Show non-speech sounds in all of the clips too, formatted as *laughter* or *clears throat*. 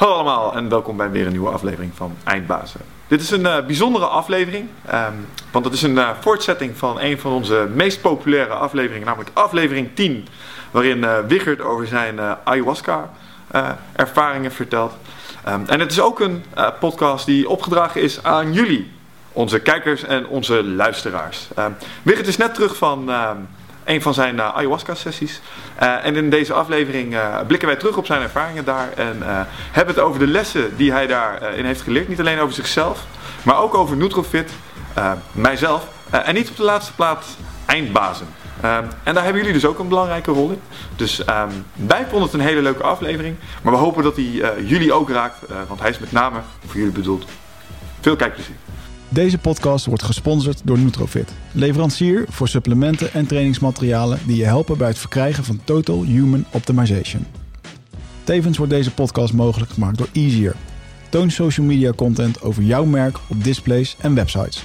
Hallo allemaal en welkom bij weer een nieuwe aflevering van Eindbazen. Dit is een uh, bijzondere aflevering, um, want het is een uh, voortzetting van een van onze meest populaire afleveringen, namelijk aflevering 10, waarin uh, Wichert over zijn ayahuasca-ervaringen vertelt. Um, en het is ook een podcast die opgedragen is aan jullie, onze kijkers en onze luisteraars. Um, Wichert is net terug van een van zijn uh, ayahuasca-sessies. Uh, en in deze aflevering uh, blikken wij terug op zijn ervaringen daar en hebben het over de lessen die hij daarin heeft geleerd. Niet alleen over zichzelf, maar ook over Nutrofit, mijzelf en niet op de laatste plaats eindbazen. en daar hebben jullie dus ook een belangrijke rol in. Dus um, wij vonden het een hele leuke aflevering. Maar we hopen dat hij jullie ook raakt, want hij is met name voor jullie bedoeld. Veel kijkplezier. Deze podcast wordt gesponsord door Nutrofit, leverancier voor supplementen en trainingsmaterialen die je helpen bij het verkrijgen van Total Human Optimization. Tevens wordt deze podcast mogelijk gemaakt door Easier. Toon social media content over jouw merk op displays en websites.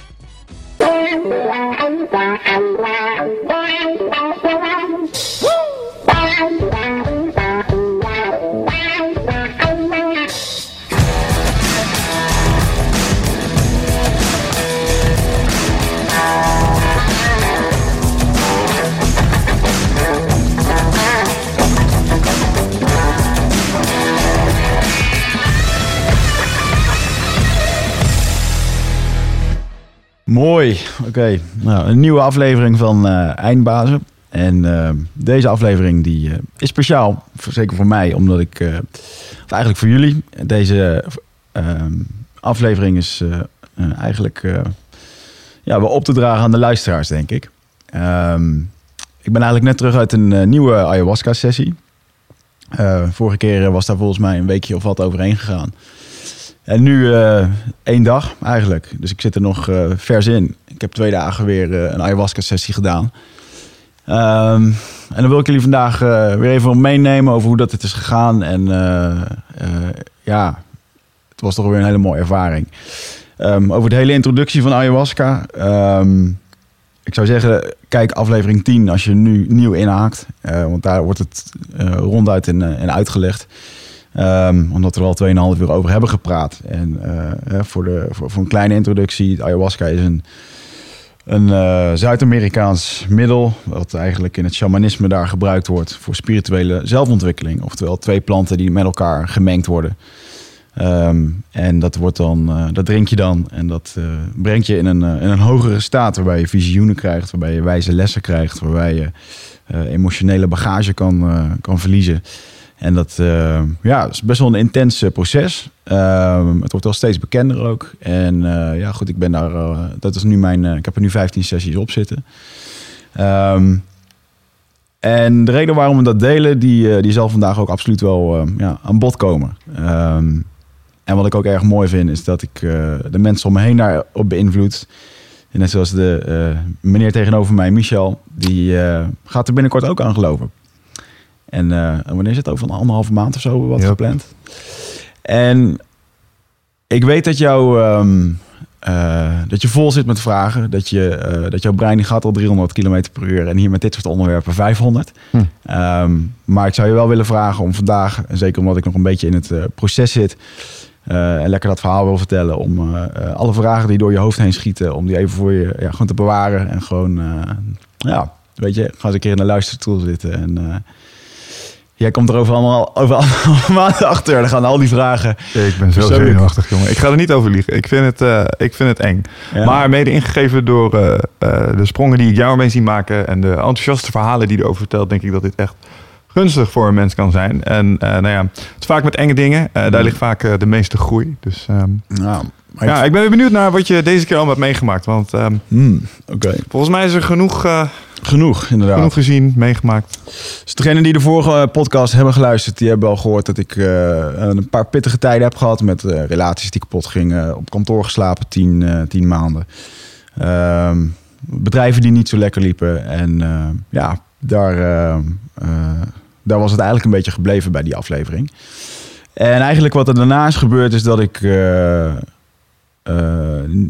Mooi. Oké, nou, een nieuwe aflevering van uh, Eindbazen. En uh, deze aflevering die, uh, is speciaal, zeker voor mij, omdat ik, of eigenlijk voor jullie, deze ehm, aflevering is eigenlijk ja, wel op te dragen aan de luisteraars, denk ik. Um, ik ben eigenlijk net terug uit een nieuwe ayahuasca-sessie. vorige keer was daar volgens mij een weekje of wat overheen gegaan. En nu uh, één dag eigenlijk. Dus ik zit er nog uh, vers in. Ik heb twee dagen weer uh, een ayahuasca-sessie gedaan. Um, en dan wil ik jullie vandaag weer even meenemen over hoe dat het is gegaan. En ja, het was toch weer een hele mooie ervaring. Um, over de hele introductie van ayahuasca. Um, ik zou zeggen, kijk aflevering 10 als je nu nieuw inhaakt. want daar wordt het ronduit in, in uitgelegd. Um, omdat we er al 2,5 uur over hebben gepraat. En uh, voor, de, voor, een kleine introductie, ayahuasca is een, een uh, Zuid-Amerikaans middel... wat eigenlijk in het shamanisme daar gebruikt wordt voor spirituele zelfontwikkeling. Oftewel twee planten die met elkaar gemengd worden. Um, en dat, wordt dan, uh, dat drink je dan en dat brengt je in een, in een hogere staat... waarbij je visioenen krijgt, waarbij je wijze lessen krijgt... waarbij je emotionele bagage kan, kan verliezen... En dat uh, ja, is best wel een intens proces. Uh, het wordt wel steeds bekender ook. En uh, ja, goed, ik ben daar. Dat is nu mijn. ik heb er nu 15 sessies op zitten. Um, en de reden waarom we dat delen, die, die zal vandaag ook absoluut wel ja, aan bod komen. En wat ik ook erg mooi vind, is dat ik de mensen om me heen daarop beïnvloed. En net zoals de meneer tegenover mij, Michel, die gaat er binnenkort ook aan geloven. En uh, wanneer is het over een anderhalve maand of zo wat gepland? En ik weet dat, jou, um, uh, dat je vol zit met vragen. Dat, je, uh, dat jouw brein gaat al 300 km per uur. En hier met dit soort onderwerpen 500. Hm. Um, maar ik zou je wel willen vragen om vandaag, zeker omdat ik nog een beetje in het proces zit. en lekker dat verhaal wil vertellen. Om alle vragen die door je hoofd heen schieten. Om die even voor je ja, gewoon te bewaren. En gewoon, ja, weet je, ga eens een keer in de luisterstoel zitten. En Jij komt er over allemaal, over *laughs* allemaal achter. Dan gaan al die vragen. ik ben zo zenuwachtig, jongen. Ik ga er niet over liegen. Ik vind het, uh, ik vind het eng. Maar mede ingegeven door uh, uh, de sprongen die ik jou mee zie maken... en de enthousiaste verhalen die je erover vertelt... denk ik dat dit echt gunstig voor een mens kan zijn. En nou ja, het is vaak met enge dingen. daar mm. ligt vaak de meeste groei. Dus um, nou, ja, ik ben benieuwd naar wat je deze keer allemaal hebt meegemaakt. Want um, mm, volgens mij is er genoeg Genoeg, inderdaad. Genoeg gezien, meegemaakt. Dus degenen die de vorige eh, podcast hebben geluisterd, die hebben al gehoord dat ik uh, een paar pittige tijden heb gehad met uh, relaties die kapot gingen. Op kantoor geslapen, tien, tien maanden. Uh, bedrijven die niet zo lekker liepen. En ja, daar, daar was het eigenlijk een beetje gebleven bij die aflevering. En eigenlijk wat er daarna is gebeurd, is dat ik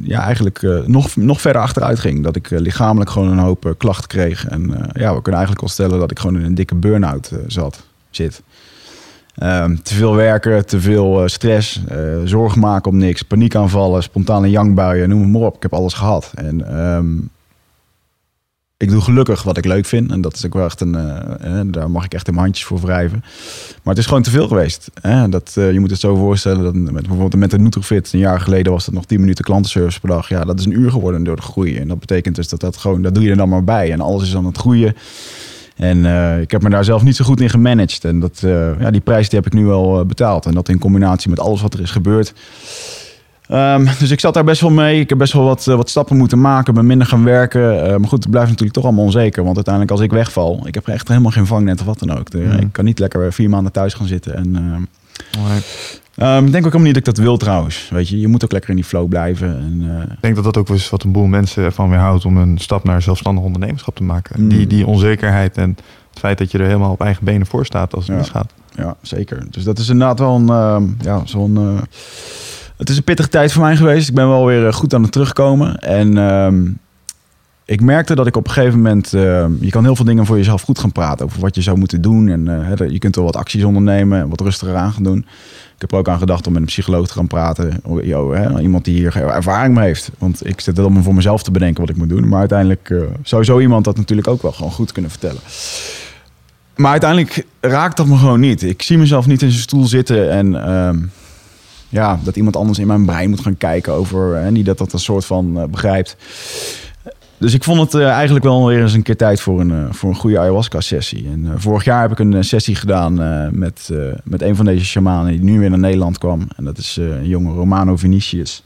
ja, eigenlijk uh, nog, nog verder achteruit ging. Dat ik uh, lichamelijk gewoon een hoop klachten kreeg. En ja, we kunnen eigenlijk wel stellen dat ik gewoon in een dikke burn-out zat, zit. Ehm, te veel werken, te veel stress, uh, zorgen maken om niks, paniekaanvallen, spontane jankbuien, noem maar op. Ik heb alles gehad. En um, ik doe gelukkig wat ik leuk vind. En dat is ook wel echt een. Uh, daar mag ik echt in mijn handjes voor wrijven. Maar het is gewoon te veel geweest. Dat, uh, je moet het zo voorstellen. Dat met, bijvoorbeeld met de Nutrifit, een jaar geleden was dat nog 10 minuten klantenservice per dag. Ja, dat is een uur geworden door de groei. En dat betekent dus dat dat gewoon. Dat doe je er dan maar bij. En alles is aan het groeien. En ik heb me daar zelf niet zo goed in gemanaged. En dat, ja, die prijs die heb ik nu wel betaald. En dat in combinatie met alles wat er is gebeurd. Um, *laughs* dus ik zat daar best wel mee. Ik heb best wel wat, uh, wat stappen moeten maken. Ben minder gaan werken. Uh, maar goed, het blijft natuurlijk toch allemaal onzeker. Want uiteindelijk als ik wegval... Ik heb echt helemaal geen vangnet of wat dan ook. Mm. Ik kan niet lekker vier maanden thuis gaan zitten. En, uh, um, ik denk ook helemaal niet dat ik dat wil trouwens. Weet je, je moet ook lekker in die flow blijven. En, ik denk dat dat ook is wat een boel mensen ervan weerhoudt... om een stap naar zelfstandig ondernemerschap te maken. Mm. Die, die onzekerheid en het feit dat je er helemaal op eigen benen voor staat als het ja. misgaat. Ja, zeker. Dus dat is inderdaad wel een... ja, zo'n... Het is een pittige tijd voor mij geweest. Ik ben wel weer goed aan het terugkomen. En um, ik merkte dat ik op een gegeven moment... Uh, je kan heel veel dingen voor jezelf goed gaan praten. Over wat je zou moeten doen. En uh, je kunt wel wat acties ondernemen. En wat rustiger aan gaan doen. Ik heb er ook aan gedacht om met een psycholoog te gaan praten. Yo, hè, iemand die hier ervaring mee heeft. Want ik zit het om voor mezelf te bedenken wat ik moet doen. Maar uiteindelijk uh, zou zo iemand dat natuurlijk ook wel gewoon goed kunnen vertellen. Maar uiteindelijk raakt dat me gewoon niet. Ik zie mezelf niet in zijn stoel zitten en... Ja, dat iemand anders in mijn brein moet gaan kijken over. En niet dat dat een soort van uh, begrijpt. Dus ik vond het uh, eigenlijk wel weer eens een keer tijd voor een, uh, voor een goede ayahuasca-sessie. En vorig jaar heb ik een sessie gedaan met, met een van deze shamanen die nu weer naar Nederland kwam. En dat is een jonge Romano Vinicius.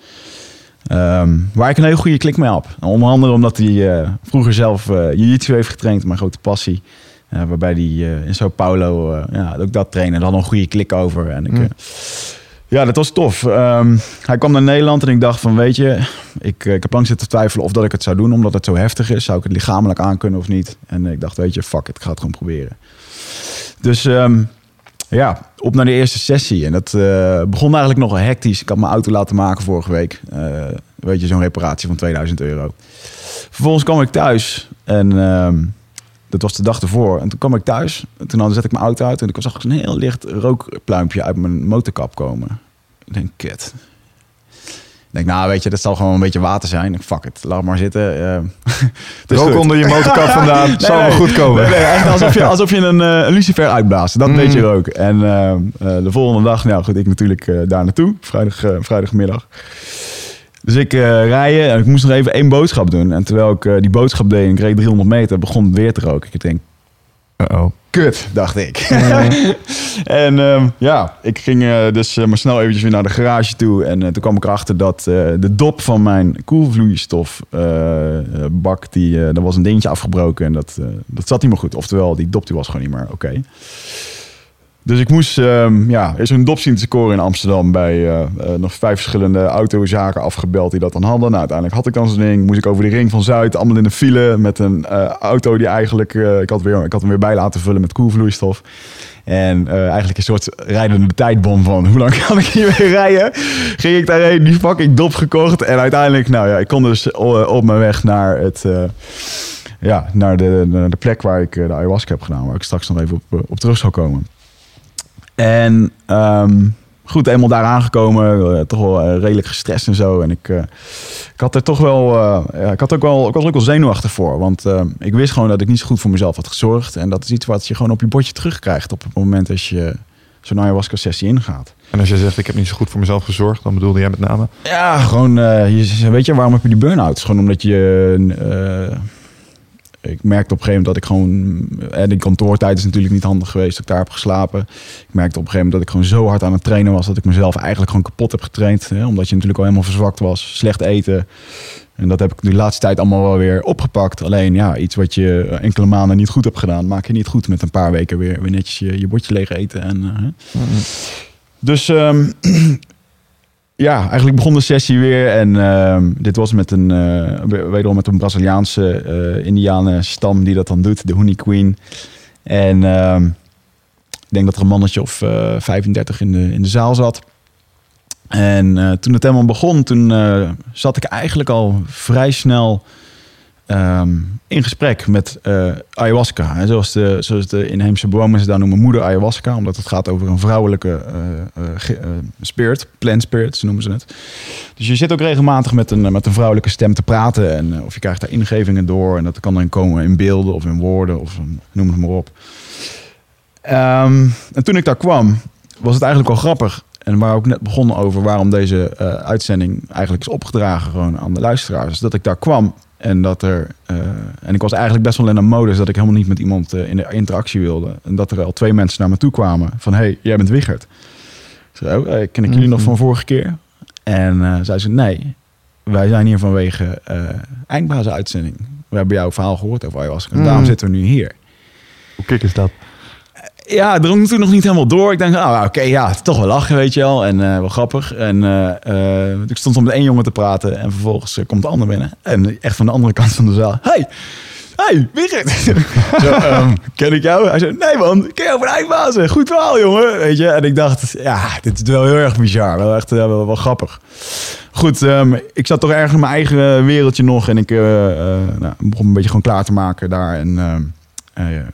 Um, waar ik een hele goede klik mee heb. Onder andere omdat hij vroeger zelf jiu-jitsu heeft getraind, mijn grote passie. waarbij hij in Sao Paulo ja, ook dat trainen. Daar had een goede klik over. En ik, mm. Ja, dat was tof. Um, hij kwam naar Nederland en ik dacht van, weet je, ik, ik heb lang zitten twijfelen of dat ik het zou doen, omdat het zo heftig is. Zou ik het lichamelijk aankunnen of niet? En ik dacht, weet je, fuck it, ik ga het gewoon proberen. Dus um, ja, op naar de eerste sessie. En dat uh, begon eigenlijk nog hectisch. Ik had mijn auto laten maken vorige week. Uh, weet je, zo'n reparatie van 2000 euro. Vervolgens kwam ik thuis en... Um, dat was de dag ervoor. En toen kwam ik thuis. En toen zet ik mijn auto uit. En ik zag een heel licht rookpluimpje uit mijn motorkap komen. Ik denk, kut. Ik denk, nou weet je, dat zal gewoon een beetje water zijn. Fuck het, laat maar zitten. *laughs* Uh, Rook onder je motorkap *laughs* vandaan, nee, zal wel goed komen. Nee, alsof, je, *laughs* alsof je een, uh, een lucifer uitblaast. Dat mm. weet je ook. En uh, de volgende dag, nou goed, ik natuurlijk daar naartoe. Vrijdag, vrijdagmiddag. Dus ik uh, rijden en ik moest nog even één boodschap doen. En terwijl ik uh, die boodschap deed en ik reed 300 meter, begon het weer te roken. Ik denk, uh oh kut, dacht ik. *laughs* en um, ja, ik ging uh, dus maar snel eventjes weer naar de garage toe. En toen kwam ik erachter dat de dop van mijn koelvloeistofbak, die, er was een dingetje afgebroken. En dat, dat zat niet meer goed. Oftewel, die dop die was gewoon niet meer oké. Okay. Dus ik moest um, ja, eerst een dop zien te scoren in Amsterdam bij uh, uh, nog vijf verschillende autozaken afgebeld die dat dan hadden. Nou, uiteindelijk had ik dan zo'n ding. Moest ik over de ring van Zuid, allemaal in de file met een uh, auto die eigenlijk, ik, had weer, ik had hem weer bij laten vullen met koelvloeistof. En eigenlijk een soort rijdende tijdbom van hoe lang *laughs* kan ik hier weer rijden? Ging ik daarheen, die fucking dop gekocht. En uiteindelijk, nou ja, ik kon dus op mijn weg naar het ja, naar de, de, plek waar ik de ayahuasca heb gedaan, waar ik straks nog even op, op terug zal komen. En um, goed, eenmaal daar aangekomen, uh, toch wel uh, redelijk gestrest en zo. En ik, uh, ik had er toch wel, ja, ik had ook wel, ik was ook wel zenuwachtig voor. Want ik wist gewoon dat ik niet zo goed voor mezelf had gezorgd. En dat is iets wat je gewoon op je bordje terugkrijgt op het moment als je zo'n ayahuasca sessie ingaat. En als je zegt, ik heb niet zo goed voor mezelf gezorgd, dan bedoelde jij met name? Ja, gewoon, je, weet je, waarom heb je die burn-out? Gewoon omdat je ik merkte op een gegeven moment dat ik gewoon... En de kantoortijd is natuurlijk niet handig geweest dat ik daar heb geslapen. Ik merkte op een gegeven moment dat ik gewoon zo hard aan het trainen was... dat ik mezelf eigenlijk gewoon kapot heb getraind. Hè, omdat je natuurlijk al helemaal verzwakt was. Slecht eten. En dat heb ik de laatste tijd allemaal wel weer opgepakt. Alleen ja, iets wat je enkele maanden niet goed hebt gedaan... maak je niet goed met een paar weken weer, weer netjes je, je bordje leeg eten. En, uh, Dus um, *clears throat* ja, eigenlijk begon de sessie weer. En uh, dit was met een, uh, wederom met een Braziliaanse uh, Indianen stam die dat dan doet, de Honey Queen. En uh, ik denk dat er een mannetje of 35 in de, in de zaal zat. En toen het helemaal begon, toen zat ik eigenlijk al vrij snel ehm, in gesprek met eh, ayahuasca. Hè, zoals, de, zoals de inheemse bewoners daar noemen moeder ayahuasca. Omdat het gaat over een vrouwelijke eh, spirit, plant spirit, noemen ze het. Dus je zit ook regelmatig met een, met een vrouwelijke stem te praten. En, of je krijgt daar ingevingen door. En dat kan dan komen in beelden of in woorden of noem het maar op. Ehm, en toen ik daar kwam, was het eigenlijk wel grappig. En waar ook net begonnen over waarom deze uitzending eigenlijk is opgedragen gewoon aan de luisteraars. Is dat ik daar kwam en dat er. eh, en ik was eigenlijk best wel in een modus dat ik helemaal niet met iemand eh, in de interactie wilde. En dat er al twee mensen naar me toe kwamen van: hey, jij bent Wichert. Zei: oh, eh, ken ik jullie nog Mhm. van vorige keer? En eh zei ze: nee, wij zijn hier vanwege eindbazen-uitzending. We hebben jouw verhaal gehoord over ayahuasca. En daarom Mhm. zitten we nu hier. Hoe kick is dat? Ja, het drong toen nog niet helemaal door. Ik denk, ah, oké, ja, toch wel lachen, weet je wel. En eh, wel grappig. En eh, eh, ik stond om met één jongen te praten. En vervolgens komt de ander binnen. En echt van de andere kant van de zaal. Hey, hey, Wigert. *laughs* Ehm, ken ik jou? Hij zei, nee man, ken jou van Eindbazen. Goed verhaal, jongen. Weet je? En ik dacht, ja, dit is wel heel erg bizar. Wel echt wel, wel grappig. Goed, ehm, ik zat toch erg in mijn eigen wereldje nog. En ik eh, nou, begon een beetje gewoon klaar te maken daar. En eh, eh,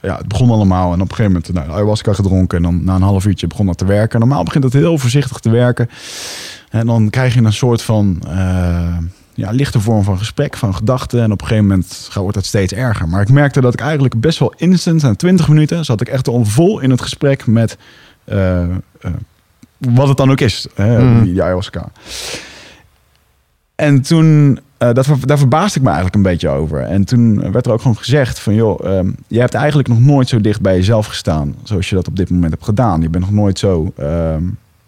ja, het begon allemaal. En op een gegeven moment nou, ayahuasca gedronken. En dan na een half uurtje begon dat te werken. Normaal begint het heel voorzichtig te werken. En dan krijg je een soort van eh, ja, lichte vorm van gesprek, van gedachten. En op een gegeven moment gaat- wordt het steeds erger. Maar ik merkte dat ik eigenlijk best wel instant, na 20 minuten, zat ik echt al vol in het gesprek met wat het dan ook is, hè, Mhm. die ayahuasca. En toen, eh, dat, daar verbaasde ik me eigenlijk een beetje over. En toen werd er ook gewoon gezegd van, joh, ehm, je hebt eigenlijk nog nooit zo dicht bij jezelf gestaan, zoals je dat op dit moment hebt gedaan. Je bent nog nooit zo ehm,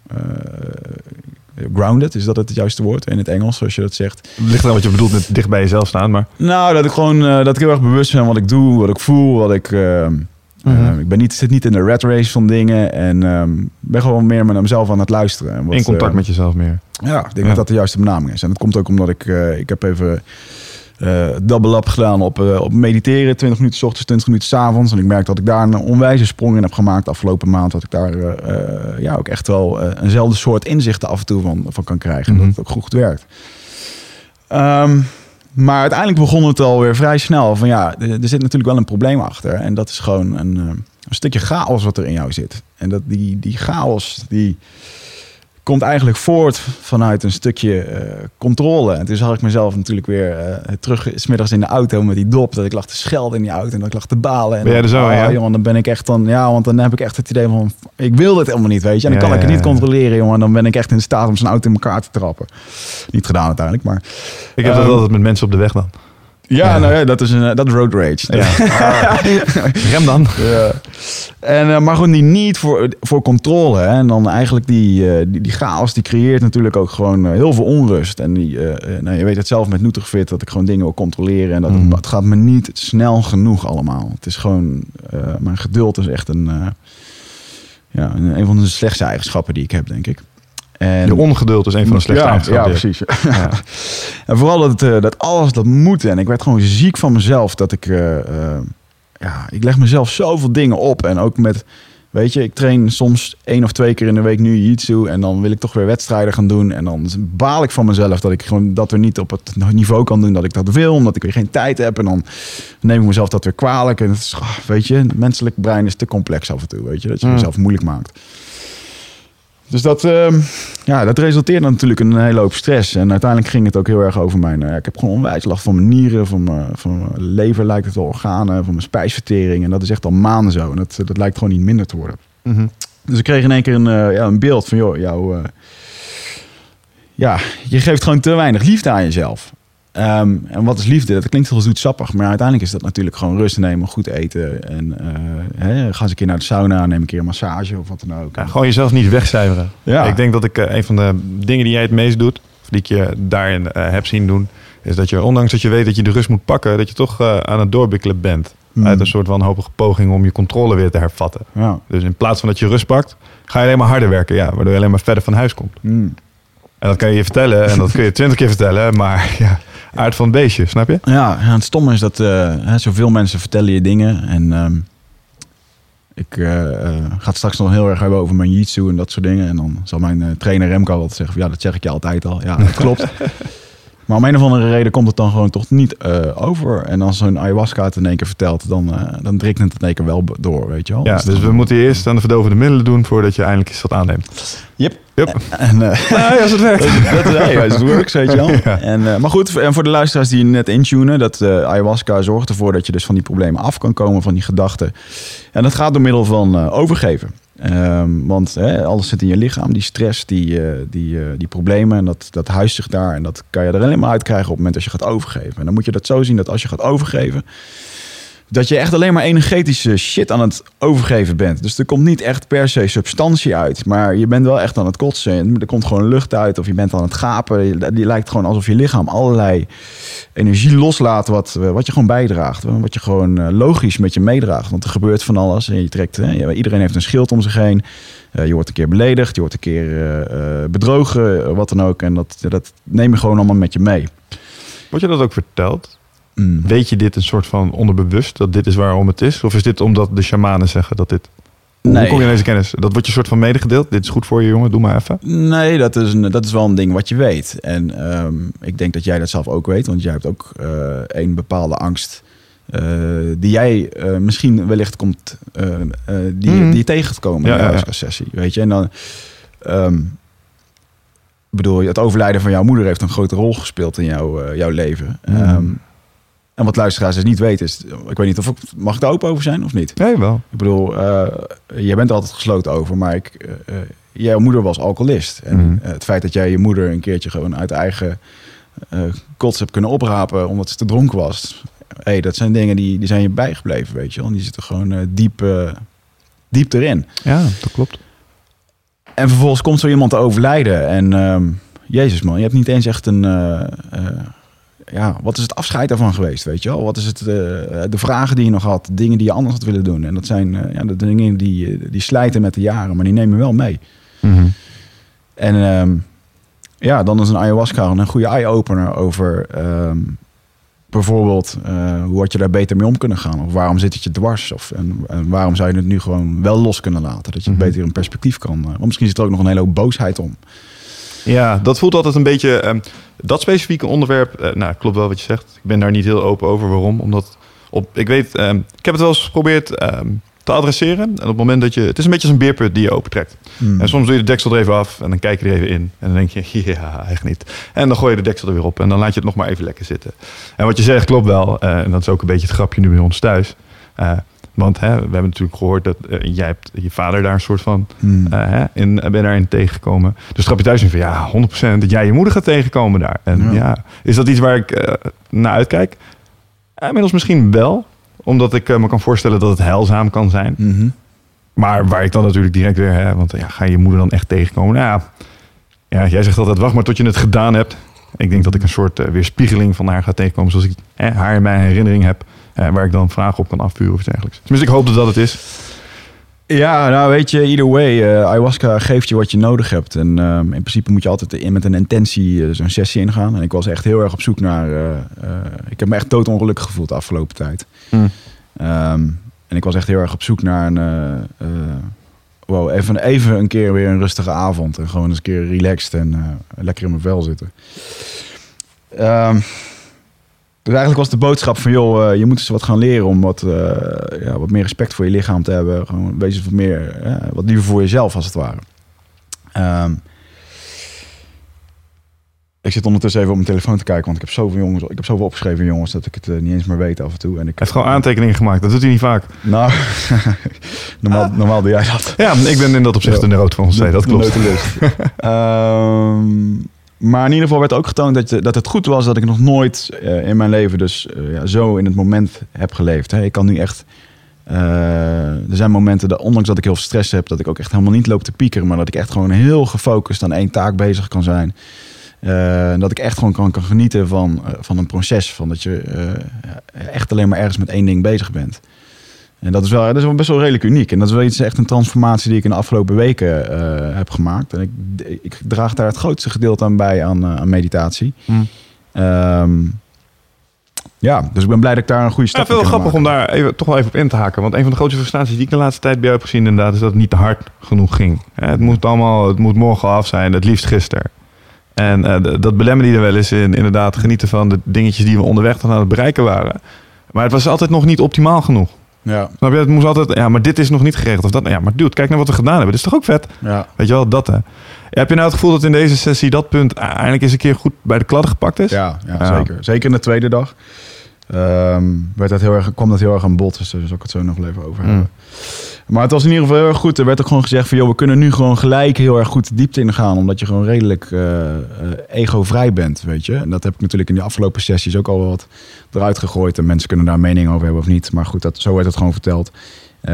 eh, grounded, is dat het juiste woord in het Engels, zoals je dat zegt. Het ligt eraan wat je bedoelt met dicht bij jezelf staan, maar... Nou, dat ik gewoon eh, dat ik heel erg bewust ben van wat ik doe, wat ik voel, wat ik. Ehm, Mhm. eh, ik ben niet, zit niet in de rat race van dingen en ehm, ben gewoon meer met mezelf aan het luisteren. En wat, In contact eh, met jezelf meer. Ja, ik denk Ja. dat dat de juiste benaming is. En dat komt ook omdat ik, eh, ik heb even eh double up gedaan op, op mediteren. 20 minuten 's ochtends, 20 minuten 's avonds. En ik merk dat ik daar een onwijze sprong in heb gemaakt afgelopen maand. Dat ik daar ja, ook echt wel eenzelfde soort inzichten af en toe van, van kan krijgen. En Mhm. dat het ook goed werkt. Ehm, maar uiteindelijk begon het alweer vrij snel. Van ja, er, zit natuurlijk wel een probleem achter. En dat is gewoon een, eh, een stukje chaos wat er in jou zit. En dat die, die chaos, die komt eigenlijk voort vanuit een stukje eh, controle. En toen zag ik mezelf natuurlijk weer eh, terug, smiddags in de auto met die dop. Dat ik lag te schelden in die auto en dat ik lag te balen. En Ben jij dan, zo, oh, ja? jongen, dan ben ik echt dan, ja, want dan heb ik echt het idee van, ik wil dit helemaal niet, weet je. En dan Ja, kan ik het niet controleren, jongen. Dan ben ik echt in staat om zijn auto in elkaar te trappen. Niet gedaan uiteindelijk, maar... Ik heb dat Ehm, altijd met mensen op de weg dan. Ja, nou ja, dat is een dat is road rage. Ja. *laughs* *laughs* Rem dan. Ja. En, eh, maar gewoon die niet voor, voor controle. Hè? En dan eigenlijk die, eh, die, die chaos, die creëert natuurlijk ook gewoon eh, heel veel onrust. En die, eh, eh, nou, je weet het zelf met Nutrifit, dat ik gewoon dingen wil controleren. En dat Mhm. het, het gaat me niet snel genoeg allemaal. Het is gewoon, eh, mijn geduld is echt een, eh, ja, een van de slechtste eigenschappen die ik heb, denk ik. En, Je ongeduld is een van de slechtste ja. Ja, precies. *laughs* Ja. En vooral dat, eh, dat alles dat moet. En ik werd gewoon ziek van mezelf. Dat ik, eh, eh, ja, ik leg mezelf zoveel dingen op. En ook met, weet je, ik train soms één of twee keer in de week nu jiu-jitsu. En dan wil ik toch weer wedstrijden gaan doen. En dan baal ik van mezelf dat ik gewoon dat weer niet op het niveau kan doen dat ik dat wil. Omdat ik weer geen tijd heb. En dan neem ik mezelf dat weer kwalijk. En het is, ah, weet je, het menselijk brein is te complex af en toe. Weet je, dat je Mm. jezelf moeilijk maakt. Dus dat, ehm, ja, dat resulteert dan natuurlijk in een hele hoop stress. En uiteindelijk ging het ook heel erg over mijn... eh, ik heb gewoon onwijs last van mijn nieren, van mijn, van mijn lever lijkt het wel organen, van mijn spijsvertering. En dat is echt al maanden zo. En dat, dat lijkt gewoon niet minder te worden. Mhm. Dus ik kreeg in één keer een, eh, ja, een beeld van, joh, jou, eh, ja, je geeft gewoon te weinig liefde aan jezelf. Ehm, en wat is liefde? Dat klinkt heel zoetsappig, maar uiteindelijk is dat natuurlijk gewoon rust nemen, goed eten. En eh, hè, ga eens een keer naar de sauna, neem een keer een massage of wat dan ook. Ja, gewoon jezelf niet wegcijferen. Ja. Ik denk dat ik eh, een van de dingen die jij het meest doet, of die ik je daarin eh, heb zien doen, is dat je, ondanks dat je weet dat je de rust moet pakken, dat je toch aan het doorbikkelen bent. Hmm. Uit een soort wanhopige poging om je controle weer te hervatten. Ja. Dus in plaats van dat je rust pakt, ga je alleen maar harder werken. Ja, waardoor je alleen maar verder van huis komt. Mm. En dat kan je je vertellen en dat kun je twintig keer vertellen. Maar *laughs* ja, aard van het beestje, snap je? Ja, ja, het stomme is dat hè, zoveel mensen vertellen je dingen. En ehm, ik eh, eh, ga het straks nog heel erg hebben over mijn jitsu en dat soort dingen. En dan zal mijn trainer Remco altijd zeggen, ja, dat zeg ik je altijd al. Ja, dat klopt. *laughs* Maar om een of andere reden komt het dan gewoon toch niet eh, over. En als zo'n ayahuasca het in één keer vertelt, dan, uh, dan drinkt het in één keer wel door, weet je wel. Ja, dus we moeten eerst aan de verdovende middelen doen voordat je eindelijk iets wat aanneemt. Yep. Yep. En, uh, ja, als het werkt. *laughs* dat, dat, hey, het works, weet je wel. *laughs* Ja. En, maar goed, en voor de luisteraars die net intunen, dat ayahuasca zorgt ervoor dat je dus van die problemen af kan komen, van die gedachten. En dat gaat door middel van overgeven. Um, want alles zit in je lichaam, die stress, die, uh, die, uh, die problemen, en dat, dat huist zich daar. En dat kan je er alleen maar uitkrijgen op het moment als je gaat overgeven. En dan moet je dat zo zien dat als je gaat overgeven, dat je echt alleen maar energetische shit aan het overgeven bent. Dus er komt niet echt per se substantie uit. Maar je bent wel echt aan het kotsen. Er komt gewoon lucht uit of je bent aan het gapen. Die lijkt gewoon alsof je lichaam allerlei energie loslaat wat, wat je gewoon bijdraagt. Wat je gewoon eh, logisch met je meedraagt. Want er gebeurt van alles. En je trekt, hè, iedereen heeft een schild om zich heen. Uh, je wordt een keer beledigd, je wordt een keer bedrogen, wat dan ook. En dat, dat neem je gewoon allemaal met je mee. Wordt je dat ook verteld? Mm. Weet je dit een soort van onderbewust, dat dit is waarom het is? Of is dit omdat de shamanen zeggen dat dit... Nee. Hoe kom je aan deze kennis? Dat wordt je soort van medegedeeld? Dit is goed voor je, jongen, doe maar even. Nee, dat is, een, dat is wel een ding wat je weet. En um, ik denk dat jij dat zelf ook weet, want jij hebt ook uh, een bepaalde angst... Uh, die jij uh, misschien wellicht komt, die, mm. die je tegen te komen ja, in sessie. Weet je, en dan... Um, bedoel, het overlijden van jouw moeder heeft een grote rol gespeeld in jouw, jouw leven. Mm. Um, en wat luisteraars dus niet weten is, ik weet niet of ik, mag ik daar open over zijn of niet? Nee, wel. Ik bedoel, uh, je bent altijd gesloten over, maar ik, uh, jouw moeder was alcoholist. En mm. het feit dat jij je moeder een keertje gewoon uit eigen kots hebt kunnen oprapen omdat ze te dronken was. hey, dat zijn dingen die, die zijn je bijgebleven, weet je wel. En die zitten gewoon diep, diep erin. Ja, dat klopt. En vervolgens komt zo iemand te overlijden. En uh, jezus man, je hebt niet eens echt een ja, wat is het afscheid daarvan geweest, weet je wel? Wat is het, uh, de vragen die je nog had, dingen die je anders had willen doen. En dat zijn uh, ja, de dingen die, die slijten met de jaren, maar die nemen wel mee. Mm -hmm. En um, ja, dan is een ayahuasca een goede eye-opener over um, bijvoorbeeld uh, hoe had je daar beter mee om kunnen gaan? Of waarom zit het je dwars? Of en, en waarom zou je het nu gewoon wel los kunnen laten? Dat je mm -hmm. beter in perspectief kan. want misschien zit er ook nog een hele hoop boosheid om. Ja, dat voelt altijd een beetje. Um, dat specifieke onderwerp, uh, nou, klopt wel wat je zegt. Ik ben daar niet heel open over. Waarom? Omdat op, ik weet, um, ik heb het wel eens geprobeerd um, te adresseren. En op het moment dat je, het is een beetje als een beerput die je opentrekt. Hmm. En soms doe je de deksel er even af en dan kijk je er even in. En dan denk je, *laughs* ja, echt niet. En dan gooi je de deksel er weer op en dan laat je het nog maar even lekker zitten. En wat je zegt klopt wel. Uh, en dat is ook een beetje het grapje nu bij ons thuis. Uh, want hè, we hebben natuurlijk gehoord dat uh, jij hebt je vader daar een soort van hmm. uh, hè, in, ben daarin tegengekomen. Dus trap je thuis in van ja, 100% dat jij je moeder gaat tegenkomen daar. En ja, ja is dat iets waar ik uh, naar uitkijk? inmiddels misschien wel, omdat ik me kan voorstellen dat het heilzaam kan zijn. Mm -hmm. Maar waar ik dan natuurlijk direct weer, hè, want ja, ga je moeder dan echt tegenkomen? Nou ja, ja, jij zegt altijd wacht maar tot je het gedaan hebt. Ik denk dat ik een soort weerspiegeling van haar ga tegenkomen, zoals ik hè, haar in mijn herinnering heb. Uh, waar ik dan vragen op kan afvuren of iets dergelijks. Tenminste, ik hoop dat dat het is. Ja, nou weet je, either way, uh, ayahuasca geeft je wat je nodig hebt. En uh, in principe moet je altijd in met een intentie uh, zo'n sessie ingaan. En ik was echt heel erg op zoek naar... ik heb me echt doodongelukkig gevoeld de afgelopen tijd. Hmm. Um, en ik was echt heel erg op zoek naar een... wow, even, even een keer weer een rustige avond. En gewoon eens een keer relaxed en lekker in mijn vel zitten. Um, dus eigenlijk was de boodschap van, joh, uh, je moet eens wat gaan leren om wat, uh, ja, wat meer respect voor je lichaam te hebben. Gewoon wezen wat meer, uh, wat liever voor jezelf als het ware. Um, ik zit ondertussen even op mijn telefoon te kijken, want ik heb zoveel jongens, ik heb zoveel opgeschreven jongens dat ik het niet eens meer weet af en toe. En ik heeft gewoon aantekeningen gemaakt, dat doet hij niet vaak. Nou, *laughs* normaal, ah. normaal doe jij dat. Ja, ik ben in dat opzicht ja, een rood van ons dat klopt. um, *laughs* Maar in ieder geval werd ook getoond dat, dat het goed was dat ik nog nooit uh, in mijn leven dus uh, ja, zo in het moment heb geleefd. Hè. Ik kan nu echt... Uh, er zijn momenten, dat, ondanks dat ik heel veel stress heb, dat ik ook echt helemaal niet loop te piekeren. Maar dat ik echt gewoon heel gefocust aan één taak bezig kan zijn. dat ik echt gewoon kan, kan genieten van, van een proces. Van dat je echt alleen maar ergens met één ding bezig bent. En dat is, wel, dat is wel best wel redelijk uniek. En dat is wel iets, echt een transformatie die ik in de afgelopen weken uh, heb gemaakt. En ik, ik, draag daar het grootste gedeelte aan bij aan, uh, aan meditatie. Mm. Um, ja, dus ik ben blij dat ik daar een goede stap ja, veel grappig om daar even, toch wel even op in te haken. Want een van de grootste frustraties die ik de laatste tijd bij jou heb gezien... inderdaad, is dat het niet te hard genoeg ging. Het moet allemaal, het moet morgen af zijn, het liefst gisteren. En eh, dat belemmerde die er wel eens in inderdaad genieten van de dingetjes die we onderweg dan aan het bereiken waren. Maar het was altijd nog niet optimaal genoeg. Ja, Snap je? Het moest altijd, ja, maar dit is nog niet geregeld. Of dat, ja, maar dude, kijk naar wat we gedaan hebben. Dit is toch ook vet? ja. Weet je wel, dat hè. Heb je nou het gevoel dat in deze sessie dat punt eindelijk eens een keer goed bij de kladden gepakt is? Ja, ja, Ja. zeker. Zeker in de tweede dag. Ehm, werd dat heel erg, kwam dat heel erg aan bod, dus daar zal ik het zo nog wel even over Mm. hebben. Maar het was in ieder geval heel erg goed. Er werd ook gewoon gezegd van, joh, we kunnen nu gewoon gelijk heel erg goed de diepte ingaan, omdat je gewoon redelijk eh, ego-vrij bent, weet je. En dat heb ik natuurlijk in die afgelopen sessies ook al wat eruit gegooid. En mensen kunnen daar mening over hebben of niet. Maar goed, dat, zo werd het gewoon verteld. Eh,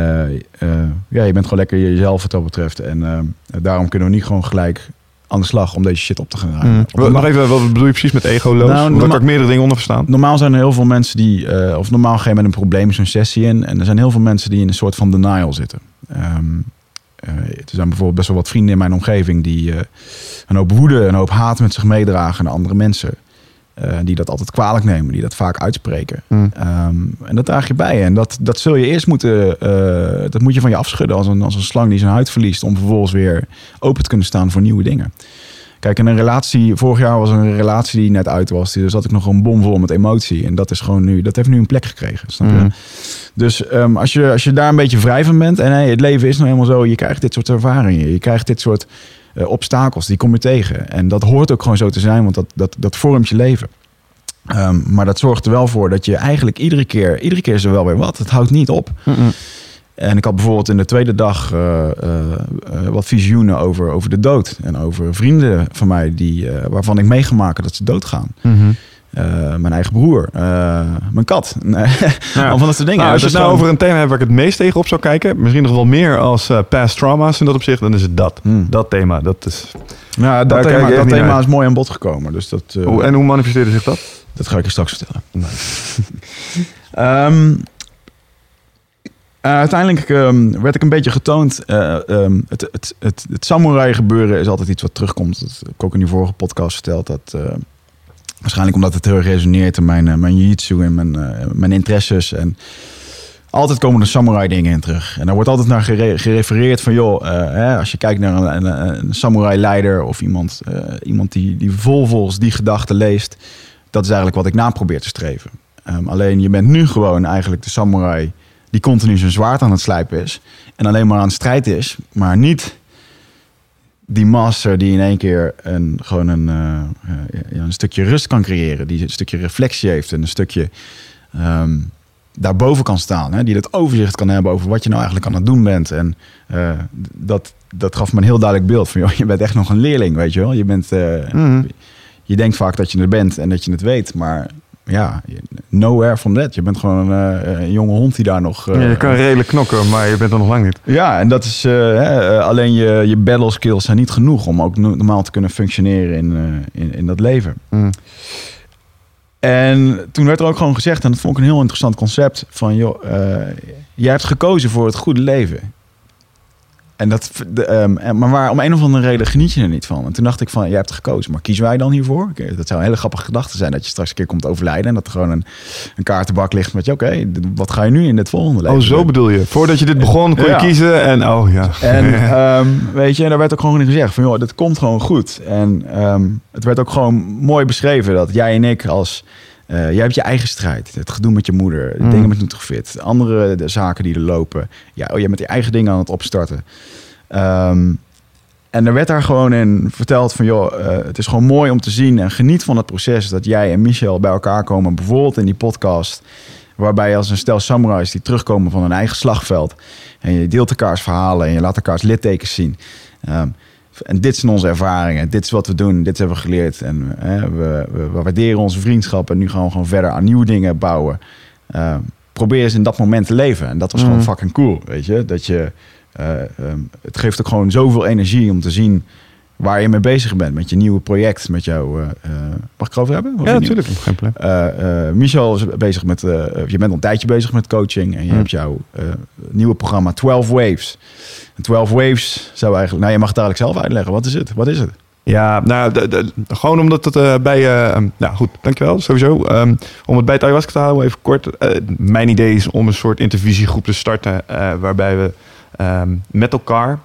ja, je bent gewoon lekker jezelf wat dat betreft. En eh, daarom kunnen we niet gewoon gelijk aan de slag om deze shit op te gaan ruimen. Mm. Nog even, wat bedoel je precies met ego-loos? Nou, normaal- ook meerdere dingen onder verstaan. Normaal zijn er heel veel mensen die, eh, of normaal je met een probleem zo'n sessie in. En er zijn heel veel mensen die in een soort van denial zitten. Ehm, eh, er zijn bijvoorbeeld best wel wat vrienden in mijn omgeving die eh, een hoop woede, een hoop haat met zich meedragen naar andere mensen. Eh, die dat altijd kwalijk nemen, die dat vaak uitspreken. Mm. Ehm, en dat draag je bij. En dat, dat zul je eerst moeten, eh, dat moet je van je afschudden als een, als een slang die zijn huid verliest. Om vervolgens weer open te kunnen staan voor nieuwe dingen. Kijk, in een relatie, vorig jaar was een relatie die net uit was. Dus zat ik nog een bom vol met emotie. En dat is gewoon nu, dat heeft nu een plek gekregen. Snap je? Mhm. Dus ehm, als, je, als je daar een beetje vrij van bent. En hey, het leven is nou helemaal zo. Je krijgt dit soort ervaringen. Je krijgt dit soort obstakels. Die kom je tegen. En dat hoort ook gewoon zo te zijn. Want dat, dat, dat vormt je leven. Ehm, maar dat zorgt er wel voor dat je eigenlijk iedere keer... Iedere keer is er wel weer wat. Het houdt niet op. En ik had bijvoorbeeld in de tweede dag eh, eh, eh, wat visioenen over, over de dood. En over vrienden van mij die, eh, waarvan ik meegemaakt dat ze doodgaan. Mhm. Eh, mijn eigen broer, eh, mijn kat. *laughs* Nee, Ja. Van dat soort dingen. Nou, als je het nou gewoon- over een thema hebt waar ik het meest tegen op zou kijken, misschien nog wel meer als eh, past trauma's in dat opzicht, dan is het dat. Hmm. Dat thema. Dat is... Ja, dat, thema, dat thema is mooi aan bod gekomen. Dus dat, Hoe- en hoe manifesteerde zich dat? dat ga ik je straks vertellen. *laughs* Ehm, eh, uiteindelijk ehm, werd ik een beetje getoond. eh, ehm, het, het, het, het samurai gebeuren is altijd iets wat terugkomt. Dat heb ik ook in die vorige podcast verteld. Dat, waarschijnlijk omdat het heel resoneert in mijn, eh, mijn jiu-jitsu en mijn, eh, mijn interesses. En altijd komen er samurai dingen in terug. En daar wordt altijd naar gere- gerefereerd van... joh, eh, hè, als je kijkt naar een, een, een samurai-leider... of iemand, iemand die, die vol volgens die gedachten leest... dat is eigenlijk wat ik na probeer te streven. Ehm, alleen je bent nu gewoon eigenlijk de samurai... die continu zijn zwaard aan het slijpen is... en alleen maar aan het strijd is... maar niet die master die in één keer een, gewoon een, eh, eh, ja, een stukje rust kan creëren... die een stukje reflectie heeft en een stukje... ehm, daarboven kan staan. Hè? Die dat overzicht kan hebben over wat je nou eigenlijk aan het doen bent. En eh, dat, dat gaf me een heel duidelijk beeld van... Joh, je bent echt nog een leerling, weet je wel. Je, bent, Mhm. je denkt vaak dat je het bent en dat je het weet. Maar ja, nowhere from that. Je bent gewoon eh, een jonge hond die daar nog... eh, Ja, je kan redelijk knokken, maar je bent er nog lang niet. ja, en dat is eh, hè, eh, alleen je, je battle skills zijn niet genoeg om ook no- normaal te kunnen functioneren in, eh, in, in dat leven. Mm. En toen werd er ook gewoon gezegd, en dat vond ik een heel interessant concept, van joh, eh, jij hebt gekozen voor het goede leven. En dat, de, ehm, maar waar, om een of andere reden geniet je er niet van. En toen dacht ik van, jij hebt gekozen, maar kiezen wij dan hiervoor? Dat zou een hele grappige gedachte zijn, dat je straks een keer komt overlijden en dat er gewoon een, een kaartenbak ligt met je, oké, wat ga je nu in dit volgende leven Oh, zo bedoel je. Voordat je dit begon, kon je Ja. kiezen en oh ja. En *laughs* ehm, weet je, daar werd ook gewoon in gezegd van, joh, dit komt gewoon goed. En ehm, het werd ook gewoon mooi beschreven dat jij en ik als... eh, jij hebt je eigen strijd. Het gedoe met je moeder. De Mm. dingen met Nutrifit. Andere de zaken die er lopen. Ja, oh, jij bent je eigen dingen aan het opstarten. Ehm, en er werd daar gewoon in verteld van... joh, eh, het is gewoon mooi om te zien en geniet van het proces... dat jij en Michel bij elkaar komen. Bijvoorbeeld in die podcast... waarbij je als een stel samurais die terugkomen van hun eigen slagveld... en je deelt elkaars verhalen en je laat elkaars littekens zien... Ehm, en dit zijn onze ervaringen, dit is wat we doen, dit hebben we geleerd. En eh, we, we, we waarderen onze vriendschap en nu gaan we gewoon verder aan nieuwe dingen bouwen. Ehm, probeer eens in dat moment te leven. En dat was gewoon Mhm. fucking cool, weet je. Dat je, eh, ehm, het geeft ook gewoon zoveel energie om te zien waar je mee bezig bent. Met je nieuwe project, met jouw... eh, mag ik erover hebben? Of Ja, natuurlijk. Geen probleem. Eh, Michel is bezig met, je bent al een tijdje bezig met coaching en je Mm. hebt jouw nieuwe programma 12 Waves. En 12 Waves zou eigenlijk, nou je mag het eigenlijk zelf uitleggen. Wat is het? Wat is het? Ja, nou, de, de- gewoon omdat het bij... um, nou goed, dankjewel, sowieso. Ehm, om het bij het ayahuasca te houden, even kort. Mijn idee is om een soort intervisiegroep te starten... waarbij we ehm, met elkaar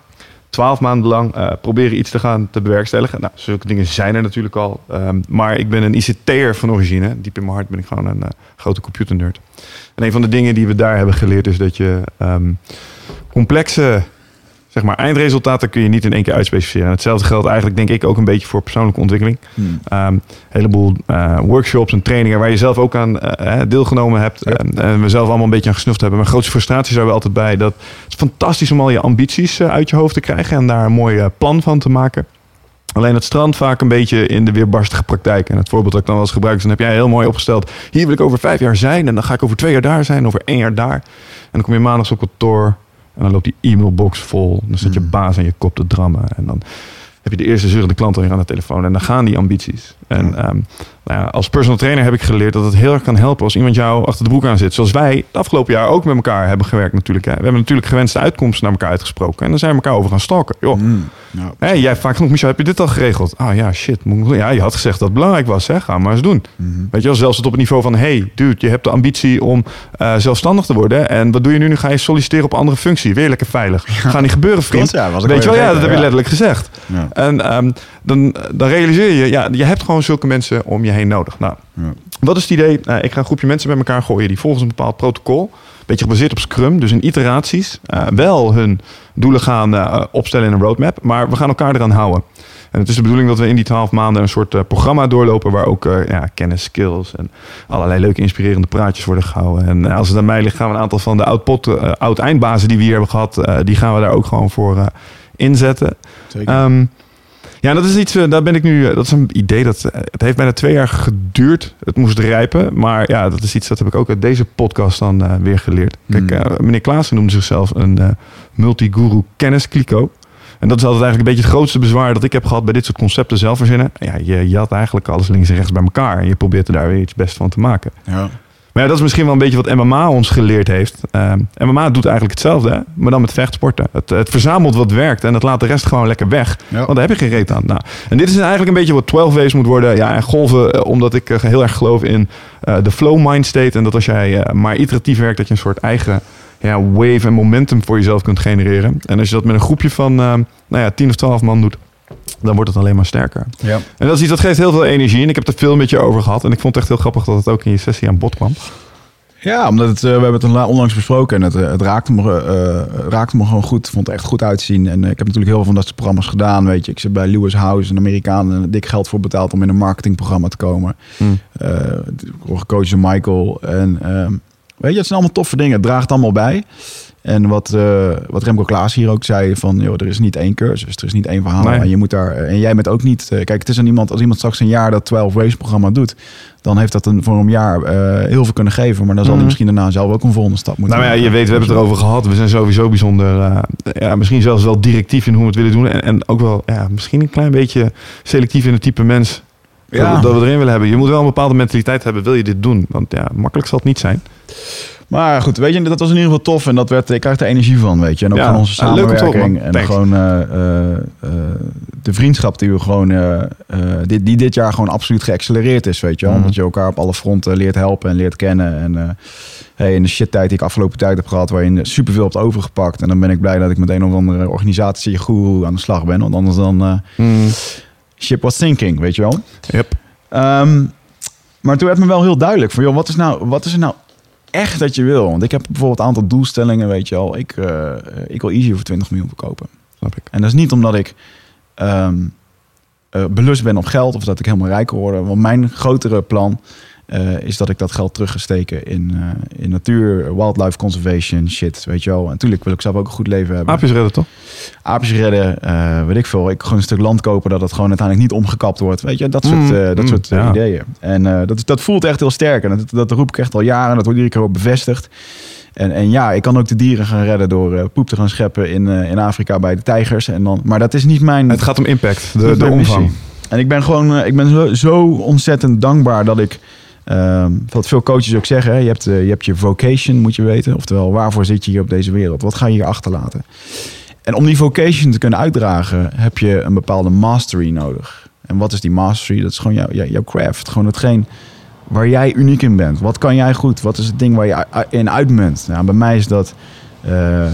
twaalf maanden lang eh, proberen iets te gaan te bewerkstelligen. Nou, zulke dingen zijn er natuurlijk al. Ehm, maar ik ben een ICT'er van origine. Diep in mijn hart ben ik gewoon een uh, grote computernerd. En een van de dingen die we daar hebben geleerd is dat je ehm, complexe zeg maar, eindresultaten kun je niet in één keer uitspecificeren. hetzelfde geldt eigenlijk, denk ik, ook een beetje voor persoonlijke ontwikkeling. Hmm. Um, een heleboel uh, workshops en trainingen waar je zelf ook aan uh, deelgenomen hebt. En we zelf allemaal een beetje aan gesnuft hebben. Mijn grootste frustratie zijn we altijd bij dat het is fantastisch om al je ambities uit je hoofd te krijgen en daar een mooi plan van te maken. Alleen het strand vaak een beetje in de weerbarstige praktijk. En het voorbeeld dat ik dan wel eens gebruik, dan heb jij heel mooi opgesteld. Hier wil ik over vijf jaar zijn. En dan ga ik over twee jaar daar zijn, over één jaar daar. En dan kom je maandags op kantoor. En dan loopt die e-mailbox vol. Dan zit je mm. baas aan je kop te drammen. En dan heb je de eerste zurende klant alweer aan de telefoon. En dan gaan die ambities. En um, nou ja, als personal trainer heb ik geleerd dat het heel erg kan helpen als iemand jou achter de broek aan zit. Zoals wij het afgelopen jaar ook met elkaar hebben gewerkt natuurlijk. Hè. We hebben natuurlijk gewenste uitkomsten naar elkaar uitgesproken. En dan zijn we elkaar over gaan stalken. Joh. Mm, hey, jij vaak genoeg, Michel, heb je dit al geregeld? Ah ja, shit. Ja, je had gezegd dat het belangrijk was. Hè? Ga maar eens doen. Mm-hmm. Weet je wel, zelfs het op het niveau van... Hey, dude, je hebt de ambitie om uh, zelfstandig te worden. En wat doe je nu? Nu ga je solliciteren op andere functie. Weer lekker veilig. Ga niet gebeuren, vriend. Ja, Weet je wel, ja, dat heb je letterlijk gezegd. En um, dan, dan realiseer je... Ja, je hebt gewoon zulke mensen om je heen nodig. Nou, ja. Wat is het idee? Uh, ik ga een groepje mensen bij elkaar gooien die volgens een bepaald protocol, een beetje gebaseerd op Scrum, dus in iteraties, uh, wel hun doelen gaan uh, opstellen in een roadmap, maar we gaan elkaar eraan houden. En het is de bedoeling dat we in die twaalf maanden een soort programma doorlopen waar ook ja, kennis, skills en allerlei leuke inspirerende praatjes worden gehouden. En als het aan mij ligt, gaan we een aantal van de oud-eindbazen oud eindbazen die we hier hebben gehad, die gaan we daar ook gewoon voor inzetten. Zeker. Um, ja, dat is iets, eh, daar ben ik nu, eh, dat is een idee dat, eh, het heeft bijna twee jaar geduurd. Het moest rijpen, maar ja, dat is iets dat heb ik ook uit deze podcast dan weer geleerd. Kijk, hmm. meneer Klaassen noemde zichzelf een uh, multiguru kenniskliko. En dat is altijd eigenlijk een beetje het grootste bezwaar dat ik heb gehad bij dit soort concepten zelf verzinnen. Ja, je, je had eigenlijk alles links en rechts bij elkaar en je probeert er daar weer iets best van te maken. Ja. Maar ja, dat is misschien wel een beetje wat MMA ons geleerd heeft. Uh, ehm, MMA doet eigenlijk hetzelfde, maar dan met vechtsporten. Het, het, verzamelt wat werkt en het laat de rest gewoon lekker weg. Want daar heb je geen reet aan. Nou, en dit is eigenlijk een beetje wat 12 ways moet worden. Ja, en golven, eh, omdat ik eh, heel erg geloof in uh, de flow mind state. En dat als jij maar iteratief werkt, dat je een soort eigen ja, wave en momentum voor jezelf kunt genereren. En als je dat met een groepje van nou ja, 10 of 12 man doet, dan wordt het alleen maar sterker. Ja. En dat is iets dat geeft heel veel energie. En ik heb er veel met je over gehad. En ik vond het echt heel grappig dat het ook in je sessie aan bod kwam. Ja, omdat het, uh, we hebben het onlangs besproken en het, eh, het raakte, me, uh, raakte me gewoon goed. vond het echt goed uitzien. En ik heb natuurlijk heel veel van dat soort programma's gedaan. Weet je, ik zit bij Lewis House, een Amerikaan, en dik geld voor betaald om in een marketingprogramma te komen. Hmm. ik gecoacht door Michael. En ehm, weet je, het zijn allemaal toffe dingen. Het draagt allemaal bij. En wat, uh, wat Remco Klaas hier ook zei: van joh, er is niet één cursus, er is niet één verhaal. En, je moet daar, en jij bent ook niet. Uh, kijk, het is aan iemand, als iemand straks een jaar dat 12 race programma doet, dan heeft dat een, voor een jaar uh, heel veel kunnen geven. Maar dan zal hij mhm. misschien daarna zelf ook een volgende stap moeten Nou ja, je weet, we hebben het erover gehad. We zijn sowieso bijzonder, ja, misschien zelfs wel directief in hoe we het willen doen. En, en ook wel, ja, misschien een klein beetje selectief in het type mens. Ja. Dat we erin willen hebben. Je moet wel een bepaalde mentaliteit hebben, wil je dit doen? Want ja, makkelijk zal het niet zijn. Maar goed, weet je, dat was in ieder geval tof. En dat werd, ik krijg er energie van, weet je. En ook van onze samenwerking. en gewoon uh, uh, de vriendschap die we gewoon, dit, die dit jaar gewoon absoluut geaccelereerd is, weet je wel. Mm. je elkaar op alle fronten leert helpen en leert kennen. En hey, in de shit tijd die ik afgelopen tijd heb gehad, waarin superveel hebt overgepakt. En dan ben ik blij dat ik met een of andere organisatie guru aan de slag ben. Want anders dan mm. ship was thinking, weet je wel. Yep. Um, maar toen werd me wel heel duidelijk van, joh, wat is, nou, wat is er nou echt dat je wil. Want ik heb bijvoorbeeld een aantal doelstellingen, weet je al. Ik, uh, ik wil Easy voor 20 miljoen verkopen. Snap ik. En dat is niet omdat ik um, uh, belust ben op geld of dat ik helemaal rijk word. Want mijn grotere plan uh, is dat ik dat geld terug ga steken in, uh, in natuur, wildlife conservation, shit, weet je wel. En natuurlijk wil ik zelf ook een goed leven hebben. Aapjes redden, toch? Aapjes redden, uh, weet ik veel. Ik gewoon een stuk land kopen dat het gewoon uiteindelijk niet omgekapt wordt. Weet je, dat soort, mm, dat mm, soort ja. ideeën. En dat, dat voelt echt heel sterk. En dat, dat roep ik echt al jaren. Dat wordt iedere keer ook bevestigd. En, en ja, ik kan ook de dieren gaan redden door poep te gaan scheppen in, in Afrika bij de tijgers. En dan, maar dat is niet mijn... Het gaat om impact, de, de omvang. En ik ben gewoon ik ben zo, zo ontzettend dankbaar dat ik Um, wat veel coaches ook zeggen, je, hebt, uh, je hebt je vocation, moet je weten. Oftewel, waarvoor zit je hier op deze wereld? Wat ga je hier achterlaten? En om die vocation te kunnen uitdragen, heb je een bepaalde mastery nodig. En wat is die mastery? Dat is gewoon jouw, craft. Gewoon hetgeen waar jij uniek in bent. Wat kan jij goed? Wat is het ding waar je in uit bent? Nou, bij mij is dat uh,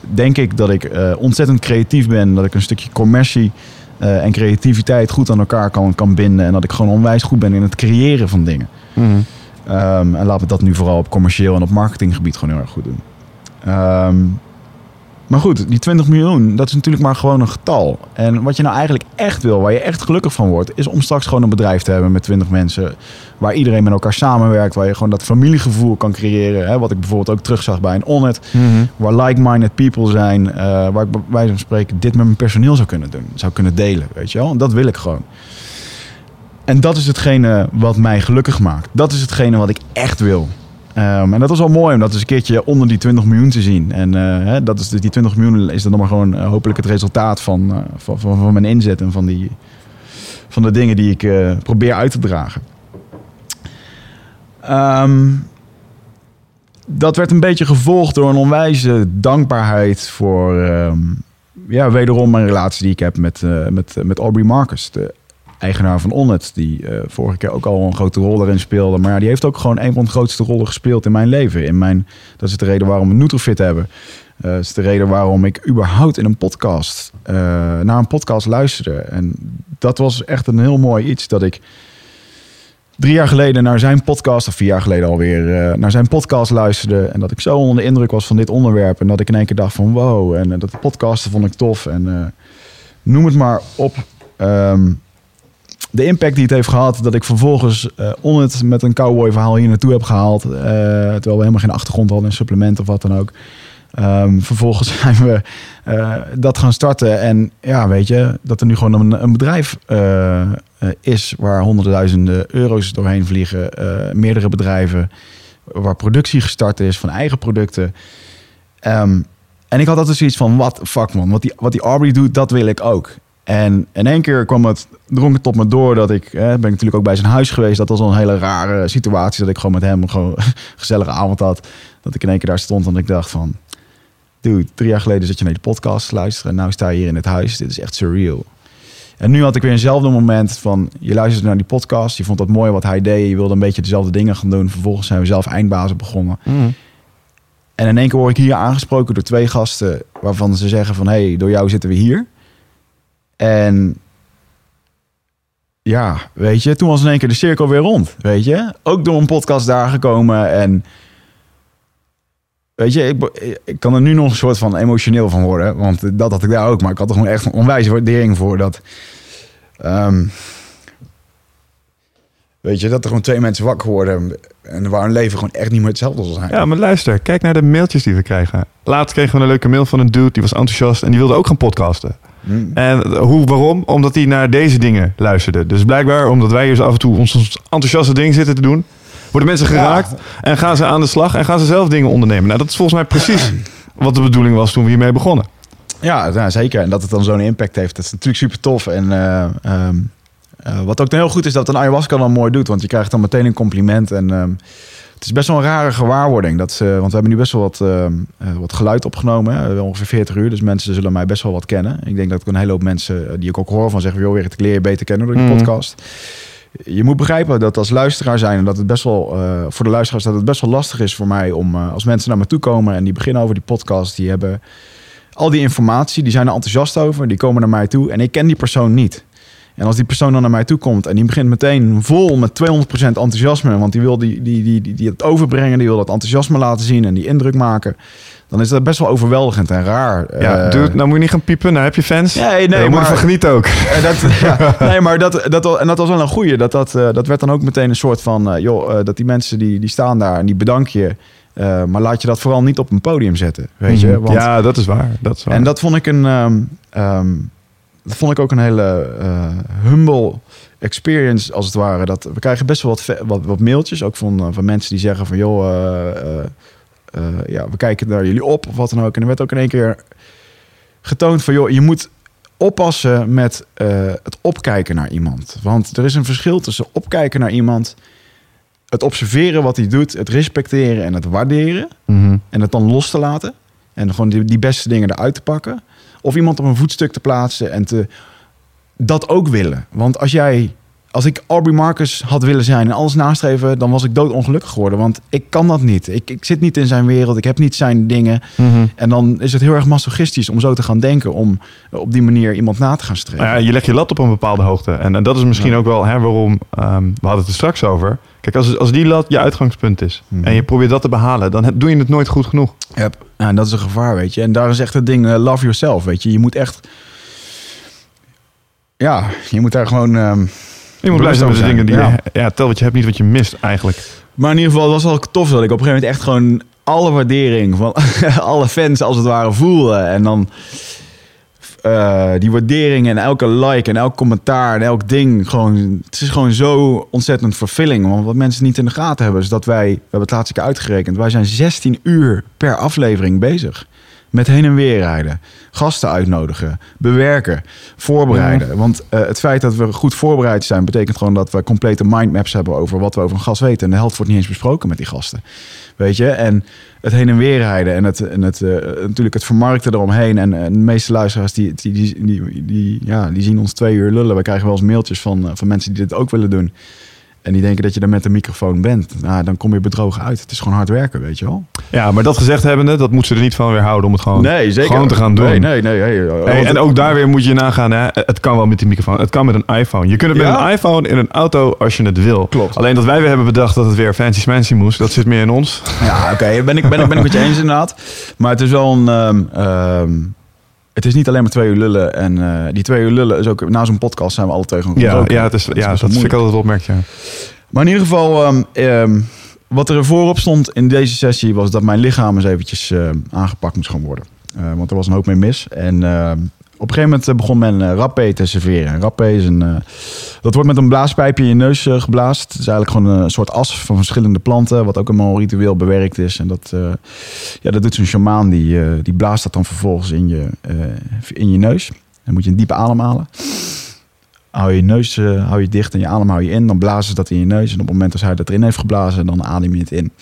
denk ik dat ik eh, ontzettend creatief ben. Dat ik een stukje commercie eh, en creativiteit goed aan elkaar kan, kan binden. En dat ik gewoon onwijs goed ben in het creëren van dingen. Mhm. Ehm, en laten we dat nu vooral op commercieel en op marketinggebied gewoon heel erg goed doen. Ehm, maar goed, die 20 miljoen, dat is natuurlijk maar gewoon een getal. En wat je nou eigenlijk echt wil, waar je echt gelukkig van wordt, is om straks gewoon een bedrijf te hebben met 20 mensen. Waar iedereen met elkaar samenwerkt, waar je gewoon dat familiegevoel kan creëren. Hè, wat ik bijvoorbeeld ook terugzag bij een Onnet. Mhm. Waar like-minded people zijn, eh, waar ik bij wijze van spreken dit met mijn personeel zou kunnen doen. Zou kunnen delen, weet je wel. En dat wil ik gewoon. En dat is hetgene wat mij gelukkig maakt. Dat is hetgene wat ik echt wil. Ehm, en dat was wel mooi om dat eens een keertje onder die 20 miljoen te zien. En eh, dat is, die 20 miljoen is dan maar gewoon eh, hopelijk het resultaat van, eh, van, van, van mijn inzet en van, die, van de dingen die ik probeer uit te dragen. Ehm, dat werd een beetje gevolgd door een onwijze dankbaarheid voor ehm, ja, wederom mijn relatie die ik heb met, met, met Aubrey Marcus, de eigenaar van Onnet, die eh, vorige keer ook al een grote rol daarin speelde. Maar ja, die heeft ook gewoon een van de grootste rollen gespeeld in mijn leven. In mijn, dat is de reden waarom we Nutrofit hebben. Eh, dat is de reden waarom ik überhaupt in een podcast, eh, naar een podcast luisterde. En dat was echt een heel mooi iets dat ik drie jaar geleden naar zijn podcast, of vier jaar geleden alweer, eh, naar zijn podcast luisterde. En dat ik zo onder de indruk was van dit onderwerp. En dat ik in één keer dacht van wow. En dat podcasten vond ik tof. En noem het maar op. Ehm, de impact die het heeft gehad, dat ik vervolgens eh on het met een cowboy verhaal hier naartoe heb gehaald. eh, terwijl we helemaal geen achtergrond hadden in supplement of wat dan ook. Ehm, vervolgens *laughs* zijn we eh, dat gaan starten. En ja, weet je, dat er nu gewoon een, een bedrijf is waar honderdduizenden euro's doorheen vliegen. meerdere bedrijven waar productie gestart is van eigen producten. Ehm, en ik had altijd zoiets van, wat fuck man, wat die, wat die Aubrey doet, dat wil ik ook. En in één keer kwam het, drong het tot me door dat ik, hè, ben ik natuurlijk ook bij zijn huis geweest. Dat was al een hele rare situatie, dat ik gewoon met hem gewoon een *laughs* gezellige avond had. Dat ik in één keer daar stond en ik dacht van, dude, drie jaar geleden zat je naar die podcast te luisteren en nu sta je hier in het huis. Dit is echt surreal. En nu had ik weer eenzelfde moment van, je luisterde naar die podcast, je vond dat mooi wat hij deed, je wilde een beetje dezelfde dingen gaan doen. Vervolgens zijn we zelf eindbazen begonnen. Mhm. En in één keer word ik hier aangesproken door twee gasten waarvan ze zeggen van hé, hey, door jou zitten we hier. En ja, weet je, toen was in één keer de cirkel weer rond, weet je. Ook door een podcast daar gekomen en weet je, ik, kan er nu nog een soort van emotioneel van worden, want dat had ik daar ook, maar ik had er gewoon echt een onwijze waardering voor dat, ehm, weet je, dat er gewoon twee mensen wakker worden en waar hun leven gewoon echt niet meer hetzelfde zal zijn. Ja, maar luister, kijk naar de mailtjes die we krijgen. Laatst kregen we een leuke mail van een dude, die was enthousiast en die wilde ook gaan podcasten. Hm. En hoe, waarom? Omdat hij naar deze dingen luisterde. Dus blijkbaar, omdat wij hier zo af en toe ons, enthousiaste ding zitten te doen, worden mensen geraakt en gaan ze aan de slag en gaan ze zelf dingen ondernemen. Nou, dat is volgens mij precies wat de bedoeling was toen we hiermee begonnen. Ja, nou, zeker. En dat het dan zo'n impact heeft, dat is natuurlijk super tof. En eh, ehm, eh, wat ook heel goed is, dat een ayahuasca dan mooi doet. Want je krijgt dan meteen een compliment. En ehm, het is best wel een rare gewaarwording. Dat ze, want we hebben nu best wel wat, ehm, eh, wat geluid opgenomen. Hè? Ongeveer 40 uur. Dus mensen zullen mij best wel wat kennen. Ik denk dat ik een hele hoop mensen, eh, die ik ook hoor van zeggen... joh, weer ik leer je beter kennen door die Mhm. podcast. Je moet begrijpen dat als luisteraar zijn... en dat het best wel, eh, voor de luisteraars, dat het best wel lastig is voor mij... om eh, als mensen naar me toe komen en die beginnen over die podcast... die hebben al die informatie, die zijn er enthousiast over, die komen naar mij toe en ik ken die persoon niet. En als die persoon dan naar mij toe komt en die begint meteen vol met 200% enthousiasme, want die wil die, die, die, die, die het overbrengen, die wil dat enthousiasme laten zien en die indruk maken, dan is dat best wel overweldigend en raar. Ja, Eh, dude, nou moet je niet gaan piepen. Nou heb je fans. Nee, nee, moet je maar- van genieten ook. *laughs* en dat, ja, *laughs* nee, maar dat, dat, en dat was wel een goeie. Dat, dat, eh, dat werd dan ook meteen een soort van... eh, joh, eh, dat die mensen die, die staan daar en die bedank je. eh, maar laat je dat vooral niet op een podium zetten. Weet je? Want, ja, dat is waar. Dat is waar. En dat vond ik een... ehm, ehm, dat vond ik ook een hele eh, humble experience, als het ware. Dat, we krijgen best wel wat, wat, wat mailtjes, ook van, eh, van mensen die zeggen van... joh, eh, ja, we kijken naar jullie op of wat dan ook. En er werd ook in één keer getoond van... joh, je moet oppassen met het opkijken naar iemand. Want er is een verschil tussen opkijken naar iemand... het observeren wat hij doet, het respecteren en het waarderen... Mhm. en het dan los te laten. En gewoon die, die beste dingen eruit te pakken. Of iemand op een voetstuk te plaatsen en te, dat ook willen. Want als jij, als ik Aubrey Marcus had willen zijn en alles nastreven, dan was ik doodongelukkig geworden. Want ik kan dat niet. Ik, ik zit niet in zijn wereld. Ik heb niet zijn dingen. Mhm. En dan is het heel erg masochistisch om zo te gaan denken. Om op die manier iemand na te gaan streven. Nou ja, je legt je lat op een bepaalde hoogte. En, en dat is misschien Ja. ook wel hè, waarom, ehm, we hadden het er straks over. Kijk, als, als die lat je uitgangspunt is Mhm. en je probeert dat te behalen, dan doe je het nooit goed genoeg. Ja, en dat is een gevaar, weet je. En daar is echt het ding, eh, love yourself, weet je. Je moet echt... Ja, je moet daar gewoon... ehm, Je moet blij zijn met de dingen die Ja. je... Ja, tel wat je hebt, niet wat je mist eigenlijk. Maar in ieder geval, het was wel tof dat ik op een gegeven moment echt gewoon alle waardering van *laughs* alle fans als het ware voelde. En dan eh, die waardering en elke like en elk commentaar en elk ding. Gewoon, het is gewoon zo ontzettend vervulling. Want wat mensen niet in de gaten hebben, is dat wij, we hebben het laatst keer uitgerekend, wij zijn 16 uur per aflevering bezig. Met heen en weer rijden, gasten uitnodigen, bewerken, voorbereiden. Want eh, het feit dat we goed voorbereid zijn, betekent gewoon dat we complete mindmaps hebben over wat we over een gast weten. En de helft wordt niet eens besproken met die gasten. Weet je? En het heen en weer rijden en het, en het, eh, natuurlijk het vermarkten eromheen. En, de meeste luisteraars die, die, die, die, die, ja, die zien ons twee uur lullen. We krijgen wel eens mailtjes van, eh, van mensen die dit ook willen doen. En die denken dat je er met een microfoon bent. Nou, dan kom je bedrogen uit. Het is gewoon hard werken, weet je wel. Ja, maar dat gezegd hebbende, dat moet ze er niet van weerhouden om het gewoon, gewoon te gaan doen. Nee, nee, nee. hey, Hey, want- en ook daar weer moet je nagaan, hè? het kan wel met die microfoon. Het kan met een iPhone. Je kunt het met een iPhone in een auto als je het wil. Klopt. Alleen dat wij weer hebben bedacht dat het weer fancy smancy moest, dat zit meer in ons. Ja, oké. Ben, ik, ben, ik, ben ik met je eens inderdaad. Maar het is wel een... ehm, ehm, het is niet alleen maar twee uur lullen. En eh, die twee uur lullen is ook... Na zo'n podcast zijn we alle twee gewoon Ja, ja, het is, Dat ja best dat vind ik altijd opmerkt, ja. Maar in ieder geval, ehm, ehm, wat er voorop stond in deze sessie was dat mijn lichaam eens eventjes ehm, aangepakt moest gaan worden. Eh, want er was een hoop mee mis. En op een gegeven moment eh, begon men uh, te serveren. En Rappé is een, eh, dat wordt met een blaaspijpje in je neus geblazen. Het is eigenlijk gewoon een soort as van verschillende planten, wat ook helemaal ritueel bewerkt is. En dat, ja, dat doet zo'n shamaan, die, die blaast dat dan vervolgens in je, in je neus. Dan moet je een diepe ademhalen hou je neus hou je dicht en je adem hou je in. Dan blazen ze dat in je neus. En op het moment dat hij dat erin heeft geblazen, dan adem je het in.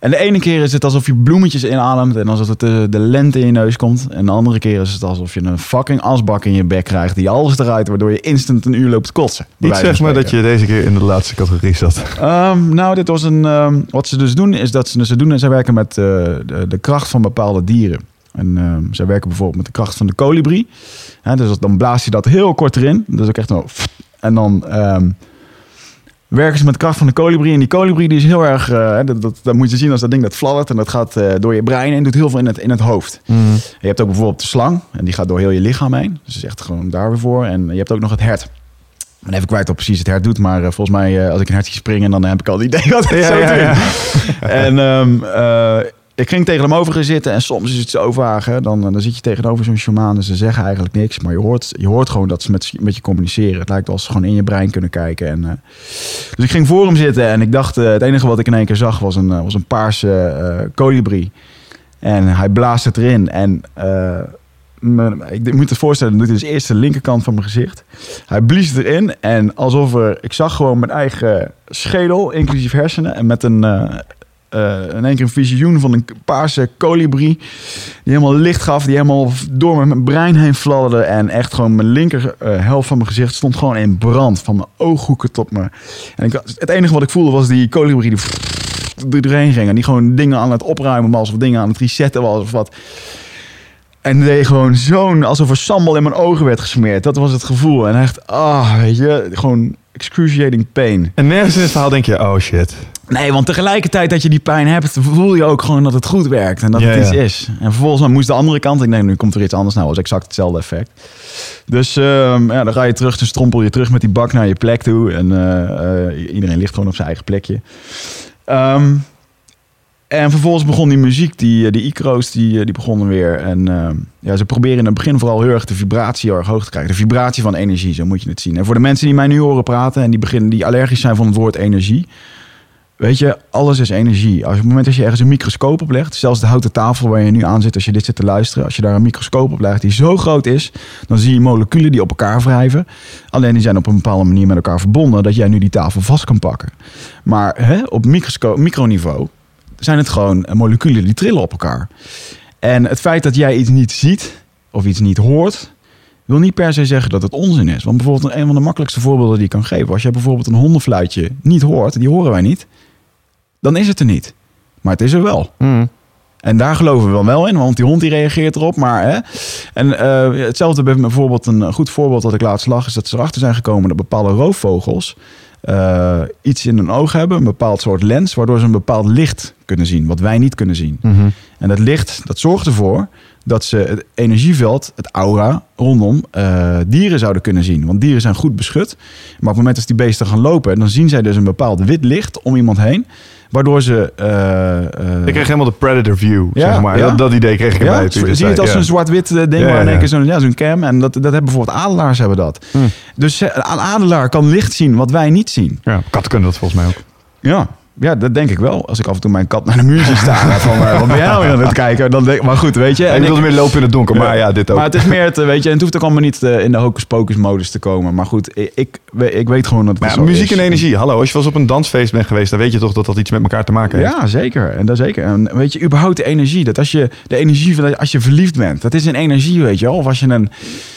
En de ene keer is het alsof je bloemetjes inademt en alsof het de, de lente in je neus komt. En de andere keer is het alsof je een fucking asbak in je bek krijgt die alles eruit, waardoor je instant een uur loopt kotsen. Wijze zeg maar dat je deze keer in de laatste categorie zat. Ehm, nou, dit was een. ehm, wat ze dus doen, is dat ze, ze doen en zij werken met eh, de, de kracht van bepaalde dieren. En ehm, zij werken bijvoorbeeld met de kracht van de kolibrie. Dus dat- dan blaas je dat heel kort erin. Dus ook echt zo. En dan werken ze met de kracht van de kolibrie. En die kolibrie die is heel erg. eh, dat, dat, dat moet je zien als dat ding dat fladdert. En dat gaat eh, door je brein en doet heel veel in het, in het hoofd. Je hebt ook bijvoorbeeld de slang. En die gaat door heel je lichaam heen. Dus dat is echt gewoon daar weer voor. En je hebt ook nog het hert. Even kwijt wat precies het hert doet. Maar eh, volgens mij, als ik een hert zie springen, dan heb ik al het *laughs* idee wat het Ja, zo ja, ja. En ehm, eh, ik ging tegen hem over zitten. En soms is het zo vaag. Hè? Dan, dan zit je tegenover zo'n shamaan. En ze zeggen eigenlijk niks. Maar je hoort, je hoort gewoon dat ze met, met je communiceren. Het lijkt alsof ze gewoon in je brein kunnen kijken. En, eh, dus ik ging voor hem zitten. En ik dacht, eh, het enige wat ik in één keer zag was een, eh, was een paarse eh kolibrie. En hij blaast het erin. En eh, ik moet je voorstellen, dan doet hij dus eerst de linkerkant van mijn gezicht. Hij blies het erin. En alsof er, ik zag gewoon mijn eigen schedel, inclusief hersenen. En met een, eh, eh, in één keer een visioen van een paarse kolibrie. Die helemaal licht gaf. Die helemaal door mijn brein heen fladderde. En echt gewoon mijn linker eh, helft van mijn gezicht stond gewoon in brand. Van mijn ooghoeken tot me. En ik, het enige wat ik voelde was die kolibrie die er doorheen ging. En die gewoon dingen aan het opruimen was. Of dingen aan het resetten was. Of wat. En deed gewoon zo'n, alsof er sambal in mijn ogen werd gesmeerd. Dat was het gevoel. En echt, ah, weet je, gewoon excruciating pain. En nergens in het verhaal denk je, oh shit. Nee, want tegelijkertijd dat je die pijn hebt, voel je ook gewoon dat het goed werkt. En dat Ja, het iets ja. is. En vervolgens moest de andere kant. Ik denk, nu komt er iets anders. Nou, was exact hetzelfde effect. Dus ehm, ja, dan ga je terug, dan strompel je terug met die bak naar je plek toe. En eh, eh, iedereen ligt gewoon op zijn eigen plekje. Ehm, en vervolgens begon die muziek, die, eh, die Icro's, die, die begonnen weer. En ehm, ja, ze proberen in het begin vooral heel erg de vibratie heel erg hoog te krijgen. De vibratie van energie, zo moet je het zien. En voor de mensen die mij nu horen praten en die, beginnen, die allergisch zijn van het woord energie. Weet je, alles is energie. Als op het moment dat je ergens een microscoop oplegt, zelfs de houten tafel waar je nu aan zit als je dit zit te luisteren, als je daar een microscoop op legt die zo groot is, dan zie je moleculen die op elkaar wrijven. Alleen die zijn op een bepaalde manier met elkaar verbonden, dat jij nu die tafel vast kan pakken. Maar hè, op microniveau zijn het gewoon moleculen die trillen op elkaar. En het feit dat jij iets niet ziet of iets niet hoort, wil niet per se zeggen dat het onzin is. Want bijvoorbeeld een van de makkelijkste voorbeelden die ik kan geven. Als je bijvoorbeeld een hondenfluitje niet hoort, die horen wij niet. Dan is het er niet. Maar het is er wel. Mm. En daar geloven we wel wel in, want die hond die reageert erop. Maar, hè? En eh, hetzelfde bij bijvoorbeeld een goed voorbeeld dat ik laatst lag, is dat ze erachter zijn gekomen dat bepaalde roofvogels eh, iets in hun oog hebben, een bepaald soort lens, waardoor ze een bepaald licht kunnen zien, wat wij niet kunnen zien. Mhm. En dat licht, dat zorgt ervoor dat ze het energieveld, het aura rondom eh, dieren zouden kunnen zien. Want dieren zijn goed beschut. Maar op het moment dat die beesten gaan lopen, dan zien zij dus een bepaald wit licht om iemand heen. Waardoor ze... eh, eh, Ik kreeg helemaal de Predator view, Ja, zeg maar. ja. Dat, dat idee kreeg ik ja, erbij. dit zie je het als Ja. een zwart-wit eh, ding Ja, waar in ja, één keer ja. zo'n ja, zo'n cam. En dat, dat hebben bijvoorbeeld adelaars hebben dat. Hm. Dus eh, een adelaar kan licht zien wat wij niet zien. Ja, katten kunnen dat volgens mij ook. Ja. Ja, dat denk ik wel. Als ik af en toe mijn kat naar de muur zie staan. van, eh, wat ben jij nou weer aan het kijken? Dan denk, maar goed, weet je. En ik wilde meer lopen in het donker, maar ja, dit ook. Maar het is meer het, eh, weet je, en het hoeft ook allemaal niet eh, in de hocus pocus modus te komen. Maar goed, ik, ik, ik weet gewoon dat het ja, muziek is. en energie. Hallo, als je wel eens op een dansfeest bent geweest, dan weet je toch dat dat iets met elkaar te maken heeft. Ja, zeker. En dat zeker. En weet je, überhaupt de energie. Dat als je de energie van als je verliefd bent, dat is een energie, weet je wel. Of als je een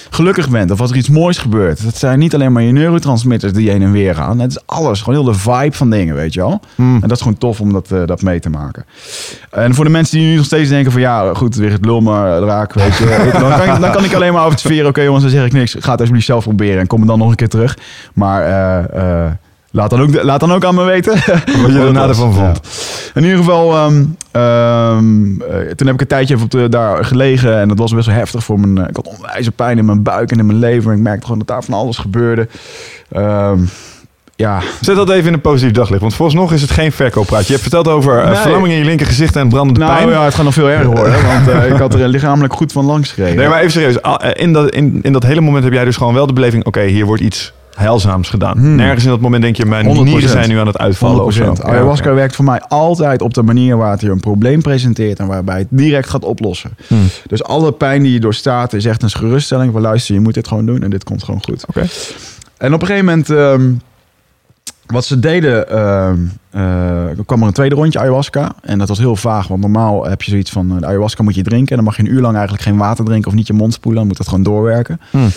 gelukkig bent, of als er iets moois gebeurt. Dat zijn niet alleen maar je neurotransmitters die heen en weer gaan. Het is alles, gewoon heel de vibe van dingen, weet je wel. Hmm. En dat is gewoon tof om dat, eh, dat mee te maken. En voor de mensen die nu nog steeds denken van ja, goed, weer het lul maar raak, weet je. *laughs* dan, kan ik, dan kan ik alleen maar observeren, oké jongens, dan zeg ik niks. Ga het alsjeblieft zelf proberen en kom er dan nog een keer terug. Maar eh, laat, dan ook, laat dan ook aan me weten *laughs* Wat je erna ervan vond. Ja. In ieder geval, ehm, ehm, eh, toen heb ik een tijdje even op de, daar gelegen en dat was best wel heftig voor mijn. eh, ik had onwijze pijn in mijn buik en in mijn lever. Ik merkte gewoon dat daar van alles gebeurde. Ehm, ja, Zet dat even in een positief daglicht, want vooralsnog is het geen verkooppraatje. Je hebt verteld over uh, Nee. verlamming in je linker gezicht en brandende nou pijn. ja, het gaat nog veel erger worden, *laughs* want eh, ik had er lichamelijk goed van langs gereden. Nee, maar even serieus. Ah, eh, In dat, in, in dat hele moment heb jij dus gewoon wel de beleving... oké, hier wordt iets heilzaams gedaan. Hmm. Nergens in dat moment denk je... mijn 100%. nieren zijn nu aan het uitvallen of zo. 100%. Ayahuasca Ja, oké. werkt voor mij altijd op de manier waar het je een probleem presenteert en waarbij het direct gaat oplossen. Hmm. Dus alle pijn die je doorstaat is echt een geruststelling van luister, je moet dit gewoon doen en dit komt gewoon goed. Oké. En op een gegeven moment, ehm, wat ze deden, ehm, eh, kwam er een tweede rondje ayahuasca. En dat was heel vaag, want normaal heb je zoiets van, eh, de ayahuasca moet je drinken. En dan mag je een uur lang eigenlijk geen water drinken of niet je mond spoelen. Dan moet dat gewoon doorwerken. Hmm.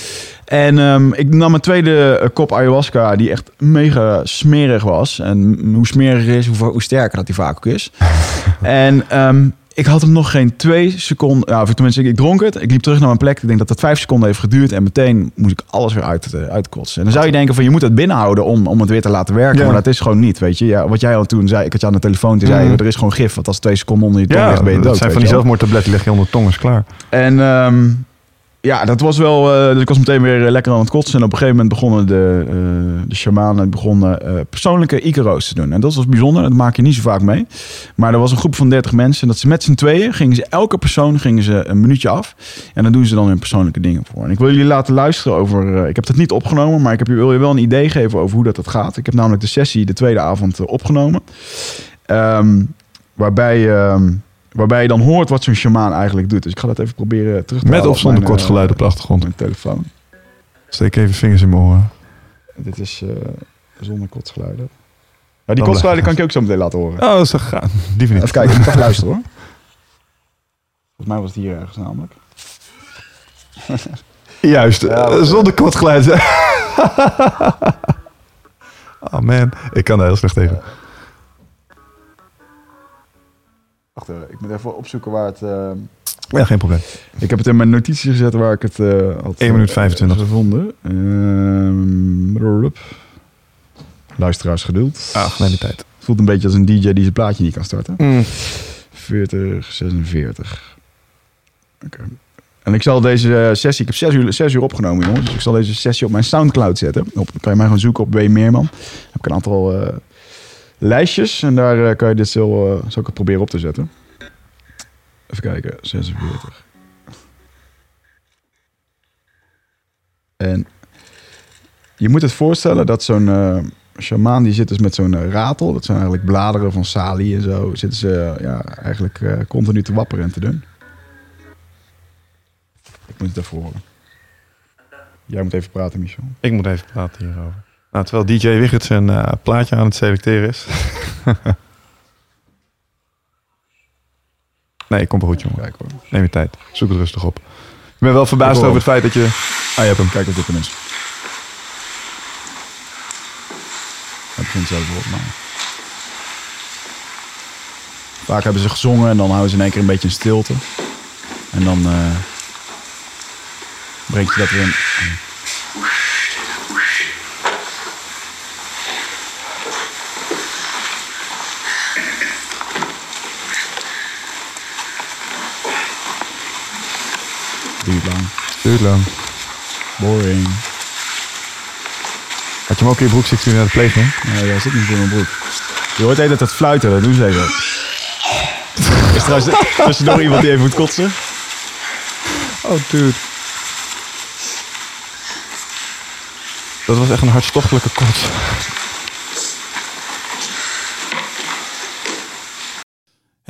En ehm, ik nam een tweede eh, kop ayahuasca die echt mega smerig was. En hoe smeriger is, hoe, hoe sterker dat die vaak ook is. *laughs* en ehm, ik had hem nog geen twee seconden... Nou, of tenminste, ik, ik dronk het. Ik liep terug naar mijn plek. Ik denk dat dat vijf seconden heeft geduurd. En meteen moest ik alles weer uit, uh, uitkotsen. En dan zou je denken van, je moet het binnenhouden om, om het weer te laten werken. Ja. Maar dat is gewoon niet, weet je. Ja, wat jij al toen zei, ik had je aan de telefoon, toen zei Mhm. er is gewoon gif. Want als twee seconden onder je tong Ja, ligt, ben je dat dood. zijn weet van die zelfmoordtabletten leg je onder de tong, is klaar. En ehm, ja, dat was wel. eh, dus ik was meteen weer lekker aan het kotsen. En op een gegeven moment begonnen de, eh de shamanen begonnen, eh, persoonlijke Icaro's te doen. En dat was bijzonder. Dat maak je niet zo vaak mee. Maar er was een groep van 30 mensen. En dat ze met z'n tweeën gingen ze elke persoon gingen ze een minuutje af. En dan doen ze dan hun persoonlijke dingen voor. En ik wil jullie laten luisteren over. eh, ik heb dat niet opgenomen, maar ik heb je, wil je wel een idee geven over hoe dat, dat gaat. Ik heb namelijk de sessie de tweede avond eh, opgenomen. Ehm, waarbij. ehm, Waarbij je dan hoort wat zo'n shamaan eigenlijk doet. Dus ik ga dat even proberen terug te Met of zonder kort geluid eh, op de achtergrond. mijn telefoon. Steek even vingers in mijn oren. Dit is eh, zonder kotsgeluiden. Ja, die kotsgeluiden kan ik je ook zo meteen laten horen. Oh, dat is gaan. Liever niet. Even kijken, ik moet even luisteren hoor. Volgens mij was het hier ergens namelijk. *laughs* Juist, Ja, eh, zonder kort geluid. *laughs* oh man, ik kan daar heel slecht tegen. Wacht ik moet even opzoeken waar het... eh, Ja, geen probleem. ik heb het in mijn notities gezet waar ik het eh had 1 minuut eh, 25. gevonden. Ehm. Luisteraars geduld. Ah, je tijd. Het voelt een beetje als een DJ die zijn plaatje niet kan starten. Mm. 40, 46. Oké. En ik zal deze eh, sessie, ik heb zes uur, zes uur opgenomen jongens, dus ik zal deze sessie op mijn Soundcloud zetten. Op, dan kan je mij gewoon zoeken op W. Meerman. Heb ik een aantal eh, lijstjes en daar eh, kan je dit zo, eh, zal ik proberen op te zetten. Even kijken, 46. En je moet het voorstellen dat zo'n eh shamaan die zit dus met zo'n ratel. Dat zijn eigenlijk bladeren van salie en zo. Zitten ze ja, eigenlijk continu te wapperen en te doen. Ik moet het even. Jij moet even praten, Michel. Ik moet even praten hierover. Nou, terwijl DJ Wigert zijn eh, plaatje aan het selecteren is. *laughs* nee, kom maar goed, jongen. Kijk hoor. Neem je tijd. Zoek het rustig op. Ik ben wel verbaasd over het feit dat je Ah, je hebt hem. Kijk of dit hem is. Hij begint zo voor maar. Vaak hebben ze gezongen en dan houden ze in één keer een beetje in stilte. En dan eh brengt je dat weer in. Duurt lang. Duurt lang. Boring. Had je hem ook in je broek zitten naar de pleeg ging? Nee, hij zit niet in mijn broek. Je hoort even dat fluiten, dat doen ze even. *laughs* Is trouwens tussendoor iemand die even moet kotsen? Oh, dude. Dat was echt een hartstochtelijke kots.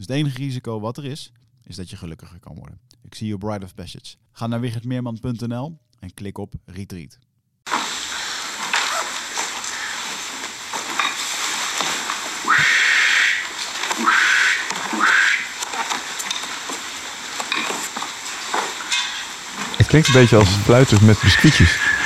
Dus het enige risico wat er is, is dat je gelukkiger kan worden. Ik zie je Bride of Passage. Ga naar wichertmeerman.nl en klik op Retreat. Het klinkt een beetje als fluiten met biscuitjes.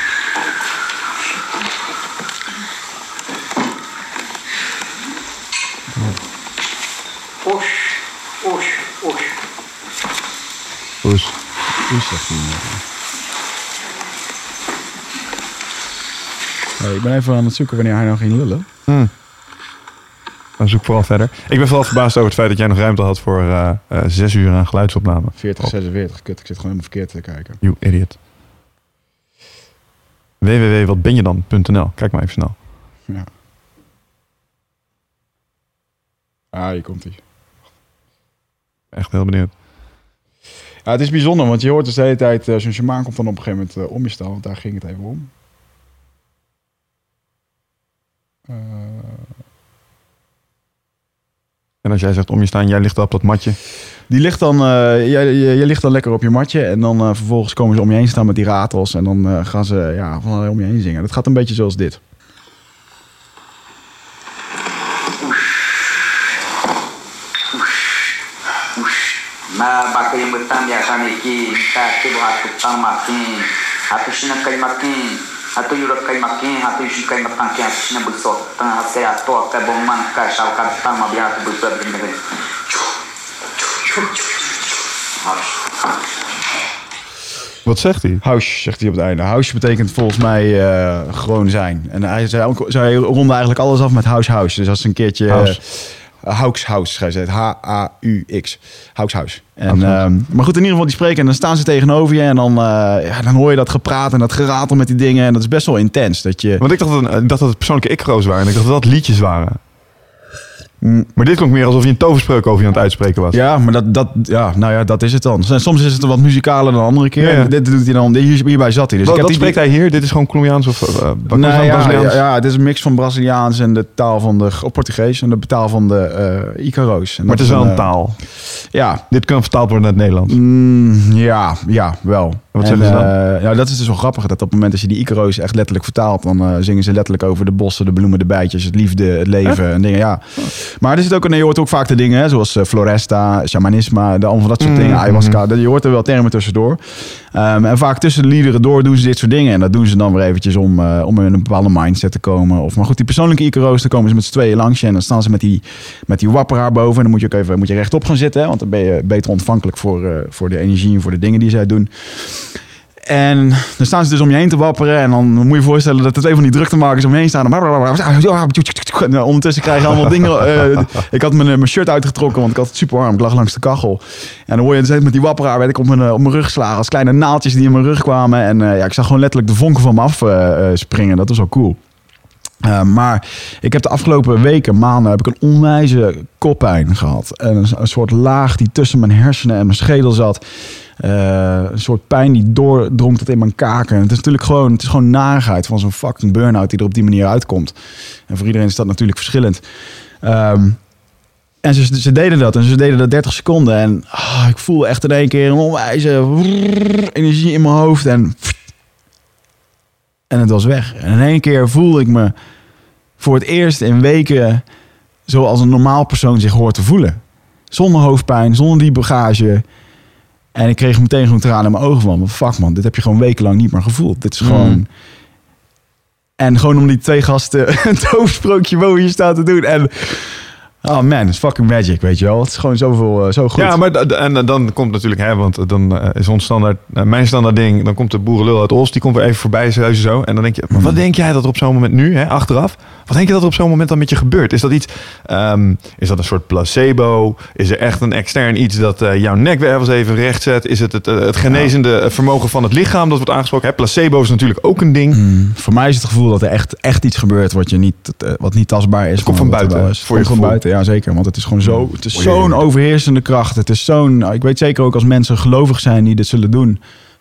Hey, ik ben even aan het zoeken wanneer hij nou ging lullen. Dan zoek vooral verder. Ik ben vooral verbaasd over het feit dat jij nog ruimte had voor eh, eh, zes uur aan geluidsopname. 40, 46. Kut, ik zit gewoon helemaal verkeerd te kijken. You idiot. www.watbenjedan.nl Kijk maar even snel. Ja. Ah, hier komt hij. Echt heel benieuwd. Ja, het is bijzonder, want je hoort dus de hele tijd... eh, Zo'n shamaan komt dan op een gegeven moment eh, om je staan, want daar ging het even om. Eh, En als jij zegt om je staan, jij ligt op dat matje. die ligt dan, eh, jij, jij, jij ligt dan lekker op je matje en dan eh, vervolgens komen ze om je heen staan met die ratels en dan eh, gaan ze ja, van om je heen zingen. Dat gaat een beetje zoals dit. Kai makin. Hatu hatu shina buso. Tan hase ato ka bo man ka shau ka tam ma biatu buso bin bin. Wat zegt hij? House, zegt hij op het einde. House betekent volgens mij eh, gewoon zijn. En hij, ook- zij ronden eigenlijk alles af met house house. Dus als ze een keertje... House. House House, hij zegt H-A-U-X. House. En, ehm, maar goed, in ieder geval die spreken en dan staan ze tegenover je en dan, eh, ja, dan hoor je dat gepraat en dat geratel met die dingen. En dat is best wel intens. Dat je, Want ik dacht dat, ik dacht dat het persoonlijke ikro's waren. En ik dacht dat dat liedjes waren. Maar dit klonk meer alsof je een toverspreuk over je aan het uitspreken was. Ja, maar dat, dat, ja, nou ja, dat is het dan. Soms is het wat muzikaler dan de andere keer. Ja, ja. Dit doet hij dan, hier, hierbij zat hij. Dus Wat, ik heb die- spreekt hij hier? Dit is gewoon Colombiaans of uh, Nee, ja, Braziliaans? ja, ja, het is een mix van Braziliaans en de taal van de op Portugees en de taal van de eh Icaro's. En Maar het dat is wel een, een eh, taal. Ja, Dit kan vertaald worden naar het Nederlands. mm, ja, ja, wel. Wat En, zeggen ze dan? eh, ja, dat is dus wel grappig. Dat op het moment dat je die Icaro's echt letterlijk vertaalt, dan eh, zingen ze letterlijk over de bossen, de bloemen, de bijtjes, het liefde, het leven en dingen. Ja. Maar er zit ook, een- je hoort ook vaak de dingen, hè, zoals eh, floresta, shamanisme, de, allemaal van dat soort Mm, dingen, ayahuasca. mhm. Dat- Je hoort er wel termen tussendoor. Ehm, en vaak tussen de liederen door doen ze dit soort dingen. En dat doen ze dan weer eventjes om, eh, om in een bepaalde mindset te komen. Of, maar goed, die persoonlijke Icaro's, dan komen ze met z'n tweeën langs. En dan staan ze met die, met die wapperaar boven. En dan moet je ook even moet je rechtop gaan zitten. Want dan ben je beter ontvankelijk voor, eh, voor de energie en voor de dingen die zij doen. En dan staan ze dus om je heen te wapperen. En dan moet je je voorstellen dat er twee van die druktemakers om je heen staan. En ondertussen krijg je allemaal *laughs* dingen. eh, ik had mijn, mijn shirt uitgetrokken, want ik had het super warm. Ik lag langs de kachel. En dan hoor je dus met die wapperaar werd ik op mijn, eh, op mijn rug geslagen. Als kleine naaldjes die in mijn rug kwamen. En eh, ja, ik zag gewoon letterlijk de vonken van me af eh, eh, springen. Dat was wel cool. Uh, maar ik heb de afgelopen weken, maanden, heb ik een onwijze koppijn gehad. En een, een soort laag die tussen mijn hersenen en mijn schedel zat. Uh, een soort pijn die doordrong tot in mijn kaken. En het is natuurlijk gewoon, het is gewoon narigheid van zo'n fucking burn-out die er op die manier uitkomt. En voor iedereen is dat natuurlijk verschillend. Um, en ze, ze, deden dat en ze deden dat 30 seconden. En oh, ik voel echt in één keer een onwijze energie in mijn hoofd. En, en het was weg. En in één keer voelde ik me voor het eerst in weken zoals een normaal persoon zich hoort te voelen. Zonder hoofdpijn, zonder die bagage. En ik kreeg meteen gewoon tranen in mijn ogen van. Fuck man, dit heb je gewoon wekenlang niet meer gevoeld. Dit is gewoon... Mm. En gewoon om die twee gasten *laughs* een toversprookje boven je staan te doen. En oh man, it's fucking magic, weet je wel. Het is gewoon zoveel, uh, zo goed. Ja, maar en dan komt natuurlijk, hè, want dan uh, is ons standaard, mijn standaard ding, dan komt de boerenlul uit Os, die komt weer even voorbij zuizen zo. En dan denk je, maar wat denk jij dat er op zo'n moment nu, hè, achteraf, wat denk je dat er op zo'n moment dan met je gebeurt? Is dat iets, um, is dat een soort placebo? Is er echt een extern iets dat uh, jouw nekwervels even recht zet? Is het het, het genezende ja. vermogen van het lichaam dat wordt aangesproken? Hè, placebo is natuurlijk ook een ding. Mm, voor mij is het gevoel dat er echt, echt iets gebeurt wat, je niet, wat niet tastbaar is. Het komt van buiten, voor je van buiten, ja zeker. Want het is gewoon zo, het is zo'n overheersende kracht. Het is zo'n, ik weet zeker ook als mensen gelovig zijn die dit zullen doen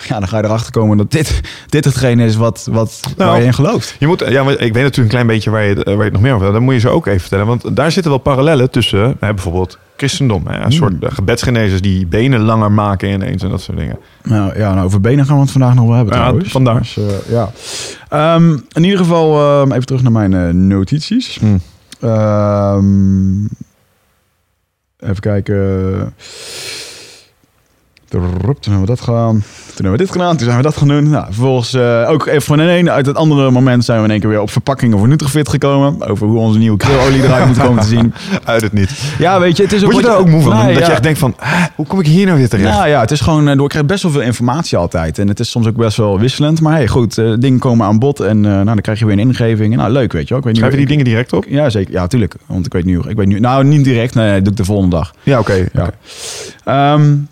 ja, dan ga je erachter komen dat dit, dit hetgene is wat, wat, nou, waar je in gelooft. Je moet, ja, maar ik weet natuurlijk een klein beetje waar je, waar je het nog meer over wil. Dat moet je zo ook even vertellen. Want daar zitten wel parallellen tussen hè, bijvoorbeeld christendom. Hè, een mm. soort gebedsgenezers die benen langer maken ineens en dat soort dingen. Nou ja, nou, over benen gaan we het vandaag nog wel hebben ja, trouwens. Vandaar. Dus, uh, ja. Um, in ieder geval, um, even terug naar mijn uh, notities. Mm. Um, even kijken. Toen hebben we dat gedaan. Toen hebben we dit gedaan. Toen zijn we dat gaan doen. Nou, vervolgens uh, ook even van een uit het andere moment zijn we in één keer weer op verpakkingen voor Nutrifit gekomen. Over hoe onze nieuwe krilolie eruit moet komen te zien. *laughs* Uit het niet. Ja, weet je, het is ook... Word je daar ook moe van? Dat ja. je echt denkt van, hoe kom ik hier nou weer terecht? Nou ja, het is gewoon... Uh, ik krijg best wel veel informatie altijd. En het is soms ook best wel wisselend. Maar hey, goed, uh, dingen komen aan bod. En nou, dan krijg je weer een ingeving. Nou, leuk, weet je wel. Ik weet Schrijf je die dingen direct op? Ja, zeker. Ja, tuurlijk. Want ik weet nu... Ik weet nu nou, niet direct. Nee, doe ik de volgende dag. Ja, oké. Okay, ja. Okay. Um,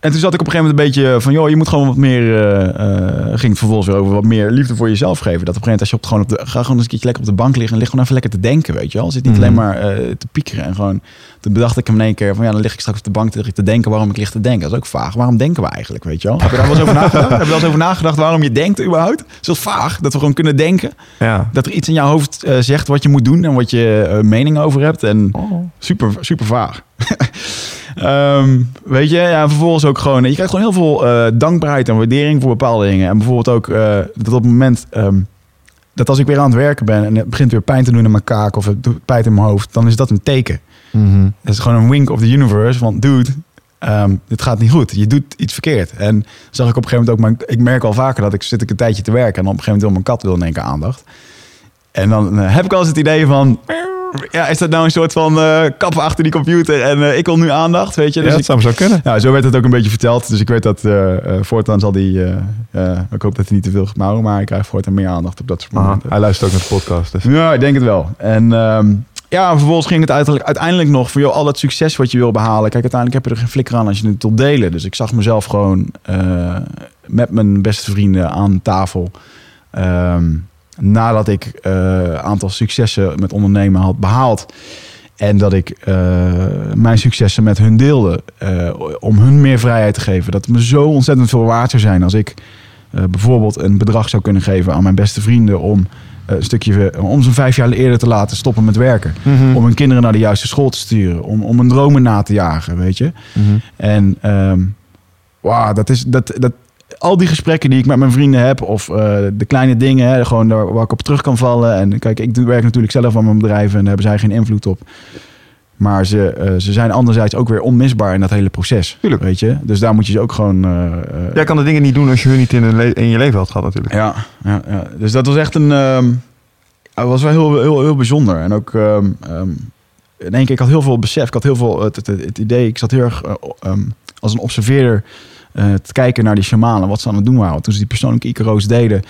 en toen zat ik op een gegeven moment een beetje van, joh, je moet gewoon wat meer, uh, uh, ging het vervolgens weer over wat meer liefde voor jezelf geven. Dat op een gegeven moment als je op, gewoon op de, ga gewoon eens een keertje lekker op de bank liggen en lig gewoon even lekker te denken, weet je wel. Zit niet mm. alleen maar uh, te piekeren en gewoon, toen bedacht ik hem in één keer van, ja, dan lig ik straks op de bank te, te denken waarom ik lig te denken. Dat is ook vaag. Waarom denken we eigenlijk, weet je wel? Heb je daar wel eens over nagedacht? Heb je wel eens over nagedacht waarom je denkt überhaupt? Het is wel vaag, dat we gewoon kunnen denken. Ja. Dat er iets in jouw hoofd zegt wat je moet doen en wat je mening over hebt. En oh. super, super vaag. *laughs* Um, weet je, ja, vervolgens ook gewoon... Je krijgt gewoon heel veel uh, dankbaarheid en waardering voor bepaalde dingen. En bijvoorbeeld ook uh, dat op het moment... Um, dat als ik weer aan het werken ben en het begint weer pijn te doen in mijn kaak... of het doet pijn in mijn hoofd, dan is dat een teken. Mm -hmm. Dat is gewoon een wink of the universe. Want dude, um, dit gaat niet goed. Je doet iets verkeerd. En zag ik op een gegeven moment ook... Maar ik merk al vaker dat ik zit ik een tijdje te werken... en dan op een gegeven moment wil mijn kat wil in één keer aandacht. En dan uh, heb ik al eens het idee van ja, is dat nou een soort van uh, kap achter die computer en uh, ik wil nu aandacht, weet je? Dus ja, dat zou ik, zo kunnen. Ja, zo werd het ook een beetje verteld. Dus ik weet dat uh, voortaan zal die, ik hoop dat hij niet te veel gaat maar ik krijg voortaan meer aandacht op dat soort momenten. Hij luistert ook naar de podcast. Dus. Ja, ik denk het wel. En um, ja, vervolgens ging het uiteindelijk, uiteindelijk nog voor jou al dat succes wat je wil behalen. Kijk, uiteindelijk heb je er geen flikker aan als je het wilt delen. Dus ik zag mezelf gewoon met mijn beste vrienden aan tafel. Um, nadat ik een uh, aantal successen met ondernemen had behaald. En dat ik uh, mijn successen met hun deelde. Uh, om hun meer vrijheid te geven. Dat het me zo ontzettend veel waard zou zijn als ik bijvoorbeeld een bedrag zou kunnen geven aan mijn beste vrienden. Om een stukje om ze vijf jaar eerder te laten stoppen met werken. Mhm. Mm -hmm. Om hun kinderen naar de juiste school te sturen. Om, om hun dromen na te jagen, weet je. Mm -hmm. En um, wow, dat is dat. dat al die gesprekken die ik met mijn vrienden heb, of eh, de kleine dingen, hè, gewoon daar, waar ik op terug kan vallen. En kijk, ik werk natuurlijk zelf aan mijn bedrijf en daar hebben zij geen invloed op. Maar ze, eh, ze zijn anderzijds ook weer onmisbaar in dat hele proces. Tuurlijk. Weet je? Dus daar moet je ze ook gewoon. eh, Jij kan de dingen niet doen als je hun niet in, een in je leven had gehad natuurlijk. ja, ja, ja. Dus dat was echt een. ehm het was wel heel, heel, heel bijzonder. En ook. ehm, ehm, in één keer, ik had heel veel besef. Ik had heel veel het, het, het idee. Ik zat heel erg als een observeerder eh, te kijken naar die shamanen. Wat ze aan het doen waren. Toen ze die persoonlijke Icaro's deden.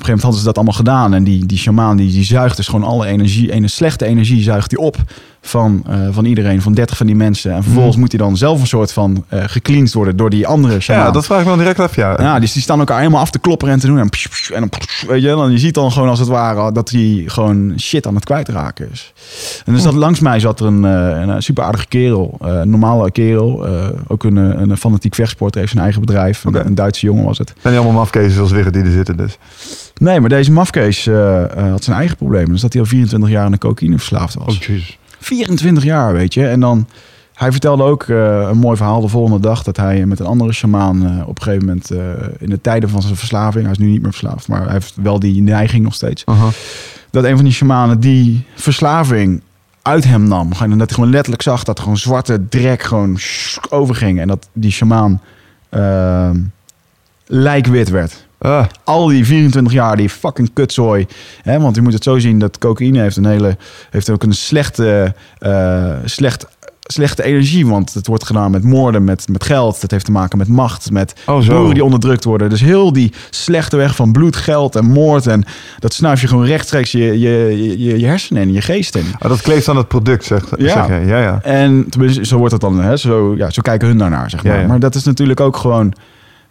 Op een gegeven moment hadden ze dat allemaal gedaan. En die, die shamaan die, die zuigt dus gewoon alle energie. Ene slechte energie zuigt hij op van, eh, van iedereen. Van 30 van die mensen. En vervolgens moet hij dan zelf een soort van gecleansed worden door die andere shamaan. Ja, dat vraag ik me dan direct af. Ja. Ja, dus die staan elkaar helemaal af te klopperen en te doen. En, psh, psh, en psh, weet je, dan je ziet dan gewoon als het ware dat hij gewoon shit aan het kwijtraken is. En dus dat langs mij zat er een, eh, een super aardige kerel, een normale kerel, ook een, een fanatiek vechtsporter, heeft zijn eigen bedrijf. Een, een Duitse jongen was het. zijn die allemaal mafkezen zoals Wigger die er zitten dus. Nee, maar deze mafkees eh, eh, had zijn eigen probleem. Dus dat hij al 24 jaar aan de cocaïne verslaafd was. jezus. 24 jaar, weet je. En dan, hij vertelde ook eh, een mooi verhaal de volgende dag... dat hij met een andere shamaan op een gegeven moment... in de tijden van zijn verslaving... hij is nu niet meer verslaafd, maar hij heeft wel die neiging nog steeds... dat een van die shamanen die verslaving uit hem nam. En dat hij gewoon letterlijk zag dat er gewoon zwarte drek gewoon overging. En dat die shamaan eh, lijkwit werd Ah, al die 24 jaar, die fucking kutzooi. Hè, want je moet het zo zien dat cocaïne heeft een hele, heeft ook een slechte, eh, slecht, slechte energie. Want het wordt gedaan met moorden, met, met geld. Het heeft te maken met macht, met Oh, boeren die onderdrukt worden. Dus heel die slechte weg van bloed, geld en moord. En dat snuif je gewoon rechtstreeks je, je, je, je hersenen in, je geest in. ah, dat kleeft aan het product, zeg, Ja. zeg je. Ja, ja. En tenminste, zo wordt het dan, hè? Zo, ja, zo kijken hun daarnaar, zeg maar. Ja, ja. Maar dat is natuurlijk ook gewoon...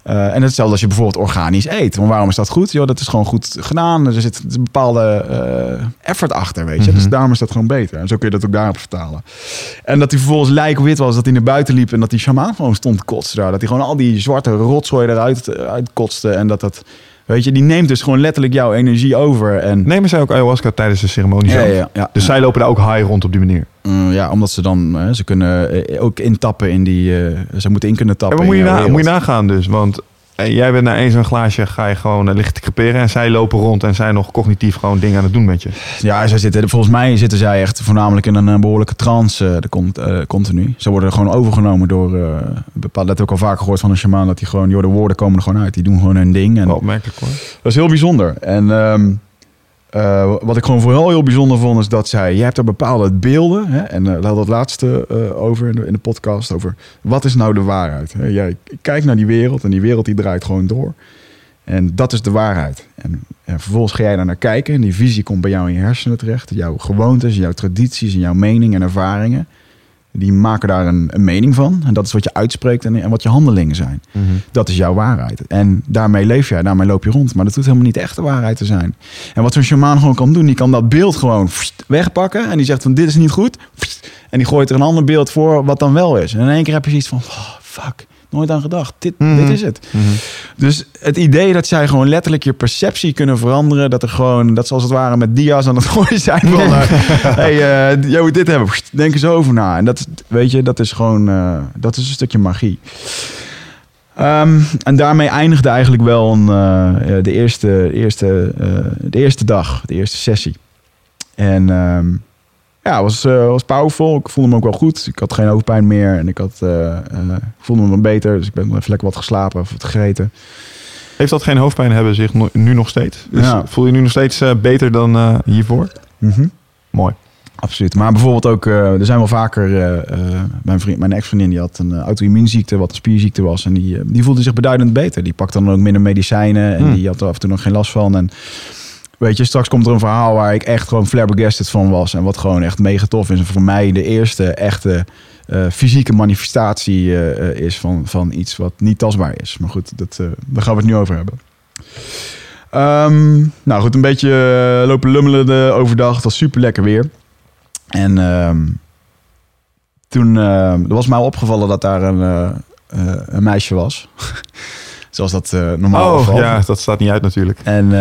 eh, en hetzelfde als je bijvoorbeeld organisch eet. Want waarom is dat goed? Joh, dat is gewoon goed gedaan. Er zit een bepaalde eh, effort achter, weet je. Mhm. Dus daarom is dat gewoon beter. En zo kun je dat ook daarop vertalen. En dat hij vervolgens lijkwit was, dat hij naar buiten liep... en dat die shamaan gewoon stond te kotsen daar. Dat hij gewoon al die zwarte rotzooi eruit eh, uitkotste. En dat dat... Weet je, die neemt dus gewoon letterlijk jouw energie over. En, Nemen zij ook ayahuasca tijdens de ceremonie ja, zelf? ja, ja, Dus zij lopen daar ook high rond op die manier. Mm, ja, omdat ze dan... ze kunnen eh, ook intappen in die... eh, ze moeten in kunnen En tappen wat moet je, na, moet je nagaan dus? Want jij bent na één zo'n glaasje, ga je gewoon eh, liggen te creperen. En zij lopen rond en zijn nog cognitief gewoon dingen aan het doen met je. Ja, zij zitten, volgens mij zitten zij echt voornamelijk in een eh, behoorlijke trance eh, de eh, continu. Ze worden gewoon overgenomen door uh, bepaalde. Dat heb ik al vaker gehoord van een shamaan dat die gewoon, joh, de woorden komen er gewoon uit. Die doen gewoon hun ding. En Wel opmerkelijk hoor. dat is heel bijzonder. En ehm, eh, wat ik gewoon vooral heel bijzonder vond, is dat zij, je hebt er bepaalde beelden. Hè, en uh, hadden het laatste uh, over in de, in de podcast, over wat is nou de waarheid. Hè? Jij kijkt naar die wereld en die wereld die draait gewoon door. En dat is de waarheid. En, en, vervolgens ga jij daar naar kijken en die visie komt bij jou in je hersenen terecht. Jouw gewoontes, jouw tradities en jouw meningen en ervaringen. Die maken daar een, een, mening van. En dat is wat je uitspreekt en, en wat je handelingen zijn. Mm-hmm. Dat is jouw waarheid. En daarmee leef jij, daarmee loop je rond. Maar dat hoeft helemaal niet echt de waarheid te zijn. En wat zo'n shamaan gewoon kan doen, die kan dat beeld gewoon wegpakken. En die zegt van dit is niet goed. En die gooit er een ander beeld voor wat dan wel is. En in één keer heb je zoiets van, oh, fuck. Nooit aan gedacht. Dit, Mhm. dit is het. Mm-hmm. Dus het idee dat zij gewoon letterlijk je perceptie kunnen veranderen. Dat er gewoon, dat ze als het ware met dia's aan het *laughs* gooien zijn. Van, uh, hey, uh, jij moet dit hebben. Denk eens over na. En dat, weet je, dat is gewoon, uh, dat is een stukje magie. Um, en daarmee eindigde eigenlijk wel een, uh, de, eerste, eerste, de eerste dag, de eerste sessie. En um, ja, was, uh, was powerful. Ik voelde me ook wel goed. Ik had geen hoofdpijn meer en ik had, uh, voelde me beter. Dus ik ben even lekker wat geslapen of wat gegeten. Heeft dat geen hoofdpijn hebben zich nu nog steeds? Dus ja. voel je nu nog steeds beter dan hiervoor? Mm -hmm. Mooi. Absoluut. Maar bijvoorbeeld ook, er zijn wel vaker, mijn, vriend, mijn ex-vriendin die had een auto-immuunziekte, wat een spierziekte was. En die, die voelde zich beduidend beter. Die pakte dan ook minder medicijnen en mm. die had er af en toe nog geen last van. En weet je, straks komt er een verhaal waar ik echt gewoon flabbergasted van was. En wat gewoon echt mega tof is. En voor mij de eerste echte uh, fysieke manifestatie uh, is van, van iets wat niet tastbaar is. Maar goed, dat, daar gaan we het nu over hebben. Um, nou goed, een beetje lopen lummelen de overdag. Was super lekker weer. En um, toen er was mij opgevallen dat daar een, een meisje was. *laughs* Zoals dat uh, normaal oh, valt. ja, dat staat niet uit natuurlijk. En uh,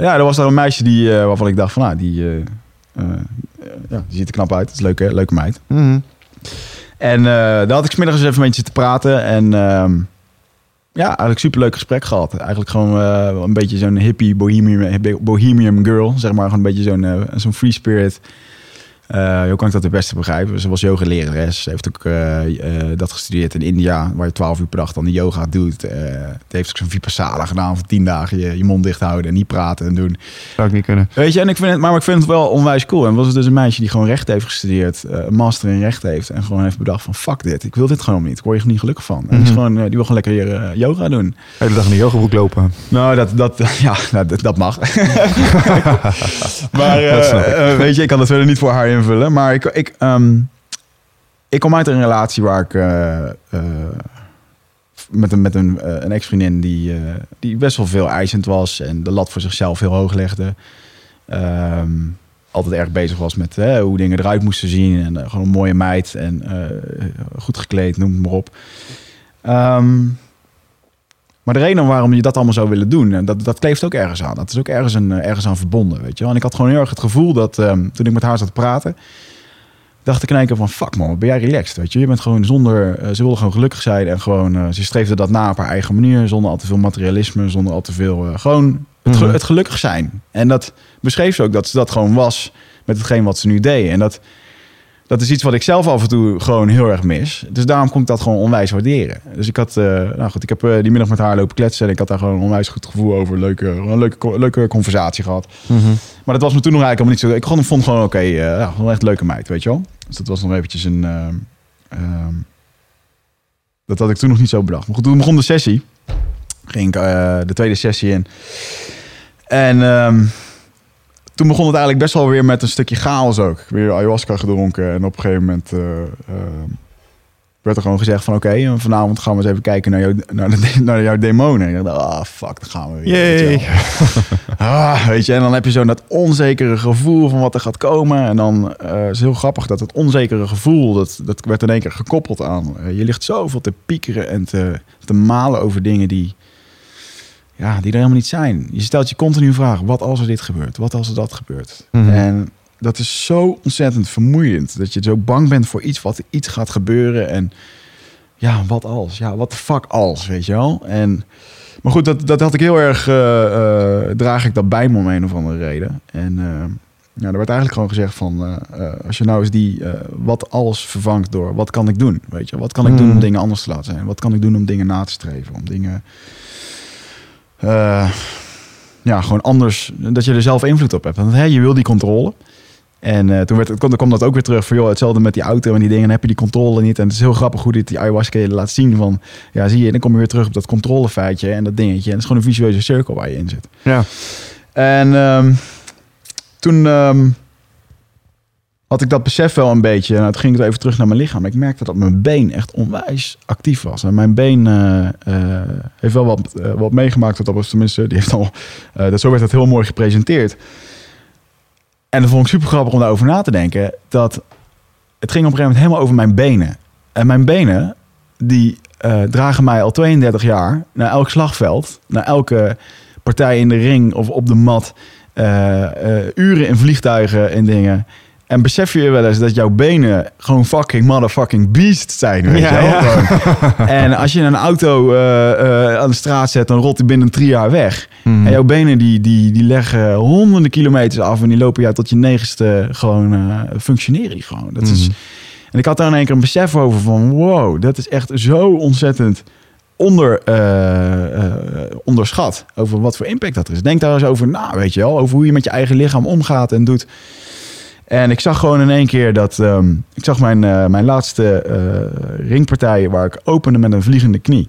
ja, er was daar een meisje die, waarvan ik dacht van, nou, die, ja, die ziet er knap uit. Dat is een leuke, leuke meid. Mm -hmm. En daar had ik smiddags even een beetje te praten. En um, ja, eigenlijk superleuk gesprek gehad. Eigenlijk gewoon een beetje zo'n hippie bohemian, bohemian girl, zeg maar. Gewoon een beetje zo'n zo'n free spirit. Uh, hoe kan ik dat het beste begrijpen? Ze was yoga lerares. Ze heeft ook uh, uh, dat gestudeerd in India, waar je 12 uur per dag dan de yoga doet. het heeft ook zo'n vipassana gedaan voor 10 dagen. Je, je mond dicht houden en niet praten en doen. Zou ik niet kunnen. Weet je, en ik vind het, maar ik vind het wel onwijs cool. En was het dus een meisje die gewoon recht heeft gestudeerd, een master in recht heeft. En gewoon heeft bedacht van fuck dit, ik wil dit gewoon niet. Ik word je niet gelukkig van. En die, is gewoon, die wil gewoon lekker yoga doen. De hele dag in de yogabroek lopen. Nou, dat, dat, *laughs* ja, dat, dat mag. *laughs* *laughs* maar weet je, ik kan het verder niet voor haar invullen. Maar ik, ik, um, ik kom uit een relatie waar ik uh, met een, met een, uh, een ex-vriendin die, die best wel veel eisend was en de lat voor zichzelf heel hoog legde. Um, altijd erg bezig was met hoe dingen eruit moesten zien. En gewoon een mooie meid en goed gekleed, noem het maar op. Um, maar de reden waarom je dat allemaal zou willen doen, dat, dat kleeft ook ergens aan. Dat is ook ergens, een, ergens aan verbonden, weet je wel. En ik had gewoon heel erg het gevoel dat um, toen ik met haar zat te praten, dacht ik in één keer van, fuck man, ben jij relaxed, weet je. Je bent gewoon zonder, uh, ze wilde gewoon gelukkig zijn en gewoon, uh, ze streefde dat na op haar eigen manier, zonder al te veel materialisme, zonder al te veel, uh, gewoon het, ge het, gelukkig zijn. En dat beschreef ze ook, dat ze dat gewoon was met hetgeen wat ze nu deed. En dat, dat is iets wat ik zelf af en toe gewoon heel erg mis. Dus daarom kon ik dat gewoon onwijs waarderen. Dus ik had, uh, nou goed, ik heb uh, die middag met haar lopen kletsen en ik had daar gewoon een onwijs goed gevoel over. Leuke, een leuke, leuke conversatie gehad. Mm -hmm. Maar dat was me toen nog eigenlijk helemaal niet zo. Ik gewoon, vond gewoon oké, okay, uh, ja, gewoon echt leuke meid, weet je wel. Dus dat was nog eventjes een. dat had ik toen nog niet zo bedacht. Maar goed, toen begon de sessie. Ging ik de tweede sessie in. En. Um, toen begon het eigenlijk best wel weer met een stukje chaos ook. Weer ayahuasca gedronken en op een gegeven moment uh, uh, werd er gewoon gezegd van oké, okay, vanavond gaan we eens even kijken naar, jou, naar, de, naar jouw demonen. En ik dacht, ah fuck, dan gaan we weer. Weet je, *laughs* ah, weet je, en dan heb je zo dat onzekere gevoel van wat er gaat komen. En dan uh, is heel grappig dat het onzekere gevoel, dat, dat werd in één keer gekoppeld aan. je ligt zoveel te piekeren en te, te malen over dingen die ja, die er helemaal niet zijn. Je stelt je continu vragen, wat als er dit gebeurt? Wat als er dat gebeurt? Mm -hmm. En dat is zo ontzettend vermoeiend. Dat je zo bang bent voor iets wat iets gaat gebeuren. En ja, wat als? Ja, wat de fuck als, weet je wel? En, maar goed, dat, dat had ik heel erg... Uh, uh, draag ik dat bij me om een of andere reden. En uh, ja, er werd eigenlijk gewoon gezegd van... als je nou eens die wat als vervangt door... wat kan ik doen, weet je? Wat kan ik doen om dingen anders te laten zijn? Wat kan ik doen om dingen na te streven? Om dingen... Uh, ja, gewoon anders, dat je er zelf invloed op hebt. Want hè, je wil die controle. En uh, toen, werd, toen kwam dat ook weer terug van, joh, hetzelfde met die auto en die dingen, dan heb je die controle niet. En het is heel grappig hoe dit die ayahuasca laat zien van, ja, zie je, dan kom je weer terug op dat controlefeitje en dat dingetje. En het is gewoon een visueuze cirkel waar je in zit. Ja. En um, toen um, had ik dat besef wel een beetje. En nou, ging ik even terug naar mijn lichaam. Ik merkte dat mijn been echt onwijs actief was. En mijn been uh, uh, heeft wel wat, uh, wat meegemaakt. Dat was tenminste, die heeft al. dat, zo werd het heel mooi gepresenteerd. En dat vond ik super grappig om daarover na te denken. Dat het ging op een gegeven moment helemaal over mijn benen. En mijn benen, die dragen mij al 32 jaar naar elk slagveld, naar elke partij in de ring of op de mat. uren in vliegtuigen en dingen. En besef je wel eens dat jouw benen gewoon fucking motherfucking beast zijn, weet ja, je wel? Ja. *laughs* en als je een auto uh, uh, aan de straat zet, dan rolt die binnen drie jaar weg. Mm. En jouw benen die, die, die leggen honderden kilometers af en die lopen jou tot je negenste gewoon uh, functioneren gewoon. Dat mm. is, en ik had daar in één keer een besef over van wow, dat is echt zo ontzettend onder, onderschat over wat voor impact dat er is. Denk daar eens over na, weet je wel, over hoe je met je eigen lichaam omgaat en doet. En ik zag gewoon in één keer dat... Um, ik zag mijn, uh, mijn laatste uh, ringpartij waar ik opende met een vliegende knie.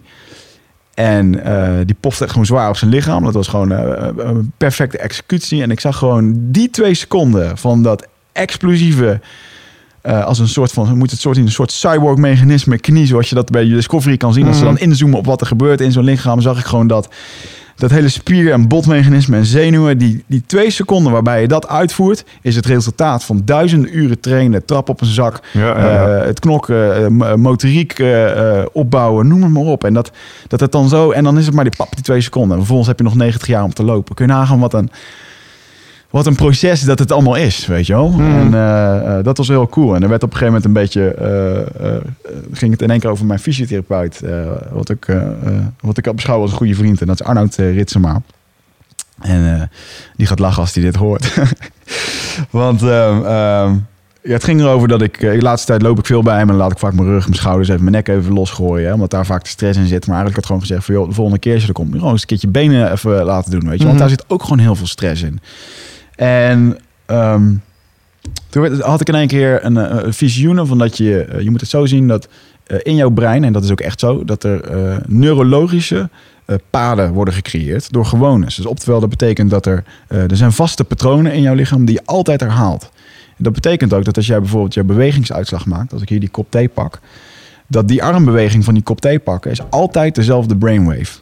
En uh, die pofte echt gewoon zwaar op zijn lichaam. Dat was gewoon een perfecte executie. En ik zag gewoon die twee seconden van dat explosieve... als een soort van, moet het soort in een soort cyborg mechanisme knie, zoals je dat bij Discovery kan zien. Mm. Als ze dan inzoomen op wat er gebeurt in zo'n lichaam, zag ik gewoon dat dat hele spier- en botmechanisme en zenuwen, die, die twee seconden waarbij je dat uitvoert, is het resultaat van duizenden uren trainen, trap op een zak, ja, ja, ja. Uh, het knokken, uh, motoriek uh, opbouwen, noem het maar op. En dat, dat het dan zo, en dan is het maar die pap, die twee seconden. En vervolgens heb je nog 90 jaar om te lopen. Kun je nagaan wat een, wat een proces dat het allemaal is, weet je wel. En eh, eh, dat was heel cool. En er werd op een gegeven moment een beetje, eh, ging het in één keer over mijn fysiotherapeut, wat, ik, wat ik beschouw als een goede vriend. En dat is Arnoud Ritsema. En die gaat lachen als hij dit hoort. *laughs* Want ehm, ehm, ja, het ging erover dat ik, de laatste tijd loop ik veel bij hem en laat ik vaak mijn rug, mijn schouders even, mijn nek even losgooien. Hè, omdat daar vaak de stress in zit. Maar eigenlijk had ik gewoon gezegd van, joh, de volgende keer als je er komt, gewoon eens een keertje benen even laten doen, weet je. Want daar zit ook gewoon heel veel stress in. En ehm, toen had ik in één keer een, eh, een visioen van dat je, eh, je moet het zo zien dat eh, in jouw brein, en dat is ook echt zo, dat er neurologische paden worden gecreëerd door gewoontes. Dus oftewel, dat betekent dat er, er zijn vaste patronen in jouw lichaam die je altijd herhaalt. Dat betekent ook dat als jij bijvoorbeeld je bewegingsuitslag maakt, als ik hier die kop thee pak, dat die armbeweging van die kop thee pakken is altijd dezelfde brainwave.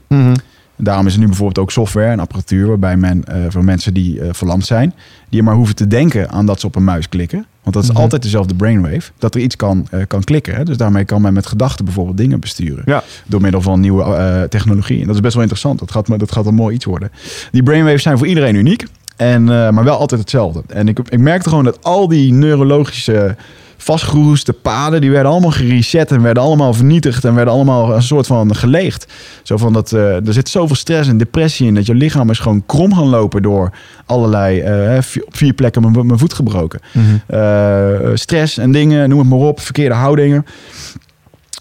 Daarom is er nu bijvoorbeeld ook software en apparatuur waarbij men eh, voor mensen die eh, verlamd zijn, die maar hoeven te denken aan dat ze op een muis klikken. Want dat is Mhm. altijd dezelfde brainwave. Dat er iets kan, eh, kan klikken. Hè? Dus daarmee kan men met gedachten bijvoorbeeld dingen besturen. Ja. Door middel van nieuwe technologie. En dat is best wel interessant. Dat gaat, dat gaat een mooi iets worden. Die brainwaves zijn voor iedereen uniek. En, maar wel altijd hetzelfde. En ik, ik merkte gewoon dat al die neurologische vastgeroeste paden, die werden allemaal gereset en werden allemaal vernietigd en werden allemaal een soort van geleegd. Zo van dat eh, er zit zoveel stress en depressie in dat je lichaam is gewoon krom gaan lopen door allerlei eh, vier- op vier plekken mijn, mijn voet gebroken. Eh, stress en dingen, noem het maar op, verkeerde houdingen,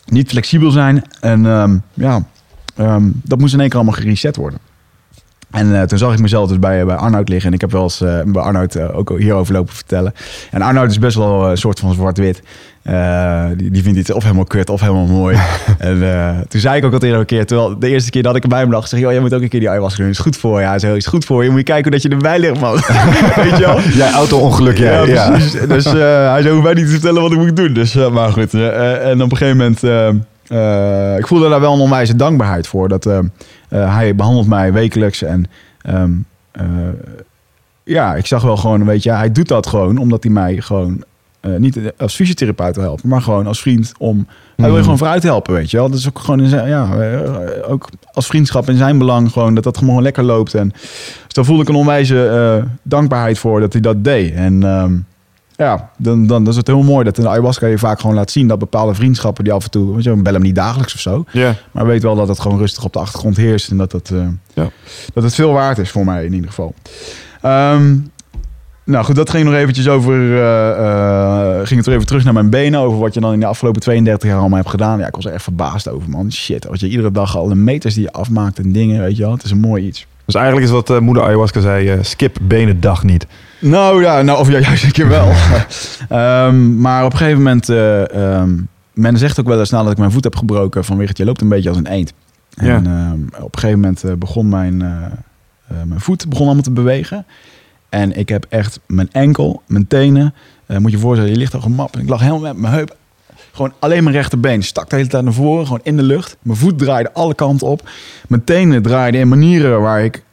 niet flexibel zijn en ehm, ja, ehm, dat moest in één keer allemaal gereset worden. En eh, toen zag ik mezelf dus bij, bij Arnoud liggen. En ik heb wel eens eh, bij Arnoud eh, ook hierover lopen vertellen. En Arnoud is best wel een soort van zwart-wit. Eh, die, die vindt iets of helemaal kut of helemaal mooi. *laughs* en eh, toen zei ik ook al tegen een keer, terwijl de eerste keer dat ik erbij hem lag, zeg ik, joh, jij moet ook een keer die ayahuasca doen. Is goed voor je. Hij zei, is goed voor je. Moet je kijken dat je erbij ligt, man. *laughs* Weet je wel? Jij auto-ongeluk, ja. ja. precies. Dus eh, hij zei, hoeft mij niet te vertellen wat ik moet doen. Dus, eh, maar goed. eh, eh, en op een gegeven moment... eh, ik voelde daar wel een onwijze dankbaarheid voor. Dat eh, eh, hij behandelt mij wekelijks. En ehm, eh, ja, ik zag wel gewoon, weet je, hij doet dat gewoon omdat hij mij gewoon... niet als fysiotherapeut wil helpen, maar gewoon als vriend om... Hij wil je gewoon vooruit helpen, weet je wel. Dat is ook gewoon in zijn, ja, ook als vriendschap in zijn belang gewoon dat dat gewoon lekker loopt. En dus daar voelde ik een onwijze dankbaarheid voor dat hij dat deed. En ehm, ja, dan, dan, dan is het heel mooi dat in de ayahuasca je vaak gewoon laat zien dat bepaalde vriendschappen die af en toe, weet je, bel hem niet dagelijks of zo, maar weet wel dat het gewoon rustig op de achtergrond heerst en dat het, eh, Ja. dat het veel waard is voor mij in ieder geval. Ehm, nou goed, dat ging nog eventjes over, eh, eh, ging het weer even terug naar mijn benen, over wat je dan in de afgelopen 32 jaar allemaal hebt gedaan. Ja, ik was er echt verbaasd over, man. Shit, als je iedere dag al de meters die je afmaakt en dingen, weet je wel, het is een mooi iets. Dus eigenlijk is wat moeder ayahuasca zei, skip benen dag niet. Nou ja, nou, of ja, juist een keer wel. Ehm, maar op een gegeven moment, eh, ehm, men zegt ook wel eens nadat ik mijn voet heb gebroken, van je loopt een beetje als een eend. En ehm, op een gegeven moment eh, begon mijn, eh, mijn voet begon allemaal te bewegen. En ik heb echt mijn enkel, mijn tenen, moet je voorstellen, je ligt al gemap. Ik lag helemaal met mijn heup. Gewoon alleen mijn rechterbeen stak de hele tijd naar voren, gewoon in de lucht. Mijn voet draaide alle kanten op. Mijn tenen draaiden in manieren waar ik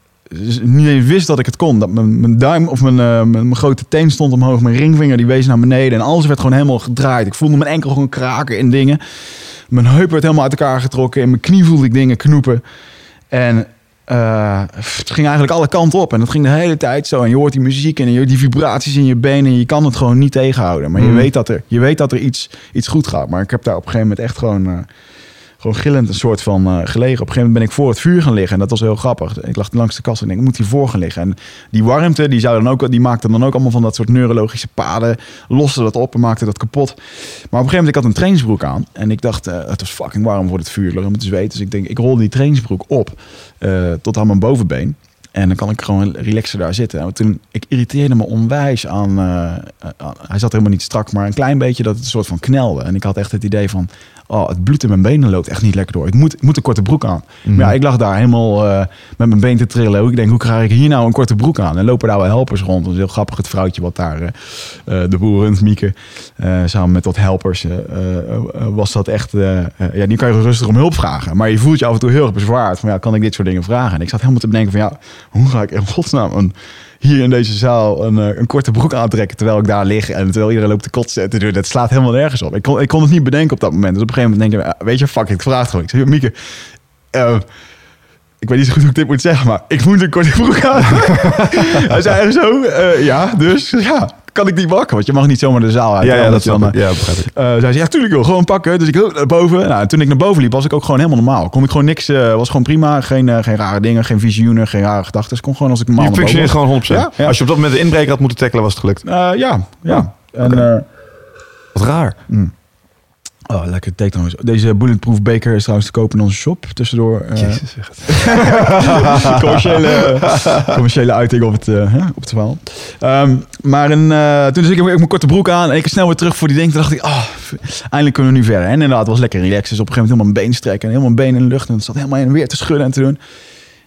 niet eens wist dat ik het kon. Dat mijn, mijn duim of mijn, eh, mijn, mijn grote teen stond omhoog. Mijn ringvinger die wees naar beneden. En alles werd gewoon helemaal gedraaid. Ik voelde mijn enkel gewoon kraken in dingen. Mijn heup werd helemaal uit elkaar getrokken. In mijn knie voelde ik dingen knoepen. En eh, het ging eigenlijk alle kanten op. En dat ging de hele tijd zo. En je hoort die muziek en je hoort die vibraties in je benen. En je kan het gewoon niet tegenhouden. Maar je Mm. weet dat er, je weet dat er iets, iets goed gaat. Maar ik heb daar op een gegeven moment echt gewoon... eh, gewoon gillend een soort van eh, gelegen. Op een gegeven moment ben ik voor het vuur gaan liggen. En dat was heel grappig. Ik lag langs de kast en ik moet hiervoor gaan liggen. En die warmte, die, zou dan ook, die maakte dan ook allemaal van dat soort neurologische paden. Loste dat op en maakte dat kapot. Maar op een gegeven moment, ik had een trainingsbroek aan. En ik dacht, eh, het was fucking warm voor het vuur. Lag helemaal te zweten. Dus ik denk, ik rolde die trainingsbroek op eh, tot aan mijn bovenbeen. En dan kan ik gewoon relaxer daar zitten. En toen, ik irriteerde me onwijs aan, aan- Hij zat helemaal niet strak, maar een klein beetje dat het een soort van knelde. En ik had echt het idee van... Oh, het bloed in mijn benen loopt echt niet lekker door. Ik moet, ik moet een korte broek aan. Maar ja, ik lag daar helemaal eh, met mijn been te trillen. Ik denk, hoe krijg ik hier nou een korte broek aan? En lopen daar wel helpers rond. Dat is heel grappig. Het vrouwtje wat daar, eh, de boer runt, Mieke, eh, samen met wat helpers, was dat echt... ja, nu kan je rustig om hulp vragen. Maar je voelt je af en toe heel erg bezwaard. Van ja, kan ik dit soort dingen vragen? En ik zat helemaal te bedenken van ja, hoe ga ik in godsnaam een, hier in deze zaal een, eh, een korte broek aantrekken terwijl ik daar lig en terwijl iedereen loopt te kotsen. Dat slaat helemaal nergens op. Ik kon, ik kon het niet bedenken op dat moment. Dus op een gegeven moment denk ik, ah, weet je, fuck, ik vraag het gewoon. Ik zeg, Mieke, eh, ik weet niet zo goed hoe ik dit moet zeggen, maar ik moet een korte broek aan. *laughs* hij zei zo, eh, ja, dus ja, kan ik die pakken? Want je mag niet zomaar de zaal uit. Ja, ja, dat dan, ik. Ja, begrijp ik. eh, zei ze, ja, tuurlijk wil gewoon pakken. Dus ik loop naar boven. Nou, en toen ik naar boven liep, was ik ook gewoon helemaal normaal. Kon ik gewoon niks, eh, was gewoon prima. Geen, eh, geen rare dingen, geen visioenen, geen rare gedachten. Ik kon gewoon als ik normaal Je naar boven functioneert gewoon 100%. Ja, ja. Als je op dat moment de inbreker had moeten tackelen, was het gelukt. Eh, ja, ja. En, eh, Wat raar. Oh, lekker thee trouwens. Deze Bulletproof beker is trouwens te kopen in onze shop. Tussendoor. eh, Jezus, zeg het. *laughs* commerciële, commerciële uiting op het, eh, op het verhaal. Ehm, maar een, eh, toen dus ik, ik mijn korte broek aan en ik snel weer terug voor die ding. Toen dacht ik, ah, eindelijk kunnen we nu verder. En inderdaad, het was lekker relaxed. Dus op een gegeven moment helemaal mijn been strekken en helemaal mijn been in de lucht. En het zat helemaal heen en weer te schudden en te doen.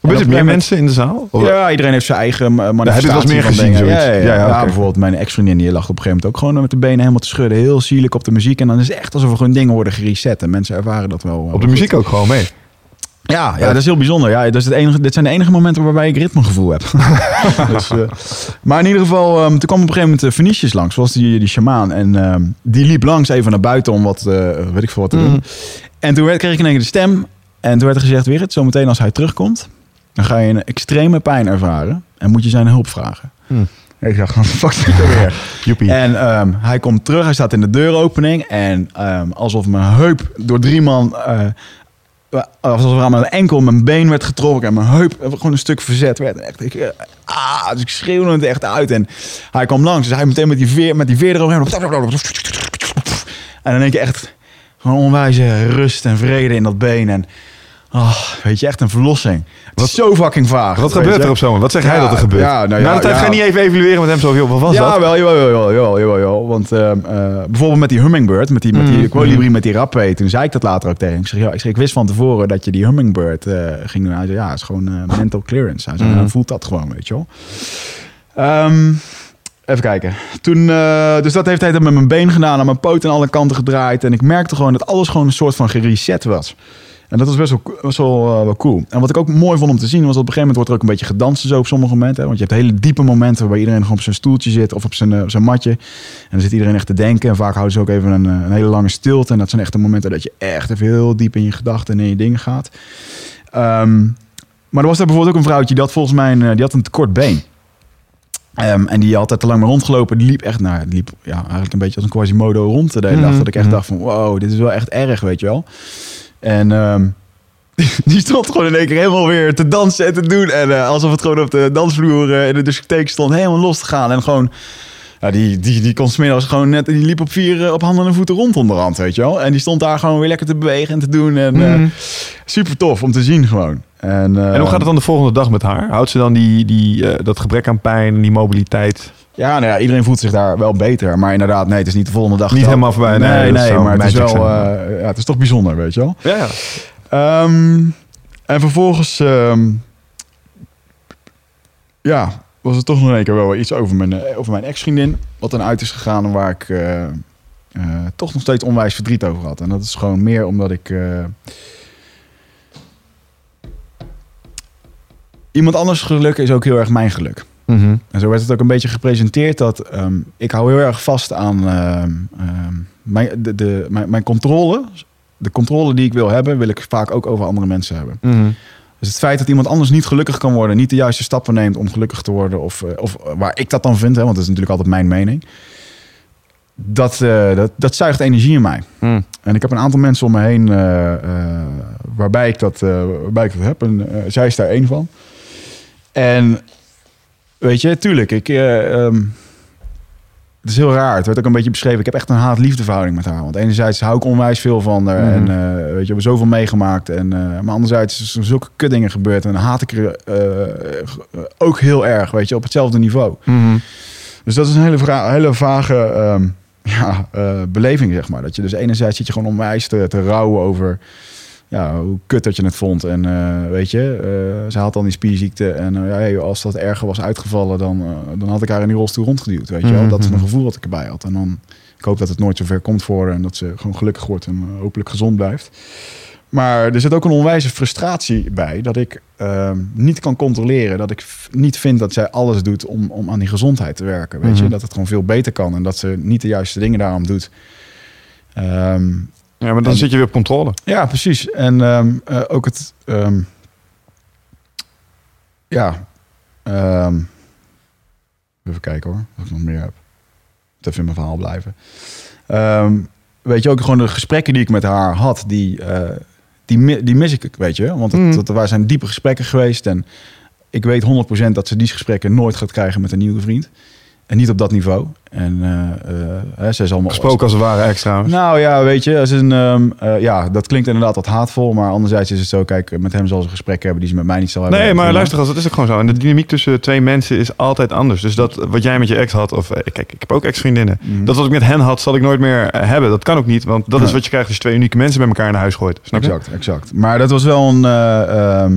Gebeurt het meer mensen in de zaal? Of- Ja, iedereen heeft zijn eigen ma- manifestatie heb je het meer gezien, dingen. zoiets? Ja, ja, ja. Ja, ja, bijvoorbeeld mijn ex-vriendin die lag op een gegeven moment ook gewoon met de benen helemaal te schudden. Heel zielig op de muziek. En dan is het echt alsof er gewoon dingen worden gereset. En mensen ervaren dat wel. Op de muziek ook gewoon mee. Ja, ja, dat is heel bijzonder. Ja, dat is het enige, dit zijn de enige momenten waarbij ik ritmegevoel heb. *laughs* *laughs* dus, eh, maar in ieder geval, ehm, toen kwam op een gegeven moment uh, Venetius langs, zoals die, die shamaan. En ehm, die liep langs even naar buiten om wat, eh, weet ik veel wat te doen. En toen werd, kreeg ik in één keer de stem. En toen werd er gezegd, Wigert, zometeen als hij terugkomt, dan ga je een extreme pijn ervaren. En moet je zijn hulp vragen. En ik dacht, *laughs* fuck dit weer? Joepie. En ehm, hij komt terug, hij staat in de deuropening. En ehm, alsof mijn heup door drie man... eh, alsof er aan mijn enkel mijn been werd getrokken. En mijn heup gewoon een stuk verzet werd. Echt, ik, ah, dus ik schreeuwde het echt uit. En hij kwam langs. Dus hij meteen met die veer, met die veer eroverheen. En dan denk je echt... Gewoon onwijze rust en vrede in dat been. En oh, weet je, echt een verlossing. Het is zo fucking vaag. Wat gebeurt je. er op zo'n? Wat zegt hij dat er gebeurt? ja, nou ja, ja. ga je niet even evalueren met hem zo heel. Wat was ja, dat? wel, jawel, jawel, jawel, jawel, jawel. Want ehm, eh, bijvoorbeeld met die hummingbird, met die, met die Mm, kolibrie, met die rapé, toen zei ik dat later ook tegen hem. Ik zeg, ja, ik, zeg, ik wist van tevoren dat je die hummingbird eh, ging doen. Hij zei, ja, het is gewoon eh, mental clearance. Hij zei, Mm. voelt dat gewoon, weet je wel. Ehm, even kijken. Toen, dus dat heeft hij dan met mijn been gedaan, aan mijn poot aan alle kanten gedraaid. En ik merkte gewoon dat alles gewoon een soort van gereset was. En dat was best wel, best wel, eh, wel cool. En wat ik ook mooi vond om te zien, was dat op een gegeven moment wordt er ook een beetje gedanst zo op sommige momenten. Hè? Want je hebt hele diepe momenten waarbij iedereen gewoon op zijn stoeltje zit of op zijn, eh, zijn matje. En dan zit iedereen echt te denken. En vaak houden ze ook even een, eh, een hele lange stilte. En dat zijn echt de momenten dat je echt even heel diep in je gedachten en in je dingen gaat. Ehm, maar er was daar bijvoorbeeld ook een vrouwtje, die had volgens mij een, die had een te kort been. Ehm, en die altijd te lang maar rondgelopen. Die liep echt, nou, die liep ja, eigenlijk een beetje als een Quasimodo rond de hele dag. Mhm, Dat ik echt mhm. dacht van, wow, dit is wel echt erg, weet je wel. En ehm, *laughs* die stond gewoon in één keer helemaal weer te dansen en te doen. En eh, alsof het gewoon op de dansvloer eh, in de discotheek stond, helemaal los te gaan. En gewoon, ja, die, die, die kon 's middags gewoon net, die liep op vier, eh, op handen en voeten rond onderhand, weet je wel. En die stond daar gewoon weer lekker te bewegen en te doen. En Mhm. super tof om te zien gewoon. En, En hoe gaat het dan de volgende dag met haar? Houdt ze dan die, die, dat gebrek aan pijn, die mobiliteit? Ja, nou ja, iedereen voelt zich daar wel beter. Maar inderdaad, nee, het is niet de volgende dag. Niet helemaal voorbij, nee, Nee, nee, maar het is wel, eh, ja, het is toch bijzonder, weet je wel. Ja. Ehm, en vervolgens, ehm, ja, was het toch nog een keer wel iets over mijn, eh, over mijn ex-vriendin. Wat dan uit is gegaan en waar ik eh, toch nog steeds onwijs verdriet over had. En dat is gewoon meer omdat ik... iemand anders geluk is ook heel erg mijn geluk. Mhm. En zo werd het ook een beetje gepresenteerd dat ehm, ik hou heel erg vast aan ehm, ehm, mijn, de, de, mijn, mijn controle. De controle die ik wil hebben, wil ik vaak ook over andere mensen hebben. Mhm. Dus het feit dat iemand anders niet gelukkig kan worden, niet de juiste stappen neemt om gelukkig te worden, of, eh, of waar ik dat dan vind, hè, want dat is natuurlijk altijd mijn mening. Dat, eh, dat, dat zuigt energie in mij. Mhm. En ik heb een aantal mensen om me heen eh, eh, waarbij, ik dat, eh, waarbij ik dat heb. En eh, zij is daar één van. En weet je, tuurlijk, ik, eh, ehm, het is heel raar. Het werd ook een beetje beschreven. Ik heb echt een haat-liefde verhouding met haar. Want enerzijds hou ik onwijs veel van haar. Mhm. En eh, weet je, we hebben zoveel meegemaakt. En, eh, maar anderzijds is er zulke kutdingen gebeurd. En dan haat ik er ook heel erg, weet je, op hetzelfde niveau. Mhm. Dus dat is een hele, hele vage ehm, *laughs* ja, beleving, zeg maar. Dat je dus enerzijds zit je gewoon onwijs te, te rouwen over ja, hoe kut dat je het vond. En eh, weet je, eh, ze had dan die spierziekte. En eh, ja, als dat erger was uitgevallen, dan, dan had ik haar in die rolstoel rondgeduwd. Weet je wel? Dat is een gevoel wat ik erbij had. En dan, ik hoop dat het nooit zover komt voor en dat ze gewoon gelukkig wordt en hopelijk gezond blijft. Maar er zit ook een onwijze frustratie bij dat ik ehm, niet kan controleren. Dat ik niet vind dat zij alles doet om, om aan die gezondheid te werken. Weet je? Mhm. Dat het gewoon veel beter kan en dat ze niet de juiste dingen daarom doet. Ehm, Ja, maar dan En- zit je weer op controle. ja, precies. En ehm, eh, ook het. ehm, ja, ehm, even kijken hoor, of ik nog meer heb. Even in mijn verhaal blijven. Weet je ook gewoon de gesprekken die ik met haar had, die, eh, die, die mis ik, weet je. Want het, Mm. dat, er zijn diepe gesprekken geweest en ik weet 100% dat ze die gesprekken nooit gaat krijgen met een nieuwe vriend. En niet op dat niveau. En hè, ze is allemaal Gesproken als het ware extra. Nou ja, weet je, een, ehm, eh, ja, dat klinkt inderdaad wat haatvol, maar anderzijds is het zo, kijk, met hem zal ze een gesprek hebben die ze met mij niet zal hebben. Nee, maar luister, als het is ook gewoon zo. En de dynamiek tussen twee mensen is altijd anders. Dus dat wat jij met je ex had, of eh, kijk, ik heb ook ex-vriendinnen. Mhm. Dat wat ik met hen had, zal ik nooit meer eh, hebben. Dat kan ook niet, want dat is wat je krijgt als je twee unieke mensen bij elkaar in huis gooit. Snap je? Exact, exact. Maar dat was wel een. eh, ehm,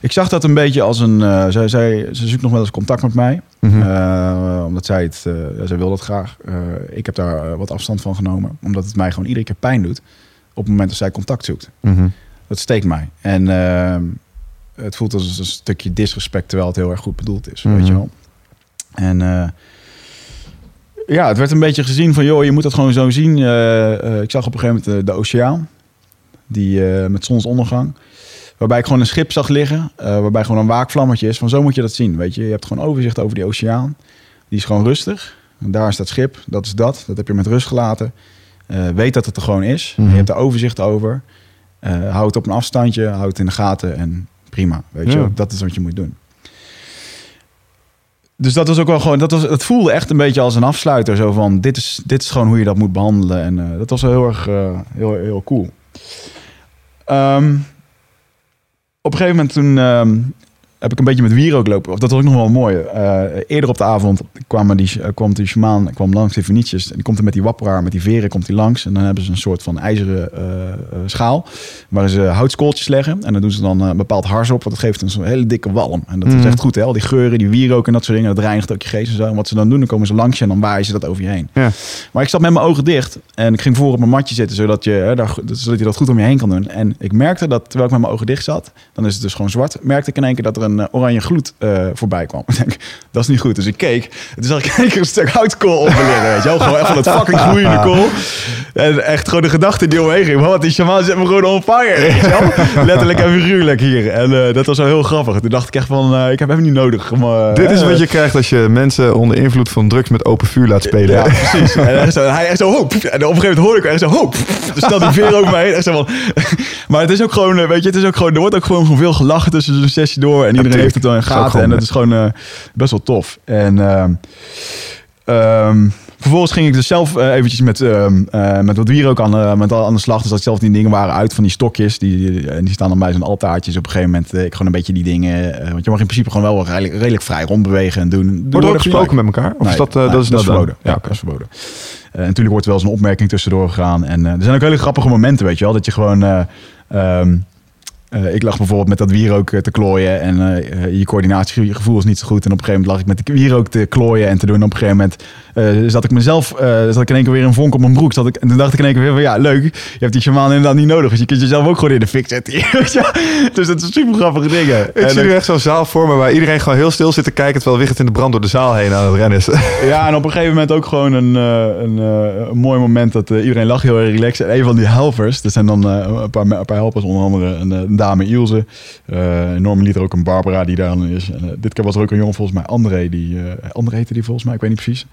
ik zag dat een beetje als een. eh, zij, zij, ze zoekt nog wel eens contact met mij. Mhm. Eh, omdat zij het. ja, zij wil dat graag. Ik heb daar wat afstand van genomen. Omdat het mij gewoon iedere keer pijn doet. Op het moment dat zij contact zoekt. Mhm. Dat steekt mij. En ehm, het voelt als een stukje disrespect terwijl het heel erg goed bedoeld is. Weet Mhm. je wel. En ja, het werd een beetje gezien van, joh, je moet dat gewoon zo zien. Ik zag op een gegeven moment de, de oceaan, die met zonsondergang. Waarbij ik gewoon een schip zag liggen, eh, waarbij gewoon een waakvlammetje is. Van zo moet je dat zien, weet je. Je hebt gewoon overzicht over die oceaan. Die is gewoon rustig. En daar is dat schip, dat is dat. Dat heb je met rust gelaten. Eh, weet dat het er gewoon is. Mhm. Je hebt er overzicht over. Eh hou het op een afstandje, hou het in de gaten en prima. Weet je, Ja. dat is wat je moet doen. Dus dat was ook wel gewoon, dat was, het voelde echt een beetje als een afsluiter. Zo van, dit is, dit is gewoon hoe je dat moet behandelen. En dat was wel heel erg, heel, heel cool. Ehm, op een gegeven moment toen ehm, heb ik een beetje met wierook lopen. Of dat was ook nog wel mooi. Eh, eerder op de avond kwam die, eh, kwam die shamaan kwam langs, die Venetiërs. En die komt er met die wapperaar, met die veren komt hij langs. En dan hebben ze een soort van ijzeren eh, eh, schaal. Waar ze houtskooltjes leggen. En dan doen ze dan eh, een bepaald hars op. Want dat geeft een hele dikke walm. En dat is Mhm. echt goed, hè? Al die geuren, die wierook en dat soort dingen. Dat reinigt ook je geest en zo. En wat ze dan doen, dan komen ze langs je en dan waaien ze dat over je heen. Ja. Maar ik zat met mijn ogen dicht. En ik ging voor op mijn matje zitten, zodat je, hè, daar, zodat je dat goed om je heen kan doen. En ik merkte dat, terwijl ik met mijn ogen dicht zat, dan is het dus gewoon zwart, merkte ik in één keer dat er een eh, oranje gloed eh, voorbij kwam. *laughs* Ik denk, dat is niet goed. Dus ik keek. En toen zag ik in één keer een stuk houtkool op weet je wel. Gewoon echt van het fucking gloeiende *laughs* kool. En echt gewoon de gedachte die omheen ging. Wat, die shaman zet me gewoon on fire, weet je wel. *laughs* Letterlijk en figuurlijk hier. En eh, dat was wel heel grappig. Toen dacht ik echt van, ik heb hem niet nodig. eh, Dit is wat je krijgt als je mensen onder invloed van drugs met open vuur laat spelen. ja, precies. En echt zo, hij echt zo, hoop. En op een gegeven moment hoorde ik echt zo, hoop. Dus stelt die veer over me heen. Echt zo van, maar het is ook gewoon, weet je, het is ook gewoon, er wordt ook gewoon veel gelachen tussen de sessie door. En iedereen heeft het wel in ook gaten. gewoon, En dat is gewoon eh, best wel tof. En ehm, ehm, vervolgens ging ik dus zelf eh, eventjes met, ehm, eh, met wat wierook aan, eh, met al aan de slag. Dus dat zelf die dingen waren uit van die stokjes. Die, die, en die staan dan bij zo'n altaartje. Dus op een gegeven moment, ik gewoon een beetje die dingen. want je mag in principe gewoon wel redelijk, redelijk vrij rondbewegen en doen. Wordt er ook gesproken met elkaar? Of Nee, is dat, nee, dat is, dat is verboden. Ja, dat is verboden. En natuurlijk wordt er wel eens een opmerking tussendoor gegaan. En er zijn ook hele grappige momenten, weet je wel. Dat je gewoon... eh, ik lag bijvoorbeeld met dat wierook eh, te klooien en eh, je coördinatiegevoel is niet zo goed. En op een gegeven moment lag ik met de wierook te klooien en te doen. En op een gegeven moment eh, zat ik mezelf, eh zat ik in één keer weer een vonk op mijn broek. Zat ik, en toen dacht ik in één keer weer van ja, leuk. Je hebt die shaman inderdaad niet nodig. Dus je kunt jezelf ook gewoon in de fik zetten. *laughs* dus dat is super grappige dingen. Ik En, zie eh, nu echt zo'n zaal voor me waar iedereen gewoon heel stil zit te kijken terwijl Wigert in de brand door de zaal heen aan het rennen is. *laughs* Ja, en op een gegeven moment ook gewoon een, eh, een, eh, een mooi moment dat eh, iedereen lag heel erg relaxed. En een van die helpers, dat zijn dan eh, een, paar, een paar helpers, onder andere een, eh, een dame Ilse. Uh, normaliter ook een Barbara die daar is. En, eh, dit keer was er ook een jongen volgens mij, André. Die, eh André heette die volgens mij, ik weet niet precies.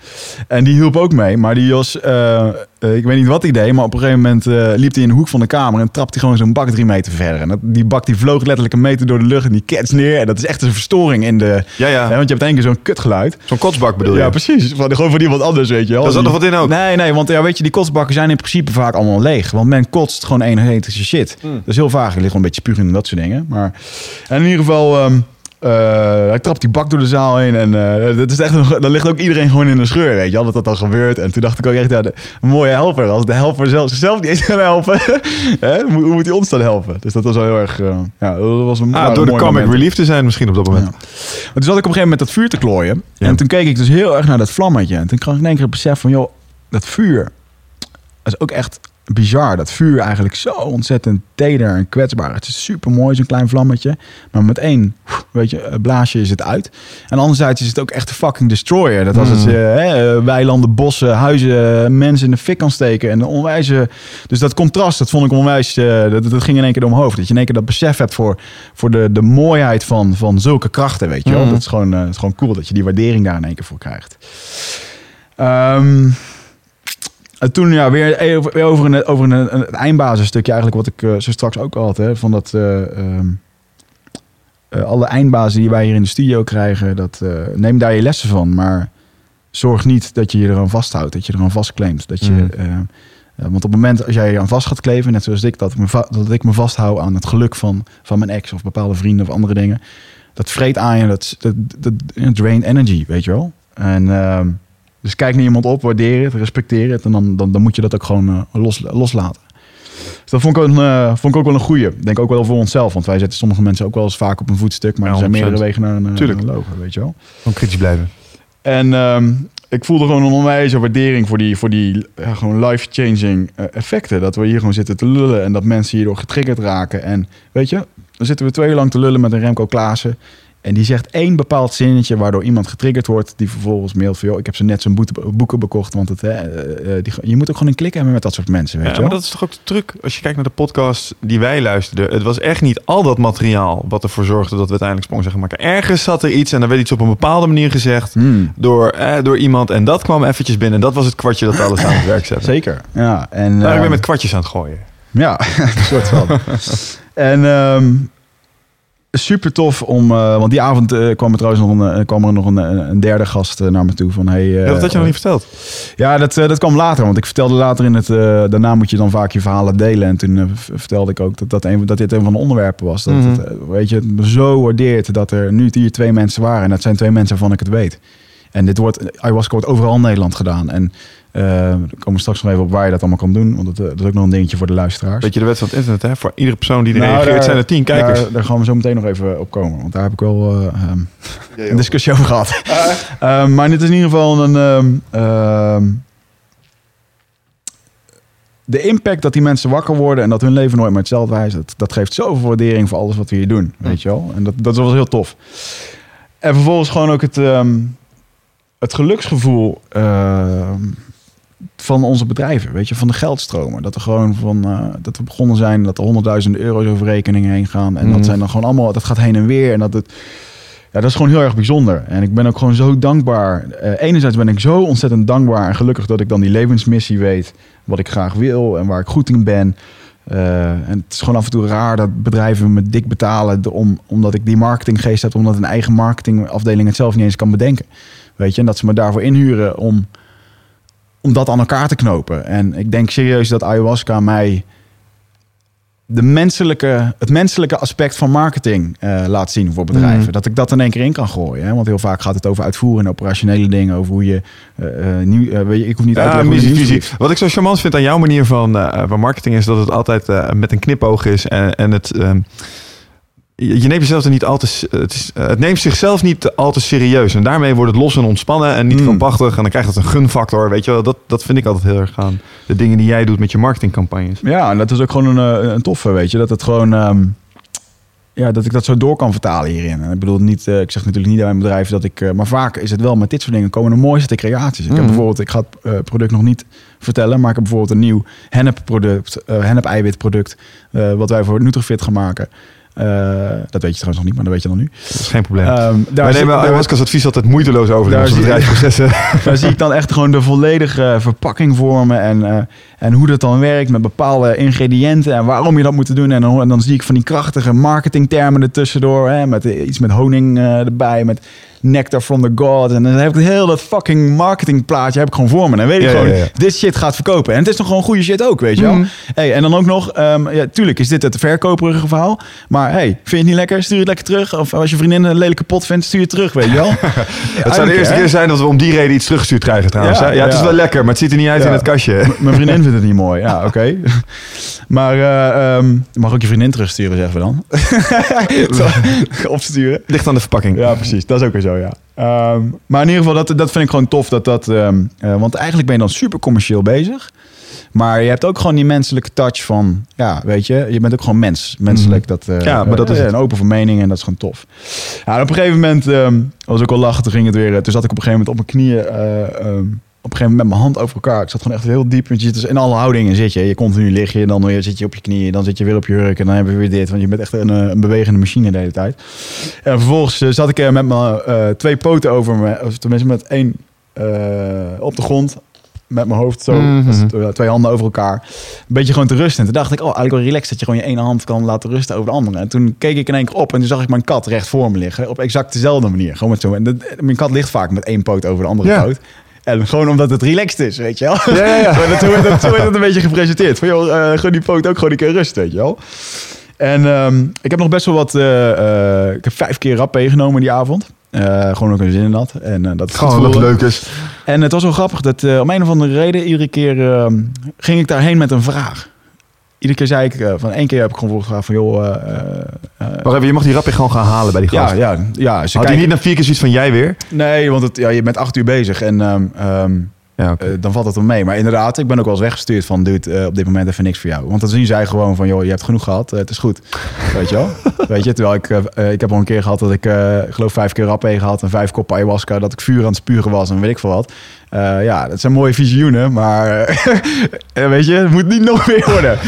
En die hielp ook mee, maar die was, eh, eh, ik weet niet wat hij deed, maar op een gegeven moment eh, liep hij in de hoek van de kamer en trapte hij gewoon zo'n bak drie meter verder. En dat, die bak die vloog letterlijk een meter door de lucht en die kets neer. En dat is echt een verstoring in de... Ja, ja. Hè, want je hebt één keer zo'n kutgeluid. Zo'n kotsbak bedoel je? Ja, precies. Van, gewoon van iemand anders, weet je wel. Daar zat nog wat in ook? Nee, nee, want ja, weet je, die kotsbakken zijn in principe vaak allemaal leeg. Want men kotst gewoon één hetische shit. Hmm. Dat is heel vaak. Er ligt wel een beetje spugen en dat soort dingen. Maar en in ieder geval, ehm eh, hij trapt die bak door de zaal heen. En eh, dat is echt, een- dan ligt ook iedereen gewoon in een scheur, weet je wel, dat dat dan gebeurt. En toen dacht ik ook echt, ja, de, een mooie helper. Als de helper zelf, zichzelf niet eens kan helpen, *laughs* hè, hoe, hoe moet hij ons dan helpen? Dus dat was wel heel erg, eh, ja, dat was een Ah, door de comic relief te zijn misschien op dat moment. Ja. Maar toen zat ik op een gegeven moment dat vuur te klooien. Ja. En toen keek ik dus heel erg naar dat vlammetje. En toen kreeg ik in één keer het besef van, joh, dat vuur dat is ook echt bizar. Dat vuur eigenlijk zo ontzettend teder en kwetsbaar. Het is super mooi, zo'n klein vlammetje. Maar met één, weet je, eh, blaasje is het uit. En anderzijds is het ook echt een fucking destroyer. Dat als het Mm. eh, hè, weilanden, bossen, huizen, mensen in de fik kan steken. En onwijze... Dus dat contrast, dat vond ik onwijs... eh, dat, dat ging in één keer door mijn hoofd. Dat je in één keer dat besef hebt voor, voor de, de mooiheid van, van zulke krachten, weet je wel. Mm. Dat, is gewoon, eh, dat is gewoon cool dat je die waardering daar in één keer voor krijgt. Ehm, en toen ja, weer weer over, een, over een, een, eindbasisstukje eigenlijk wat ik eh, zo straks ook al had. Hè, van dat eh, ehm, eh, alle eindbazen die wij hier in de studio krijgen, dat, neem daar je lessen van. Maar zorg niet dat je je eraan vasthoudt, dat je eraan vastkleemt. Dat je, Mm. want op het moment als jij je aan vast gaat kleven, net zoals ik, dat ik me, va- dat ik me vasthoud aan het geluk van, van mijn ex of bepaalde vrienden of andere dingen. Dat vreet aan je, dat, dat, dat, dat drain energy, weet je wel. En ehm, dus kijk naar iemand op, waardeer het, respecteer het. En dan, dan, dan moet je dat ook gewoon eh, los, loslaten. Dus dat vond ik, ook een, eh, vond ik ook wel een goeie. Denk ook wel voor onszelf. Want wij zetten sommige mensen ook wel eens vaak op een voetstuk. Maar Ja, er zijn 100%. meerdere wegen naar een, Tuurlijk. naar een logo, weet je wel. Gewoon kritisch blijven. En ehm, ik voelde gewoon een onwijze waardering voor die, voor die ja, gewoon life-changing eh, effecten. Dat we hier gewoon zitten te lullen en dat mensen hierdoor getriggerd raken. En weet je, dan zitten we twee uur lang te lullen met een Remco Klaassen. En die zegt één bepaald zinnetje waardoor iemand getriggerd wordt. Die vervolgens mailt van, joh, ik heb ze net zijn boeken bekocht. Want het, hè, eh, eh, die, je moet ook gewoon een klik hebben met dat soort mensen, weet Ja, je maar dat is toch ook de truc als je kijkt naar de podcast die wij luisterden. Het was echt niet al dat materiaal wat ervoor zorgde dat we uiteindelijk sprong zijn gemaakt. Ergens zat er iets en er werd iets op een bepaalde manier gezegd Hmm, door, eh, door iemand. En dat kwam eventjes binnen. En dat was het kwartje dat alles aan het werk zette. *laughs* zeker, ja. En, Nou, ik eh, ben met kwartjes aan het gooien. Ja, *laughs* een soort van. *laughs* en ehm, super tof om, eh, want die avond eh, kwam er trouwens nog een, eh, kwam er nog een, een derde gast naar me toe van hey. ja, dat had je nog niet verteld. Ja, dat, dat kwam later, want ik vertelde later in het, daarna moet je dan vaak je verhalen delen en toen vertelde ik ook dat, dat, een, dat dit een van de onderwerpen was. Dat Mhm. weet je, het zo waardeert dat er nu hier twee mensen waren en dat zijn twee mensen waarvan ik het weet. En dit wordt, ayahuasca wordt overal in Nederland gedaan en daar komen we straks nog even op waar je dat allemaal kan doen, want dat, eh, dat is ook nog een dingetje voor de luisteraars. Weet je, de wet van het internet, hè? Voor iedere persoon die er Nou, reageert, daar- zijn er tien kijkers. Daar, daar gaan we zo meteen nog even op komen. Want daar heb ik wel eh, ehm, een discussie over gehad. *laughs* Ehm, maar dit is in ieder geval een... ehm, ehm, de impact dat die mensen wakker worden en dat hun leven nooit meer hetzelfde is, dat, dat geeft zoveel waardering voor alles wat we hier doen. Weet je wel? En dat, dat was heel tof. En vervolgens gewoon ook het, ehm, het geluksgevoel ehm, van onze bedrijven, weet je, van de geldstromen. Dat er gewoon van, eh, dat we begonnen zijn, dat er honderdduizenden euro's over rekeningen heen gaan. En Mhm. dat zijn dan gewoon allemaal, dat gaat heen en weer. En dat het, ja, dat is gewoon heel erg bijzonder. En ik ben ook gewoon zo dankbaar. Eh, enerzijds ben ik zo ontzettend dankbaar en gelukkig dat ik dan die levensmissie weet, wat ik graag wil en waar ik goed in ben. Eh, en het is gewoon af en toe raar dat bedrijven me dik betalen om, omdat ik die marketinggeest heb, omdat een eigen marketingafdeling het zelf niet eens kan bedenken. Weet je, en dat ze me daarvoor inhuren om, om dat aan elkaar te knopen. En ik denk serieus dat ayahuasca mij de menselijke, het menselijke aspect van marketing eh, laat zien voor bedrijven. Mhm. Dat ik dat in één keer in kan gooien. Hè? Want heel vaak gaat het over uitvoeren en operationele dingen. Over hoe je eh, nieuw, ik hoef niet uit te leggen. Wat ik zo charmant vind aan jouw manier van, van marketing is dat het altijd met een knipoog is. En, en het, ehm, je, je neemt jezelf er niet al te, het, is, eh, het neemt zichzelf niet al te serieus. En daarmee wordt het los en ontspannen en niet Mm. krampachtig. En dan krijgt het een gunfactor. Weet je wel, dat, dat vind ik altijd heel erg aan de dingen die jij doet met je marketingcampagnes. Ja, en dat is ook gewoon een, eh, een toffe, weet je. Dat het gewoon... ehm, ja, dat ik dat zo door kan vertalen hierin. En ik bedoel niet, eh, ik zeg natuurlijk niet aan mijn bedrijf dat ik, maar vaak is het wel met dit soort dingen komen de mooiste creaties. Ik heb Mhm. bijvoorbeeld, ik ga het product nog niet vertellen, maar ik heb bijvoorbeeld een nieuw hennep product, hennep eiwit product, wat wij voor Nutrifit gaan maken. Eh, dat weet je trouwens nog niet, maar dat weet je dan nu. Dat is geen probleem. Wij daar, zie, nemen ayahuasca's advies altijd moeiteloos over in onze bedrijfsprocessen. *laughs* daar zie ik dan echt gewoon de volledige verpakking vormen en, eh, en hoe dat dan werkt met bepaalde ingrediënten en waarom je dat moet doen. En dan, en dan zie ik van die krachtige marketingtermen ertussendoor, hè, met eh, iets met honing eh, erbij, met nectar from the god. En dan heb ik heel dat fucking marketingplaatje heb ik gewoon voor me. En dan weet ik Ja, gewoon, ja. dit shit gaat verkopen. En het is nog gewoon goede shit ook, weet je wel. Mhm. Hey, en dan ook nog, ehm, ja, tuurlijk is dit het verkoperige verhaal. Maar hey, vind je het niet lekker? Stuur het lekker terug. Of als je vriendin een lelijke pot vindt, stuur het terug, weet je wel. *laughs* Het zou de eerste keer zijn dat we om die reden iets teruggestuurd krijgen trouwens. Ja, het is wel lekker, maar het ziet er niet uit in het kastje. M- Mijn *laughs* vriendin vindt het niet mooi. Ja, oké. *laughs* Maar eh, ehm, mag ook je vriendin terugsturen, zeggen we dan. Opsturen. Ligt aan de verpakking. Ja, precies. Dat is ook weer zo, ja. Ehm, maar in ieder geval, dat, dat vind ik gewoon tof. Dat dat, eh, want eigenlijk ben je dan super commercieel bezig. Maar je hebt ook gewoon die menselijke touch van, ja, weet je, je bent ook gewoon mens. Menselijk, dat, eh, Ja, maar dat is eh, het. en open voor meningen en dat is gewoon tof. Ja, en op een gegeven moment ehm, was ik al lachen, toen ging het weer. Toen zat ik op een gegeven moment op mijn knieën, op een gegeven moment met mijn hand over elkaar. Ik zat gewoon echt heel diep, want je zit dus in alle houdingen zit je. Je continu lig je, dan weer zit je op je knieën, dan zit je weer op je hurk en dan hebben we weer dit. Want je bent echt een, eh, een bewegende machine de hele tijd. En vervolgens eh, zat ik er met mijn eh, twee poten over me, of tenminste met één eh, op de grond. Met mijn hoofd zo, Mhm. twee- twee handen over elkaar. Een beetje gewoon te rusten. En toen dacht ik, oh, eigenlijk wel relaxed dat je gewoon je ene hand kan laten rusten over de andere. En toen keek ik in één keer op en toen zag ik mijn kat recht voor me liggen. Op exact dezelfde manier. Gewoon met zo. En de- mijn kat ligt vaak met één poot over de andere Ja. poot. En gewoon omdat het relaxed is, weet je wel. Ja, ja, ja. *laughs* Zo werd het- werd een beetje gepresenteerd. Van joh, eh, gewoon die poot ook gewoon een keer rust, weet je wel. En ehm, ik heb nog best wel wat... eh, eh, ik heb vijf keer rap genomen die avond. Gewoon ook een zin in had. En dat het Gewoon wat leuk is. En het was wel grappig dat om een of andere reden... iedere keer ehm, ging ik daarheen met een vraag. Iedere keer zei ik... eh, van één keer heb ik gewoon gevraagd van... joh, eh, eh, Wacht even, je mag die rap gewoon gaan halen bij die gast. ja, ja, ja. Ze Had hij niet na vier keer zoiets van jij weer? Nee, want het, ja, je bent acht uur bezig. En ehm, ehm, Ja, dan valt het wel mee. Maar inderdaad, ik ben ook wel eens weggestuurd van... dude, op dit moment even niks voor jou. Want dan zien zij gewoon van... joh, je hebt genoeg gehad, eh, het is goed. Weet je wel? *laughs* Weet je, terwijl ik... ik heb al een keer gehad dat ik... ik geloof vijf keer rapé gehad en vijf koppen ayahuasca... dat ik vuur aan het spuren was en weet ik veel wat. Eh, ja, dat zijn mooie visioenen, maar... *laughs* eh, weet je, het moet niet nog meer worden. *laughs*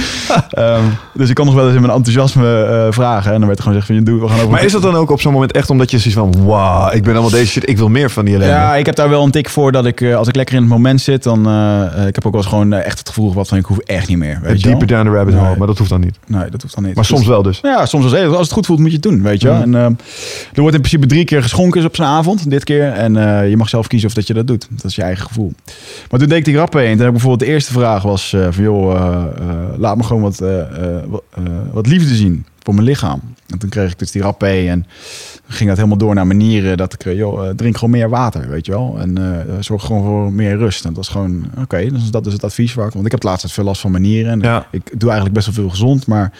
Ehm, dus ik kan nog wel eens in mijn enthousiasme eh, vragen... en dan werd er gewoon gezegd van... je doe, we gaan over Maar is dat dan ook op zo'n moment echt omdat je zoiets van... Wauw, ik ben allemaal deze shit, ik wil meer van die ellende. Ja, ik heb daar wel een tik voor dat ik, als ik lekker in het moment zit, dan. eh, ik heb ook wel eens gewoon echt het gevoel gehad van ik hoef echt niet meer. Weet je wel? Deeper down the rabbit hole, Nee. maar dat hoeft dan niet. Nee, dat hoeft dan niet. Maar Dus- soms wel dus. Ja, soms als, als het goed voelt moet je het doen, weet je. wel. Mhm. En er wordt in principe drie keer geschonken op zijn avond, dit keer. En je mag zelf kiezen of dat je dat doet. Dat is je eigen gevoel. Maar toen deed ik die grap heen. En toen heb ik bijvoorbeeld de eerste vraag was eh, van joh, eh, eh, laat me gewoon wat, wat, wat liefde zien voor mijn lichaam. En toen kreeg ik dus die rap en ging dat helemaal door naar manieren dat ik, joh, drink gewoon meer water, weet je wel. En zorg gewoon voor meer rust. En dat is gewoon, oké, dus dat is het advies waar ik, want ik heb laatst veel last van manieren. En Ja. ik doe eigenlijk best wel veel gezond, maar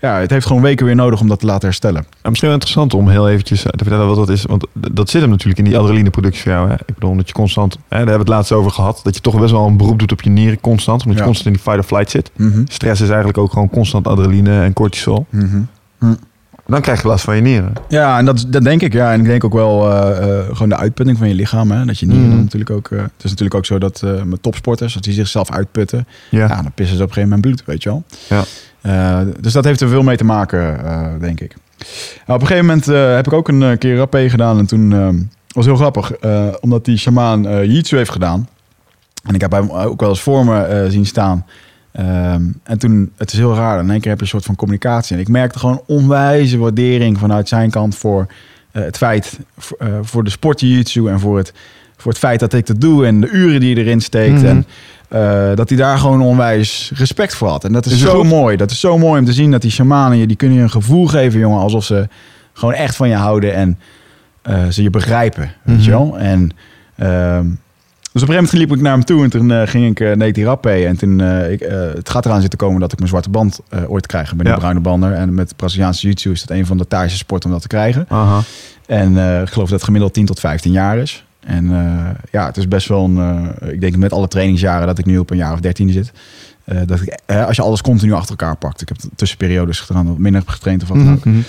ja, het heeft gewoon weken weer nodig om dat te laten herstellen. En misschien wel interessant om heel eventjes eh, te vertellen wat dat is. Want dat zit hem natuurlijk in die adrenalineproductie voor jou. Hè? Ik bedoel, dat je constant, hè, daar hebben we het laatst over gehad, dat je toch best wel een beroep doet op je nieren constant. Omdat je constant in die fight or flight zit. Mhm. Stress is eigenlijk ook gewoon constant adrenaline en cortisol. Mhm. Dan krijg je last van je nieren. Ja, en dat, dat denk ik. Ja, en ik denk ook wel eh, eh, gewoon de uitputting van je lichaam. Hè? Dat je nieren Mhm. dan natuurlijk ook. het is natuurlijk ook zo dat met topsporters, als die zichzelf uitputten, Ja. ja. dan pissen ze op een gegeven moment bloed, weet je wel. Ja. Eh, dus dat heeft er veel mee te maken, eh, denk ik. Nou, op een gegeven moment eh, heb ik ook een keer rappé gedaan. En toen eh, was heel grappig, omdat die shamaan Jitsu heeft gedaan. En ik heb hem ook wel eens voor me zien staan. Ehm, en toen, het is heel raar, in één keer heb je een soort van communicatie. En ik merkte gewoon onwijze waardering vanuit zijn kant voor het feit, voor, voor de sport jiu-jitsu en voor het, voor het feit dat ik dat doe en de uren die je erin steekt. Mhm. En eh, dat hij daar gewoon onwijs respect voor had. En dat is, zo goed? mooi. Dat is zo mooi om te zien dat die shamanen je, die kunnen je een gevoel geven, jongen, alsof ze gewoon echt van je houden en eh, ze je begrijpen, weet je Mhm. wel. En ehm, dus op een gegeven moment liep ik naar hem toe en toen eh, ging ik uh, die rap. En toen, ik, het gaat eraan zitten komen dat ik mijn zwarte band ooit krijg. Ik ben Ja. een bruine bander. En met Braziliaanse jiu-jitsu is dat een van de taartjes sport om dat te krijgen. En ik geloof dat het gemiddeld 10 tot 15 jaar is. En eh, ja, het is best wel een... eh, ik denk met alle trainingsjaren dat ik nu op een jaar of 13 zit. eh, dat ik, als je alles continu achter elkaar pakt. Ik heb tussenperiodes gedaan, wat minder heb getraind of wat dan ook. Mhm.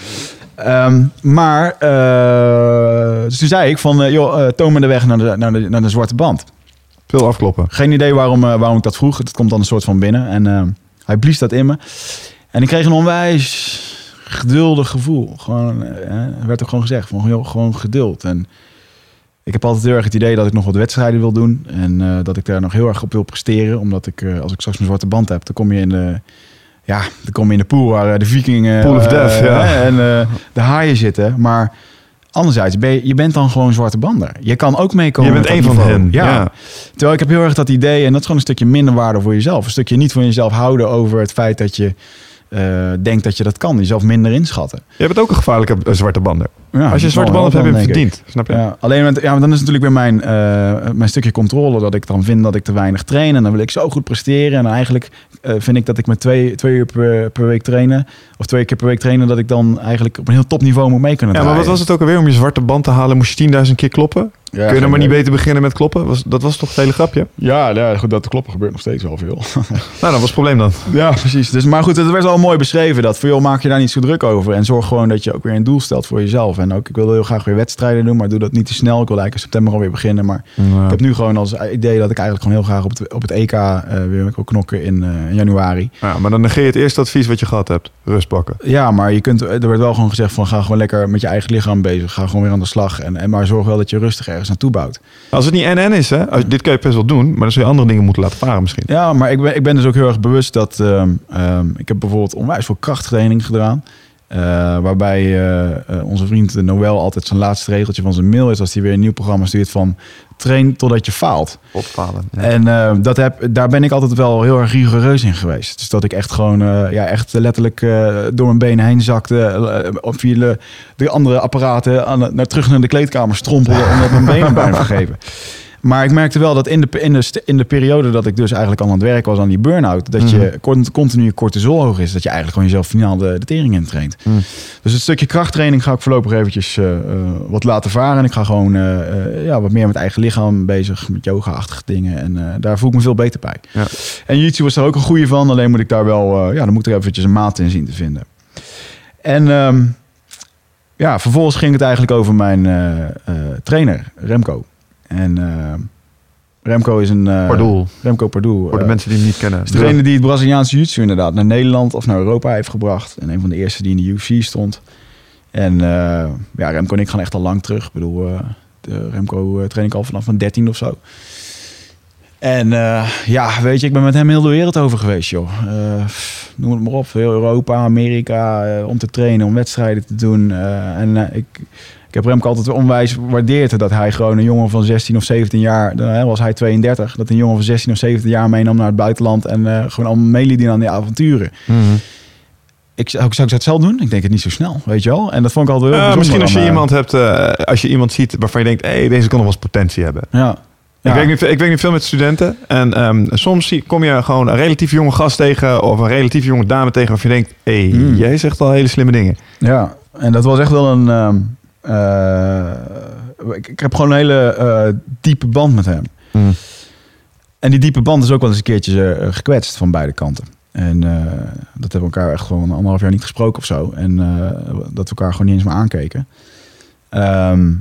Ehm, maar, dus toen zei ik van, joh, eh, toon me de weg naar de, naar, de, naar de zwarte band. Veel afkloppen. Geen idee waarom, waarom ik dat vroeg. Het komt dan een soort van binnen. En hij blies dat in me. En ik kreeg een onwijs geduldig gevoel. Gewoon, werd ook gewoon gezegd, van, joh, gewoon geduld. En ik heb altijd heel erg het idee dat ik nog wat wedstrijden wil doen. En eh, dat ik daar nog heel erg op wil presteren. Omdat ik, eh, als ik straks mijn zwarte band heb, dan kom je in de... Ja, dan kom je in de pool waar eh, de vikingen Pool of death, ja. en de haaien zitten. Maar anderzijds, ben je, je bent dan gewoon zwarte bander. Je kan ook meekomen Je bent dat van hen. Ja. Ja. Terwijl ik heb heel erg dat idee, en dat is gewoon een stukje minder waarde voor jezelf. Een stukje niet van jezelf houden over het feit dat je denkt dat je dat kan. Jezelf minder inschatten. Je bent ook een gevaarlijke zwarte bander. Ja, Als je een zwarte band hebt, heb je hem ik. verdiend. Snap je? Ja, alleen met, ja, maar dan is het natuurlijk weer mijn, eh, mijn stukje controle dat ik dan vind dat ik te weinig train. En dan wil ik zo goed presteren. En eigenlijk eh, vind ik dat ik met twee, twee uur per, per week trainen, of twee keer per week trainen, dat ik dan eigenlijk op een heel topniveau moet mee kunnen Ja, maar wat draaien. was het ook alweer? Om je zwarte band te halen moest je 10.000 keer kloppen. Ja, Kun je dan maar niet beter beginnen met kloppen? Was, dat was toch het hele grapje? Ja, ja, goed, dat kloppen gebeurt nog steeds wel veel. *laughs* Nou, dat was het probleem dan. Ja, precies. Dus, maar goed, het werd wel mooi beschreven. Dat voor jou maak je daar niet zo druk over. En zorg gewoon dat je ook weer een doel stelt voor jezelf. En ook, ik wilde heel graag weer wedstrijden doen, maar doe dat niet te snel. Ik wil eigenlijk in september alweer beginnen. Maar ik heb nu gewoon als idee dat ik eigenlijk gewoon heel graag op het, op het EK eh, weer wil knokken in, eh, in januari. Ja, maar dan negeer je het eerste advies wat je gehad hebt. Rust pakken. Ja, maar je kunt, er werd wel gewoon gezegd van ga gewoon lekker met je eigen lichaam bezig. Ga gewoon weer aan de slag. En, en maar zorg wel dat je rustig ergens naartoe bouwt. Als het niet NN is, hè? Als, dit kan je best wel doen, maar dan zul je andere dingen moeten laten varen misschien. Ja, maar ik ben, ik ben dus ook heel erg bewust dat... ehm, ehm, ik heb bijvoorbeeld onwijs veel krachttraining gedaan. Eh, waarbij eh, eh, onze vriend Noël altijd zijn laatste regeltje van zijn mail is... als hij weer een nieuw programma stuurt van... train totdat je faalt. Opfalen. En dat heb, daar ben ik altijd wel heel erg rigoureus in geweest. Dus dat ik echt gewoon ja, echt letterlijk door mijn benen heen zakte. op via de, de andere apparaten aan, naar, terug naar de kleedkamer strompelde. omdat mijn benen bijna *laughs* vergeven. Maar ik merkte wel dat in de, in, de, in de periode dat ik dus eigenlijk al aan het werk was aan die burn-out, dat je cont- continu cortisol hoog is. Dat je eigenlijk gewoon jezelf finaal de, de tering in traint. Dus het stukje krachttraining ga ik voorlopig eventjes eh, eh, wat laten varen. En ik ga gewoon eh, ja, wat meer met eigen lichaam bezig, met yoga-achtige dingen. En daar voel ik me veel beter bij. Ja. En jiu-jitsu was er ook een goede van. Alleen moet ik daar wel, ja, dan moet ik er eventjes een maat in zien te vinden. En ehm, ja, vervolgens ging het eigenlijk over mijn trainer, Remco. En eh, Remco is een... Pardoel. Remco Pardoel. Voor de eh, mensen die hem niet kennen. is degene die het Braziliaanse jiu-jitsu inderdaad naar Nederland of naar Europa heeft gebracht. En een van de eerste die in de UFC stond. En ja, Remco en ik gaan echt al lang terug. Ik bedoel, de Remco train ik al vanaf mijn 13 of zo. En ja, weet je, ik ben met hem heel de wereld over geweest, joh. Noem het maar op. Heel Europa, Amerika, om te trainen, om wedstrijden te doen. En ik, ik heb Remco altijd onwijs gewaardeerd dat hij gewoon een jongen van 16 of 17 jaar, dan was hij 32, dat een jongen van 16 of 17 jaar meenam naar het buitenland en eh, gewoon allemaal meeliet aan die avonturen. Mhm. Ik zou, zou ik dat zelf doen? Ik denk het niet zo snel, weet je wel. En dat vond ik altijd heel bijzonder misschien als je aan, eh, iemand hebt, eh, als je iemand ziet waarvan je denkt, hé, hey, deze kan nog wel eens potentie hebben. Ja. Ik, werk nu, ik werk nu veel met studenten. En ehm, soms kom je gewoon een relatief jonge gast tegen. Of een relatief jonge dame tegen. Waarvan je denkt, hé, hey, Hmm. jij zegt al hele slimme dingen. Ja, en dat was echt wel een. ehm, eh, ik, ik heb gewoon een hele eh, diepe band met hem. Hmm. En die diepe band is ook wel eens een keertje eh, gekwetst van beide kanten. En eh, dat hebben we elkaar echt gewoon anderhalf jaar niet gesproken of zo. En eh, dat we elkaar gewoon niet eens meer aankeken. Ehm,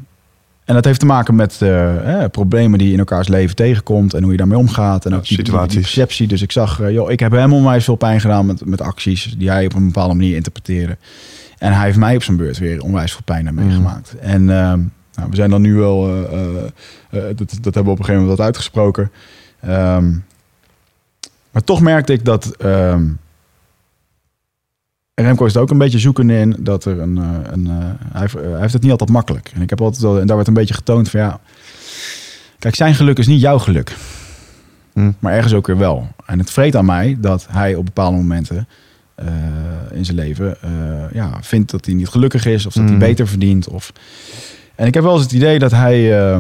en dat heeft te maken met eh, eh, problemen die je in elkaars leven tegenkomt en hoe je daarmee omgaat. En ook die, die, die situaties. perceptie. Dus ik zag, eh, joh, ik heb hem onwijs veel pijn gedaan met, met acties die hij op een bepaalde manier interpreteerde. En hij heeft mij op zijn beurt weer onwijs veel pijn aan meegemaakt. En ehm, nou, we zijn dan nu wel, eh, eh, eh, dat, dat hebben we op een gegeven moment wat uitgesproken. Ehm, maar toch merkte ik dat ehm, Remco is er ook een beetje zoekende in dat er een, een hij, heeft- hij heeft het niet altijd makkelijk. En ik heb altijd wel, en daar werd een beetje getoond van ja, kijk, zijn geluk is niet jouw geluk, Hm. maar ergens ook weer wel. En het vreet aan mij dat hij op bepaalde momenten eh, in zijn leven eh, ja, vindt dat hij niet gelukkig is of dat hij Mm. beter verdient. Of... En ik heb wel eens het idee dat hij, eh,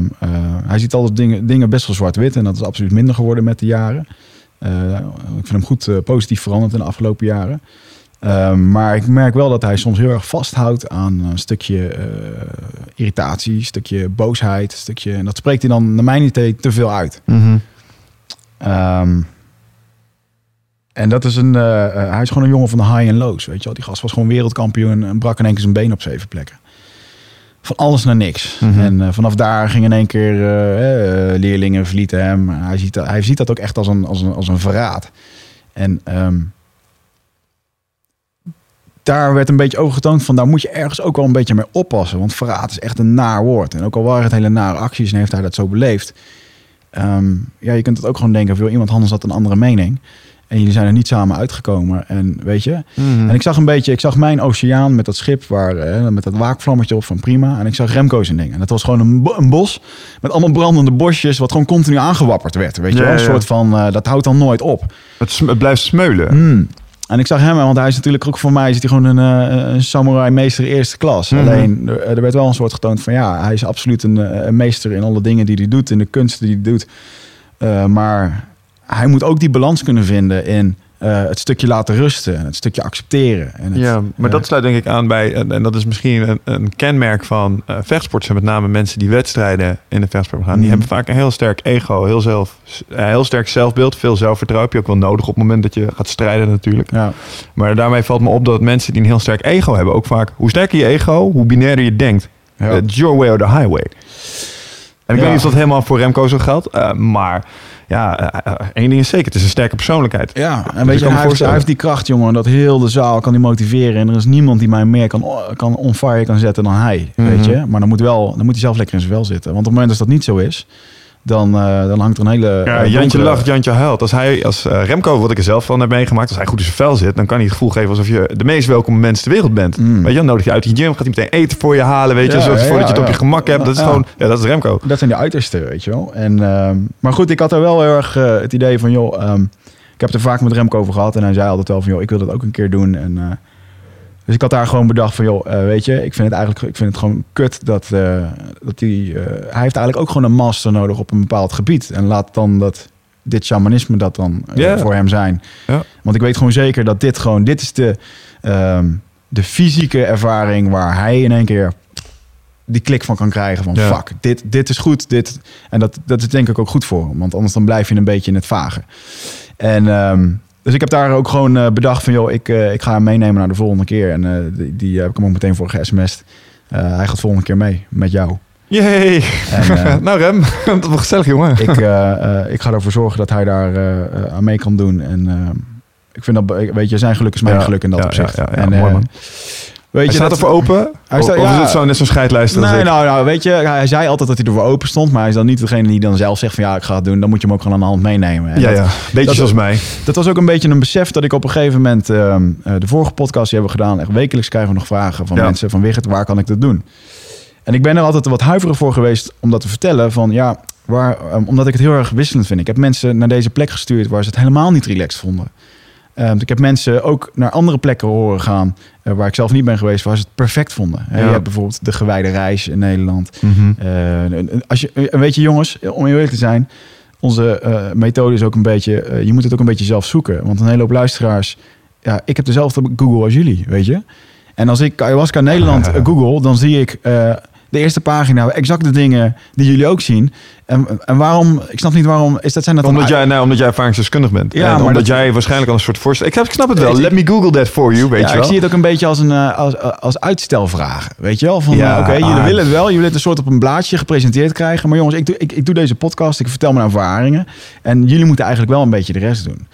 hij ziet altijd dingen, dingen best wel zwart-wit en dat is absoluut minder geworden met de jaren. Ik vind hem goed positief veranderd in de afgelopen jaren. Maar ik merk wel dat hij soms heel erg vasthoudt aan een stukje irritatie, een stukje boosheid, een stukje. En dat spreekt hij dan naar mijn idee te veel uit. Mhm. Ehm, en dat is een. eh, eh, hij is gewoon een jongen van de high en lows. Weet je wel. Die gast was gewoon wereldkampioen en brak in één keer zijn been op zeven plekken. Van alles naar niks. Mhm. En eh, vanaf daar ging in één keer leerlingen verlieten hem. Hij ziet, dat, hij ziet dat ook echt als een, als een, als een verraad. En ehm, daar werd een beetje over getoond van daar moet je ergens ook wel een beetje mee oppassen. Want verraad is echt een naar woord. En ook al waren het hele nare acties en heeft hij dat zo beleefd. Ehm, ja, je kunt het ook gewoon denken, of joh, iemand anders had een andere mening. En jullie zijn er niet samen uitgekomen. En weet je, Mhm. en ik zag een beetje, ik zag mijn oceaan met dat schip waar, eh, met dat waakvlammetje op van prima. En ik zag Remco zijn ding. En dat was gewoon een, bo- een bos met allemaal brandende bosjes, wat gewoon continu aangewapperd werd. Weet je Ja, wel, een ja. soort van, eh, dat houdt dan nooit op. het, blijft smeulen. Hmm. en ik zag hem, want hij is natuurlijk ook voor mij is hij gewoon een, eh, een samurai meester eerste klas. Mhm. Alleen er, er werd wel een soort getoond van ja, hij is absoluut een, een meester in alle dingen die hij doet, in de kunsten die hij doet. Maar hij moet ook die balans kunnen vinden in eh, het stukje laten rusten, en het stukje accepteren. En het, Ja, maar eh, dat sluit denk ik aan bij, en, en dat is misschien een, een kenmerk van eh vechtsport, zijn met name mensen die wedstrijden in de vechtsport gaan. Die Mhm. hebben vaak een heel sterk ego, heel, zelf, heel sterk zelfbeeld, veel zelfvertrouwen. Heb je ook wel nodig op het moment dat je gaat strijden natuurlijk. ja. Maar daarmee valt me op dat mensen die een heel sterk ego hebben, ook vaak, hoe sterker je ego, hoe binairder je denkt. Ja. It's your way or the highway. En ik Ja. weet niet of dat helemaal voor Remco zo geldt, maar ja, eh, eh, één ding is zeker, het is een sterke persoonlijkheid. Ja, en Dus weet je, hij heeft, hij voorstellen. heeft die kracht, jongen, dat heel de zaal kan die motiveren. En er is niemand die mij meer kan, kan on fire kan zetten dan hij, Mhm. weet je. Maar dan moet, wel, dan moet hij zelf lekker in zijn vel zitten. Want op het moment dat dat niet zo is, dan, eh, dan hangt er een hele... Ja, eh, Jantje donkere- lacht, Jantje huilt. Als hij, als eh, Remco, wat ik er zelf van heb meegemaakt, als hij goed in zijn vel zit, dan kan hij het gevoel geven alsof je de meest welkome mens ter wereld bent. Mm. Weet je, dan nodig je uit die gym, gaat hij meteen eten voor je halen, weet je, Ja, zorgt ja, ervoor dat je het op je gemak hebt. Dat is Ja. gewoon, ja, dat is Remco. Dat zijn de uitersten, weet je wel. En, ehm, maar goed, ik had er wel heel erg het idee van, joh, ehm, ik heb het er vaak met Remco over gehad. En hij zei altijd wel van, joh, ik wil dat ook een keer doen. En, dus ik had daar gewoon bedacht van, joh, eh, weet je, ik vind het eigenlijk ik vind het gewoon kut dat, eh, dat die, eh, hij heeft eigenlijk ook gewoon een master nodig op een bepaald gebied. En laat dan dat, dit shamanisme dat dan voor hem zijn. Ja. Want ik weet gewoon zeker dat dit gewoon, dit is de, ehm, de fysieke ervaring waar hij in één keer die klik van kan krijgen van Ja. fuck, dit, dit is goed. Dit, en dat, dat is denk ik ook goed voor hem. Want anders dan blijf je een beetje in het vage. En ehm, dus ik heb daar ook gewoon eh, bedacht van joh, ik, eh, ik ga hem meenemen naar de volgende keer. En eh, die, die heb ik hem ook meteen voor ge-sms'd. Hij gaat volgende keer mee met jou. Eh, *laughs* nou Rem, *laughs* dat was gezellig jongen. ik, *laughs* ik ga ervoor zorgen dat hij daar aan mee kan doen. En ik vind dat, weet je, zijn geluk is mijn Ja, geluk in dat ja, opzicht. ja, en, mooi, man. Weet Hij je, staat dat- ervoor open? Hij staat- ja. is het zo net zo'n scheidlijst als Nee, ik? nou, nou, weet je, hij zei altijd dat hij ervoor open stond, maar hij is dan niet degene die dan zelf zegt van ja, ik ga het doen. Dan moet je hem ook gewoon aan de hand meenemen. En ja, dat, ja. Beetje dat- zoals mij. dat was ook een beetje een besef dat ik op een gegeven moment, ehm, eh, de vorige podcast die hebben we gedaan, echt wekelijks krijgen we nog vragen van Ja. mensen van Wigert, waar kan ik dat doen? En ik ben er altijd wat huiverig voor geweest om dat te vertellen van ja, waar, ehm, omdat ik het heel erg wisselend vind. Ik heb mensen naar deze plek gestuurd waar ze het helemaal niet relaxed vonden. Ehm, ik heb mensen ook naar andere plekken horen gaan eh, waar ik zelf niet ben geweest, waar ze het perfect vonden. Eh, Ja. Je hebt bijvoorbeeld de gewijde reis in Nederland. Mhm. Eh, als je, en weet je jongens, om heel eerlijk te zijn, onze eh, methode is ook een beetje, eh, je moet het ook een beetje zelf zoeken. Want een hele hoop luisteraars, ja, ik heb dezelfde Google als jullie, weet je. En als ik ayahuasca Nederland *laughs* eh, google, dan zie ik eh, de eerste pagina, exact de dingen die jullie ook zien. En, en waarom, ik snap niet waarom, is dat zijn dat dan Omdat jij, nou, omdat jij ervaringsdeskundig bent. Ja, en maar omdat dat- jij waarschijnlijk al een soort voorstel... Ik, ik snap het wel. Ik- Let me Google that for you, weet ja, je ik wel. zie het ook een beetje als een eh, als, als uitstelvraag. Weet je wel? Van Ja, eh, oké, jullie ah. willen het wel. Jullie willen het een soort op een blaadje gepresenteerd krijgen. Maar jongens, ik doe, ik, ik doe deze podcast. Ik vertel mijn ervaringen. En jullie moeten eigenlijk wel een beetje de rest doen.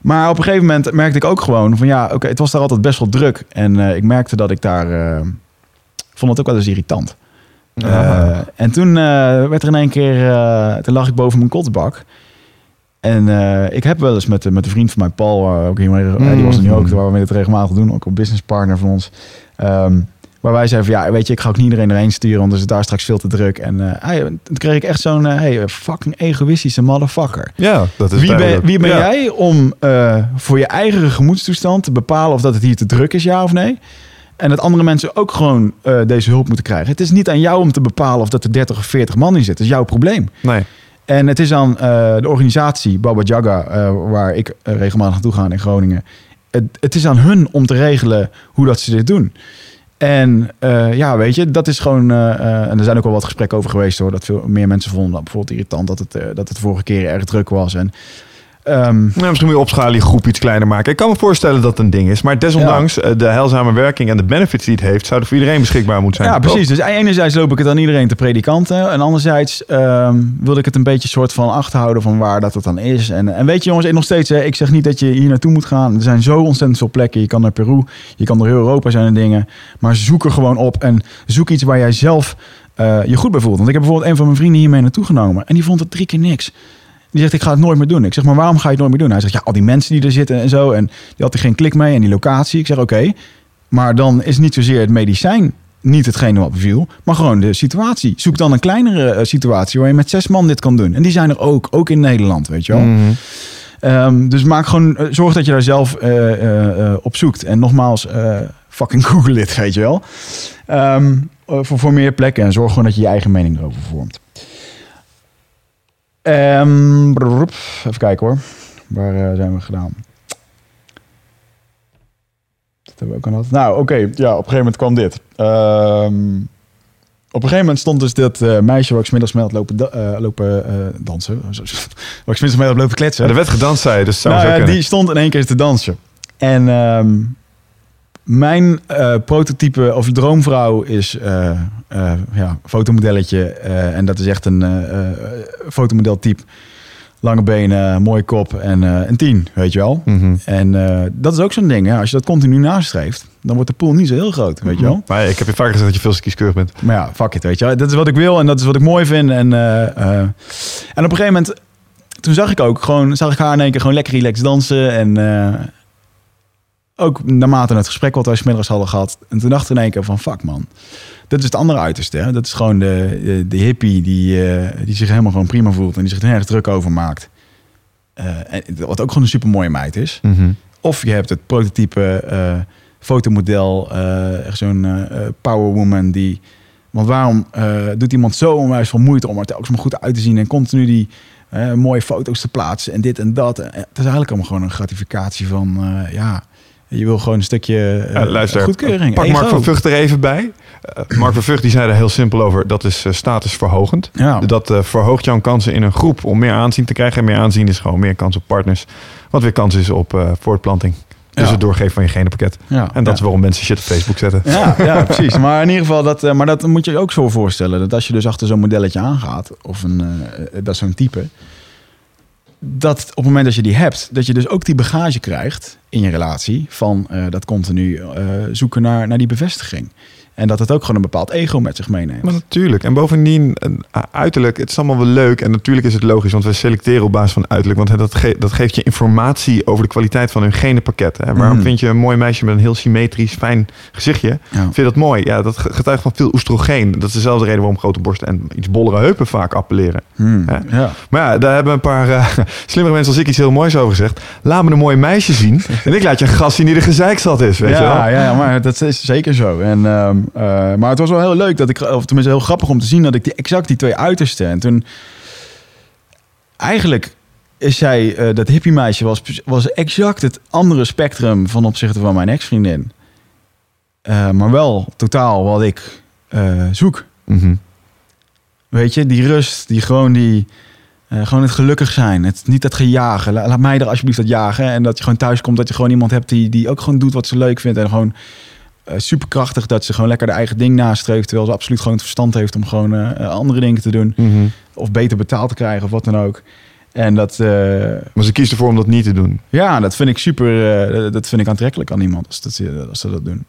Maar op een gegeven moment merkte ik ook gewoon van ja, oké, het was daar altijd best wel druk. En eh, ik merkte dat ik daar. eh, vond het ook wel eens irritant. Eh, en toen eh, werd er in één keer, eh, toen lag ik boven mijn kotsbak. En ik heb wel eens met, met een vriend van mij, Paul, ook hier, die was er nu ook, waar we het regelmatig doen, ook een businesspartner van ons. Ehm, waar wij zeiden van ja, weet je, ik ga ook niet iedereen erheen sturen, want dan is het daar straks veel te druk. En eh, hij- toen kreeg ik echt zo'n, hey, fucking egoïstische motherfucker. Ja, dat is Wie ben, wie ben Ja. jij om voor je eigen gemoedstoestand te bepalen of dat het hier te druk is, ja of nee? En dat andere mensen ook gewoon eh, deze hulp moeten krijgen. Het is niet aan jou om te bepalen of dat er 30 of 40 man in zit. Dat is jouw probleem. Nee. En het is aan eh, de organisatie Baba Jaga, eh, waar ik regelmatig naartoe ga in Groningen. Het, het is aan hun om te regelen hoe dat ze dit doen. En ja, weet je, dat is gewoon. en er zijn ook al wat gesprekken over geweest hoor. Dat veel meer mensen vonden dat bijvoorbeeld irritant dat het, dat het vorige keer erg druk was. En ehm, Nou, misschien moet je opschalen, je groep iets kleiner maken. Ik kan me voorstellen dat het een ding is. Maar desondanks eh, de heilzame werking en de benefits die het heeft... zou er voor iedereen beschikbaar moeten zijn. Ja, precies. Dus enerzijds loop ik het aan iedereen te predikanten. En anderzijds ehm wilde ik het een beetje soort van achterhouden van waar dat het dan is. En, en weet je jongens, nog steeds, hè, ik zeg niet dat je hier naartoe moet gaan. Er zijn zo ontzettend veel plekken. Je kan naar Peru, je kan door heel Europa zijn er dingen. Maar zoek er gewoon op en zoek iets waar jij zelf eh, je goed bij voelt. Want ik heb bijvoorbeeld een van mijn vrienden hiermee naartoe genomen. En die vond het drie keer niks. Die zegt, ik ga het nooit meer doen. Ik zeg, maar waarom ga je het nooit meer doen? Hij zegt, ja, al die mensen die er zitten en zo. En die had er geen klik mee en die locatie. Ik zeg, oké. Maar dan is niet zozeer het medicijn niet hetgene wat beviel, maar gewoon de situatie. Zoek dan een kleinere eh, situatie waar je met zes man dit kan doen. En die zijn er ook, ook in Nederland, weet je wel. Mhm. Ehm, dus maak gewoon, eh, zorg dat je daar zelf eh, op zoekt. En nogmaals, fucking *laughs* google it, weet je wel. Ehm, eh, voor, voor meer plekken. En zorg gewoon dat je je eigen mening erover vormt. Ehm, brrrp, even kijken hoor. Waar eh, zijn we gedaan? Dat hebben we ook aan gehad. Nou, oké. Ja, op een gegeven moment kwam dit. Ehm, op een gegeven moment stond dus dat eh, meisje waar ik 's middags mee had lopen, da- eh, lopen dansen. *laughs* Waar ik 's middags mee had lopen kletsen. Ja, er werd gedanst, zei je, dus zou Nou die stond in één keer te dansen. En ehm, mijn eh, prototype of droomvrouw is eh ja, fotomodelletje. en dat is echt een fotomodeltype. Lange benen, mooie kop en een tien, weet je wel. Mhm. En dat is ook zo'n ding. Hè? Als je dat continu nastreeft, dan wordt de pool niet zo heel groot, weet je wel. Maar ik heb je vaker gezegd dat je veel te kieskeurig bent. Maar ja, fuck it, weet je wel. Dat is wat ik wil en dat is wat ik mooi vind. En, en op een gegeven moment, toen zag ik ook gewoon, zag ik haar in één keer gewoon lekker relaxed dansen. En ook naarmate het gesprek wat wij 's middags hadden gehad. En toen dacht ik in één keer van, fuck man. Dat is het andere uiterste. Hè? Dat is gewoon de, de, de hippie die, eh, die zich helemaal gewoon prima voelt. En die zich er nergens druk over maakt. Eh, en, wat ook gewoon een super mooie meid is. Mhm. Of je hebt het prototype eh, fotomodel, echt zo'n powerwoman die... Want waarom doet iemand zo onwijs veel moeite om er telkens maar goed uit te zien en continu die mooie foto's te plaatsen en dit en dat. Het is eigenlijk allemaal gewoon een gratificatie van, ja, je wil gewoon een stukje eh, luister, goedkeuring. pak ego. Mark van Vught er even bij. Eh, Mark van Vught die zei er heel simpel over, dat is eh, statusverhogend. Ja. Dat verhoogt jouw kansen in een groep om meer aanzien te krijgen. En meer aanzien is gewoon meer kans op partners. Wat weer kans is op voortplanting. Dus Ja. het doorgeven van je genenpakket. Ja, En dat is waarom mensen shit op Facebook zetten. Ja, *laughs* ja, precies. Maar in ieder geval, dat, maar dat moet je je ook zo voorstellen. Dat als je dus achter zo'n modelletje aangaat, of een, dat is zo'n type, dat op het moment dat je die hebt, dat je dus ook die bagage krijgt in je relatie van eh, dat continu eh, zoeken naar, naar die bevestiging. En dat het ook gewoon een bepaald ego met zich meeneemt. Maar natuurlijk. En bovendien, uh, uiterlijk, het is allemaal wel leuk. En natuurlijk is het logisch, want we selecteren op basis van uiterlijk. Want dat, ge- dat geeft je informatie over de kwaliteit van hun genenpakket. Hè. Waarom Mhm. vind je een mooi meisje met een heel symmetrisch, fijn gezichtje? Ja. Vind je dat mooi? Ja, dat ge- getuigt van veel oestrogeen. Dat is dezelfde reden waarom grote borsten en iets bollere heupen vaak appelleren. Hmm, Ja. ja. Maar ja, daar hebben een paar eh, *laughs* slimmere mensen als ik iets heel moois over gezegd. Laat me een mooi meisje zien. *laughs* en ik laat je een gast zien die de gezeikzat is, weet je wel? ja, ja, ja, maar dat is zeker zo. En, ehm, eh, maar het was wel heel leuk dat ik, of tenminste heel grappig om te zien dat ik die, exact die twee uitersten. En toen, eigenlijk is zij, eh, dat hippie meisje, was, was exact het andere spectrum van opzichte van mijn ex-vriendin. Eh, maar wel totaal wat ik eh, zoek. Mhm. Weet je, die rust, die gewoon die. eh, gewoon het gelukkig zijn. Het niet dat gejagen. La- laat mij er alsjeblieft dat jagen. En dat je gewoon thuis komt. Dat je gewoon iemand hebt die, die ook gewoon doet wat ze leuk vindt. En gewoon eh, superkrachtig. Dat ze gewoon lekker de eigen ding nastreeft. Terwijl ze absoluut gewoon het verstand heeft om gewoon eh, andere dingen te doen. Mhm. Of beter betaald te krijgen of wat dan ook. En dat, eh, Maar ze kiest ervoor om dat niet te doen. ja, dat vind ik super. eh, dat vind ik aantrekkelijk aan iemand als, dat, ze- als ze dat doen.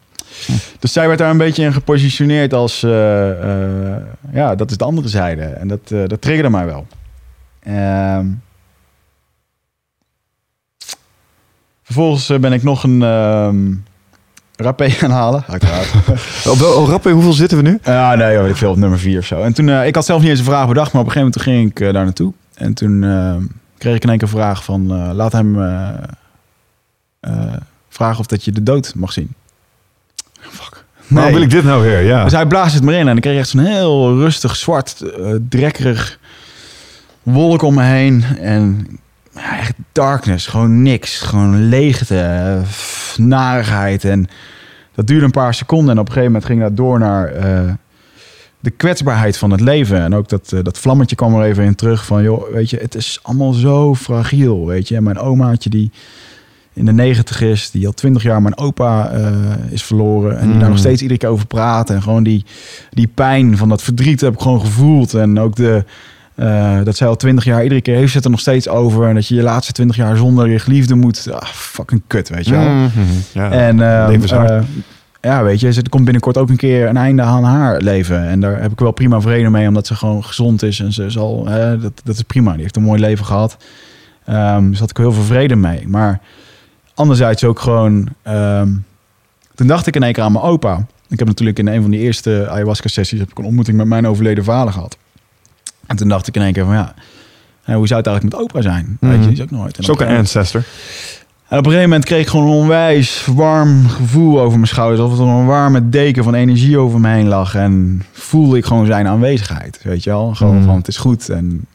Dus zij werd daar een beetje in gepositioneerd als. eh, eh, ja, dat is de andere zijde. En dat, eh, dat triggerde mij wel. Ehm, vervolgens eh, ben ik nog een. Rapé gaan halen, uiteraard. *laughs* Op oh, Rappe, hoeveel zitten we nu? Ja, nee, joh, ik veel op nummer vier of zo. En toen, eh, ik had zelf niet eens een vraag bedacht, maar op een gegeven moment ging ik eh, daar naartoe. En toen eh, kreeg ik in één keer een vraag van, laat hem vragen of dat je de dood mag zien. Fuck. Waarom wil ik dit nou weer? Ja. Dus hij blaast het maar in en dan kreeg ik echt zo'n heel rustig, zwart, drekkerig wolk om me heen. En ja, echt darkness, gewoon niks. Gewoon leegte, eh, f- narigheid. En dat duurde een paar seconden en op een gegeven moment ging dat door naar eh, de kwetsbaarheid van het leven. En ook dat, eh, dat vlammetje kwam er even in terug van, joh, weet je, het is allemaal zo fragiel, weet je. En mijn omaatje die in de negentig is, die al twintig jaar mijn opa eh, is verloren. En die daar Mm. nog steeds iedere keer over praat. En gewoon die, die pijn van dat verdriet heb ik gewoon gevoeld. En ook de, eh, dat zij al twintig jaar, iedere keer heeft ze het er nog steeds over. En dat je je laatste twintig jaar zonder je geliefde moet. Ah, fucking kut, weet je wel. Mhm. Ja. En ehm, eh, ja, weet je, er komt binnenkort ook een keer een einde aan haar leven. En daar heb ik wel prima vrede mee, omdat ze gewoon gezond is. En ze zal, hè, dat, dat is prima. Die heeft een mooi leven gehad. Ehm dus had ik heel veel vrede mee. Maar anderzijds ook gewoon... ehm, toen dacht ik in één keer aan mijn opa. Ik heb natuurlijk in een van die eerste ayahuasca-sessies... heb ik een ontmoeting met mijn overleden vader gehad. En toen dacht ik in één keer van ja... Hoe zou het eigenlijk met Oprah zijn? Mhm. Weet je, die is ook nooit. Is ook een ancestor. en op een gegeven moment kreeg ik gewoon een onwijs warm gevoel over mijn schouders. Alsof er een warme deken van energie over me heen lag. En voelde ik gewoon zijn aanwezigheid. Weet je wel? Gewoon Mm. van het is goed. En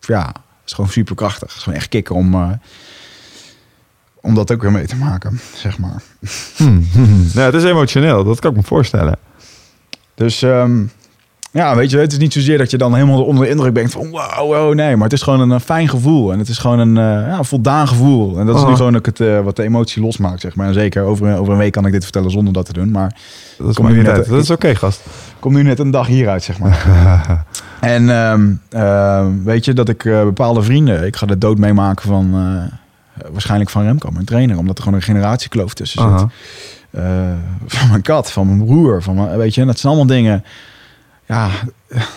ja, het is gewoon super krachtig. Het is gewoon echt kicken om, eh, om dat ook weer mee te maken, zeg maar. Hmm. Ja, het is emotioneel, dat kan ik me voorstellen. Dus ehm, ja, weet je, het is niet zozeer dat je dan helemaal onder de indruk bent van wauw, wow, nee. Maar het is gewoon een, eh, fijn gevoel. En het is gewoon een eh, ja, voldaan gevoel. En dat is Oh. nu gewoon ook het, eh, wat de emotie losmaakt, zeg maar. En zeker over, over een week kan ik dit vertellen zonder dat te doen. Maar Dat is nu net- uit. Dat is oké, gast. kom nu net een dag hieruit, zeg maar. *laughs* en ehm, ehm, weet je, dat ik bepaalde vrienden... Ik ga de dood meemaken van... waarschijnlijk van Remco, mijn trainer. Omdat er gewoon een generatiekloof tussen zit. Van mijn kat, van mijn broer. Van mijn, weet je, dat zijn allemaal dingen... Ja,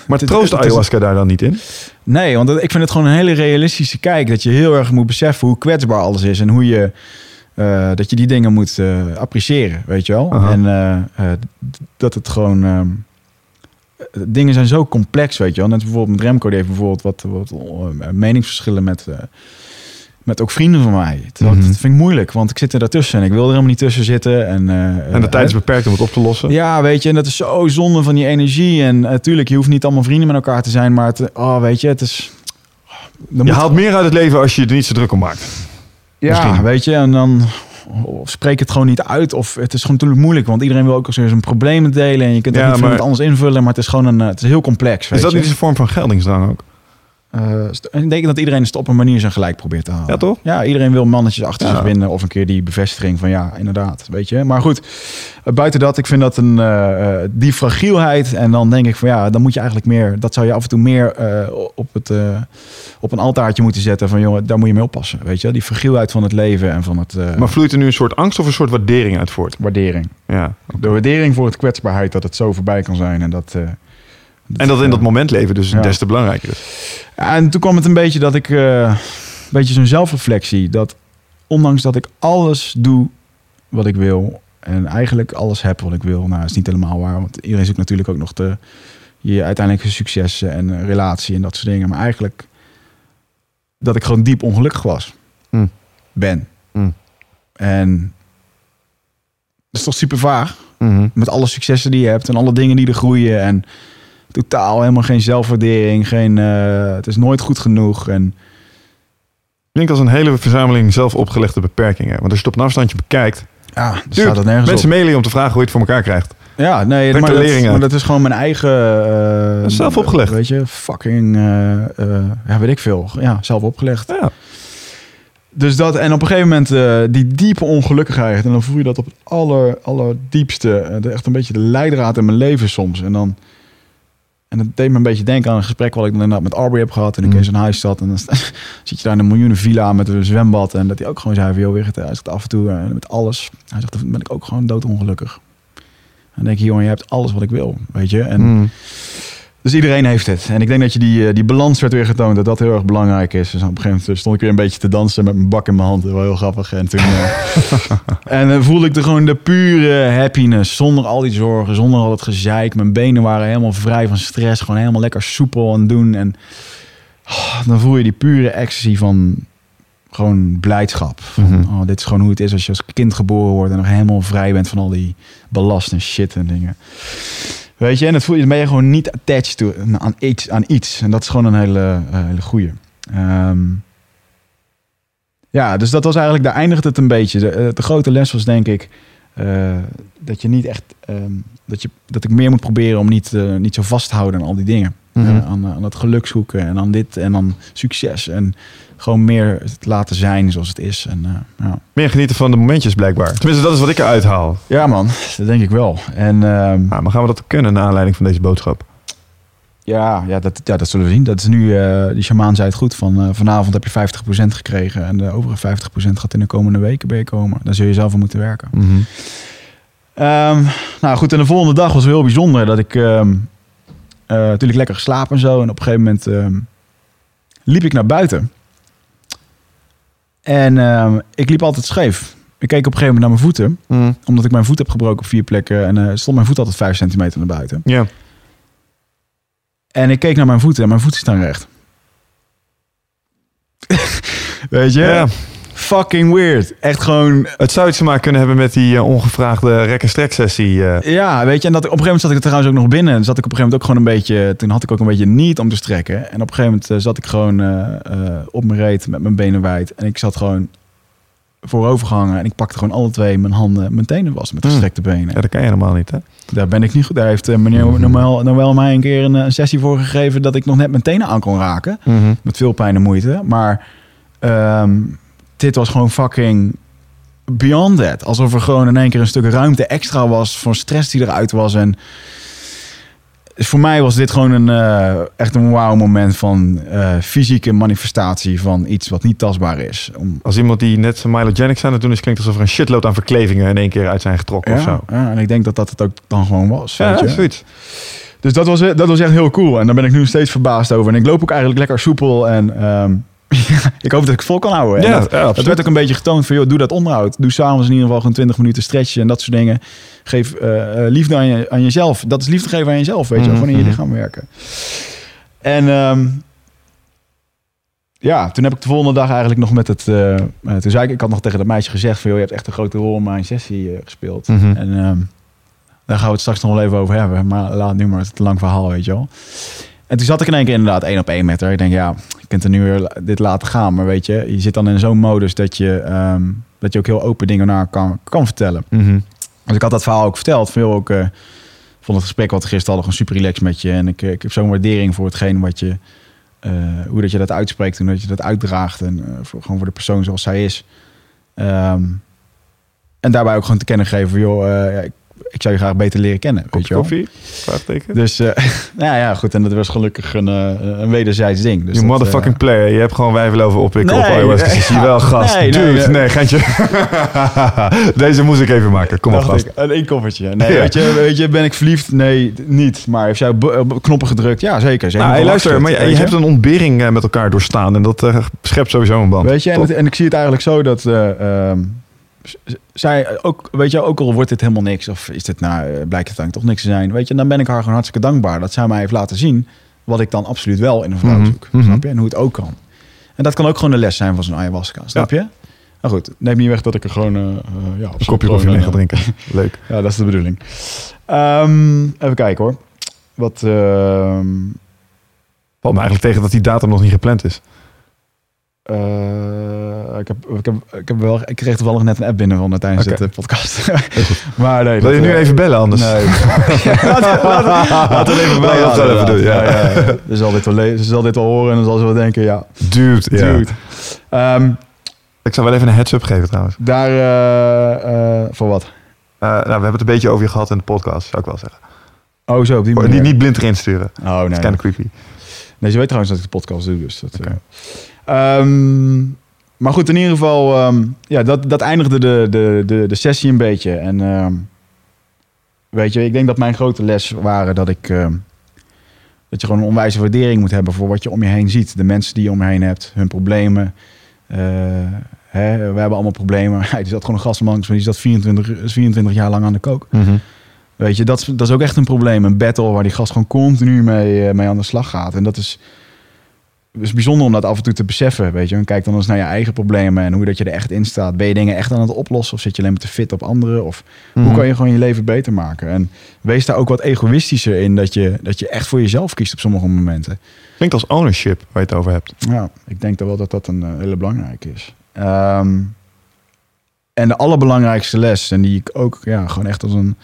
Maar het- troost het ayahuasca daar dan niet in? Nee, want ik vind het gewoon een hele realistische kijk. Dat je heel erg moet beseffen hoe kwetsbaar alles is. En hoe je... eh, dat je die dingen moet eh, appreciëren, weet je wel. Aha. En eh, dat het gewoon... ehm, eh, dingen zijn zo complex, weet je wel. Net bijvoorbeeld met Remco, die heeft bijvoorbeeld wat, wat meningsverschillen met... eh, met ook vrienden van mij. Ik- Mhm. Dat vind ik moeilijk, want ik zit er daartussen en ik wil er helemaal niet tussen zitten. En, eh, En de tijd is eh, beperkt om het op te lossen. ja, weet je, en dat is zo zonde van die energie. En natuurlijk, je hoeft niet allemaal vrienden met elkaar te zijn, maar het, oh, weet je, het is. Je Dan haalt meer uit het leven als je er niet zo druk om maakt. ja, misschien. weet je, en dan of spreek het gewoon niet uit. Of het is gewoon natuurlijk moeilijk, want iedereen wil ook eens zijn problemen delen. En je kunt het Ja, niet maar- anders invullen, maar het is gewoon een, eh, het is heel complex. Weet Is dat je? niet eens een vorm van geldingsdrang ook? Eh, en ik denk dat iedereen het op een manier zijn gelijk probeert te halen. Ja, toch? Ja, iedereen wil mannetjes achter Ja. zich winnen of een keer die bevestiging van ja, inderdaad, weet je. Maar goed, eh, buiten dat, ik vind dat een eh, die fragielheid en dan denk ik van ja, dan moet je eigenlijk meer, dat zou je af en toe meer op het op een altaartje moeten zetten van jongen, daar moet je mee oppassen, weet je. Die fragielheid van het leven en van het Maar vloeit er nu een soort angst of een soort waardering uit voort? waardering. Ja. De waardering voor het kwetsbaarheid dat het zo voorbij kan zijn en dat. En dat in dat moment leven dus Ja. des te belangrijker is. Ja, en toen kwam het een beetje dat ik, eh, een beetje zo'n zelfreflectie, dat ondanks dat ik alles doe wat ik wil en eigenlijk alles heb wat ik wil, nou is niet helemaal waar, want iedereen zoekt natuurlijk ook nog de, je uiteindelijke successen en eh, relatie en dat soort dingen, maar eigenlijk dat ik gewoon diep ongelukkig was, Hmm. ben. Hmm. En dat is toch super vaag? Mhm. met alle successen die je hebt en alle dingen die er groeien en totaal helemaal geen zelfwaardering, geen, eh, het is nooit goed genoeg en Klinkt als een hele verzameling zelf opgelegde beperkingen. Want als je het op een afstandje bekijkt... ja, dan Tuurlijk, staat het nergens mensen op. mailen je om te vragen hoe je het voor elkaar krijgt. Ja, nee, maar dat, maar dat is gewoon mijn eigen. eh, Dat zelf opgelegd. Weet je, fucking, eh, ja, weet ik veel. Ja, zelf opgelegd. Ja. Dus dat, en op een gegeven moment die diepe ongelukkigheid. En dan voel je dat op het aller, allerdiepste. de- echt een beetje de leidraad in mijn leven soms. En dan. En dat deed me een beetje denken aan een gesprek wat ik dan inderdaad met Aubrey heb gehad. En ik Mm. in zijn huis zat. En dan *laughs* zit je daar in een miljoenen villa met een zwembad. En dat hij ook gewoon zei van, joh, Wigert, hij zegt af en toe eh, met alles. Hij zegt, dan ben ik ook gewoon doodongelukkig. En dan denk je, jongen, je hebt alles wat ik wil, weet je. En Mm. Dus iedereen heeft het. En ik denk dat je die, eh, die balans werd weer getoond, dat dat heel erg belangrijk is. Dus op een gegeven moment stond ik weer een beetje te dansen met mijn bak in mijn hand. Dat was heel grappig. En toen eh, *laughs* en dan voelde ik er gewoon de pure happiness. Zonder al die zorgen, zonder al het gezeik. Mijn benen waren helemaal vrij van stress. Gewoon helemaal lekker soepel aan het doen. En oh, dan voel je die pure ecstasy van gewoon blijdschap. Van, Mhm. oh, dit is gewoon hoe het is als je als kind geboren wordt. En nog helemaal vrij bent van al die ballast en shit en dingen. Weet je, en het voel je, dan ben je gewoon niet attached aan, iets, aan iets. En dat is gewoon een hele, eh, hele goeie. Ehm, ja, dus dat was eigenlijk, daar eindigt het een beetje. De, eh, de grote les was denk ik eh, dat je niet echt, ehm, dat, je, dat ik meer moet proberen om niet, niet zo vast te houden aan al die dingen. Mhm. Eh, aan, aan het geluk zoeken en aan dit en aan succes. En gewoon meer het laten zijn zoals het is. En, eh, ja. Meer genieten van de momentjes blijkbaar. Tenminste, dat is wat ik eruit haal. ja man, dat denk ik wel. En ehm, maar gaan we dat kunnen naar aanleiding van deze boodschap? Ja, ja, dat, ja, dat zullen we zien. Dat is nu, eh die shamaan zei het goed, van eh, vanavond heb je 50% gekregen en de overige 50% gaat in de komende weken bij je komen. Daar zul je zelf voor moeten werken. Mhm. Ehm, nou goed, en de volgende dag was heel bijzonder dat ik ehm, eh, natuurlijk lekker geslapen en zo. En op een gegeven moment ehm, liep ik naar buiten. En ehm, ik liep altijd scheef. Ik keek op een gegeven moment naar mijn voeten, Mhm. omdat ik mijn voet heb gebroken op vier plekken. En eh, stond mijn voet altijd 5 centimeter naar buiten. Ja. En ik keek naar mijn voeten en mijn voeten staan recht. *laughs* Weet je? Ja. Fucking weird. Echt gewoon... Het zou iets te maken kunnen hebben met die eh, ongevraagde rek- en strek sessie. eh. Ja, weet je. En dat, op een gegeven moment zat ik er trouwens ook nog binnen. En zat ik op een gegeven moment ook gewoon een beetje... Toen had ik ook een beetje niet om te strekken. En op een gegeven moment eh, zat ik gewoon op mijn reet met mijn benen wijd. En ik zat gewoon voorover gehangen. En ik pakte gewoon alle twee mijn handen, mijn tenen vast met Hmm. gestrekte benen. ja, dat kan je helemaal niet, hè? Daar ben ik niet goed. Daar heeft meneer Noël, Noël mij een keer een, een sessie voor gegeven dat ik nog net mijn tenen aan kon raken. Met veel pijn en moeite. Maar ehm, dit was gewoon fucking beyond that. Alsof er gewoon in één keer een stuk ruimte extra was voor stress die eruit was. En voor mij was dit gewoon een, eh, echt een wow moment van eh, fysieke manifestatie van iets wat niet tastbaar is. Om, Als iemand die net zijn Milogenics aan het doen is, klinkt alsof er een shitload aan verklevingen in één keer uit zijn getrokken of zo. ja, en ik denk dat dat het ook dan gewoon was. Ja, weet je? zoiets. Dus dat was, dat was echt heel cool. En daar ben ik nu steeds verbaasd over. En ik loop ook eigenlijk lekker soepel. En ehm, *laughs* ik hoop dat ik vol kan houden. En Ja, dat, ja, dat absoluut. werd ook een beetje getoond van... joh, doe dat onderhoud. Doe s'avonds in ieder geval gewoon 20 minuten stretchen en dat soort dingen. Geef eh, eh, liefde aan, je, aan jezelf. Dat is liefde geven aan jezelf, weet je. Mhm, Gewoon in je mhm. lichaam werken. En ehm, ja, toen heb ik de volgende dag eigenlijk nog met het... eh, toen zei ik, ik had nog tegen dat meisje gezegd van... joh, je hebt echt een grote rol in mijn sessie gespeeld. Mhm. En ehm, daar gaan we het straks nog wel even over hebben. Maar laat nu maar, het is een lang verhaal, weet je wel. En toen zat ik in één keer inderdaad één op één met haar. Ik denk, ja, je kunt er nu weer dit laten gaan. Maar weet je, je zit dan in zo'n modus dat je, ehm, dat je ook heel open dingen naar kan, kan vertellen. Mhm. Dus ik had dat verhaal ook verteld. Veel ook, eh, vond het gesprek wat we gisteren hadden gewoon super relaxed met je. En ik, eh, ik heb zo'n waardering voor hetgeen wat je, eh, hoe dat je dat uitspreekt en dat je dat uitdraagt. En eh, voor, gewoon voor de persoon zoals zij is. Ehm, en daarbij ook gewoon te kennen geven van, joh, eh, ja, ik, ik zou je graag beter leren kennen. weet Kopje je wel. koffie? Vraagteken? Dus eh, *laughs* nou ja, goed. En dat was gelukkig een, eh, een wederzijds ding. Dus je dat, motherfucking eh, player. Je hebt gewoon wijven over oppikken Nee, op je wel, *laughs* gast. nee, Dude, nee. nee, geintje. *laughs* Deze moest ik even maken. Kom op, gast. ik, een inkoffertje. Nee, Ja. weet, je, weet je, ben ik verliefd? Nee, niet. Maar heeft op knoppen gedrukt? Ja, zeker. Ze heeft Nou, hey, luister, maar je, je weet hebt een ontbering met elkaar doorstaan. En dat schept sowieso een band. Weet je, en, en ik zie het eigenlijk zo dat eh, ehm, zij ook, weet je, ook al wordt dit helemaal niks, of is dit nou, eh, blijkt het dan toch niks te zijn, weet je, dan ben ik haar gewoon hartstikke dankbaar dat zij mij heeft laten zien wat ik dan absoluut wel in een vrouw Mhm, zoek. mhm. Snap je? En hoe het ook kan. En dat kan ook gewoon de les zijn van zo'n ayahuasca. Snap je? Nou goed, neem niet weg dat ik er gewoon, eh, eh, ja, een kopje koffie mee gaan drinken. *laughs* Leuk. *laughs* Ja, dat is de bedoeling. Ehm, even kijken hoor. Wat, Valt me eigenlijk tegen dat die datum nog niet gepland is. Eh, ik, heb, ik, heb, ik, heb wel, ik kreeg toevallig net een app binnen van tijdens dit eh, podcast. maar nee, Wil je nu eh, even bellen anders? Nee. we even even doen, ja. ja. Ze, zal dit wel ze zal dit wel horen en dan zal ze wel denken, ja, Dude, ja. dude. Ehm, Ik zou wel even een heads-up geven trouwens. daar, eh, eh, voor wat? Eh, nou, we hebben het een beetje over je gehad in de podcast, zou ik wel zeggen. Oh, zo, op die Oh, manier. niet, niet blind erin sturen. Oh, nee. Dat is kind of creepy. Nee, ze weet trouwens dat ik de podcast doe, dus dat... eh. Ehm, maar goed, in ieder geval, ehm, ja, dat, dat eindigde de, de, de, de sessie een beetje. En ehm, weet je, ik denk dat mijn grote les waren dat ik... dat je gewoon een onwijze waardering moet hebben voor wat je om je heen ziet. De mensen die je om je heen hebt, hun problemen. Eh, hè, we hebben allemaal problemen. *laughs* Hij zat gewoon een gast langs, maar die zat 24, 24 jaar lang aan de kook. Weet je, dat is, dat is ook echt een probleem. Een battle waar die gast gewoon continu mee, eh, mee aan de slag gaat. En dat is, is bijzonder om dat af en toe te beseffen. Weet je, en kijk dan eens naar je eigen problemen en hoe dat je er echt in staat. Ben je dingen echt aan het oplossen of zit je alleen maar te fit op anderen? Of Mhm. hoe kan je gewoon je leven beter maken? En wees daar ook wat egoïstischer in dat je, dat je echt voor jezelf kiest op sommige momenten. Klinkt als ownership waar je het over hebt. Ja, ik denk dan wel dat dat een eh, hele belangrijke is. Ehm, en de allerbelangrijkste les, en die ik ook ja, gewoon echt als een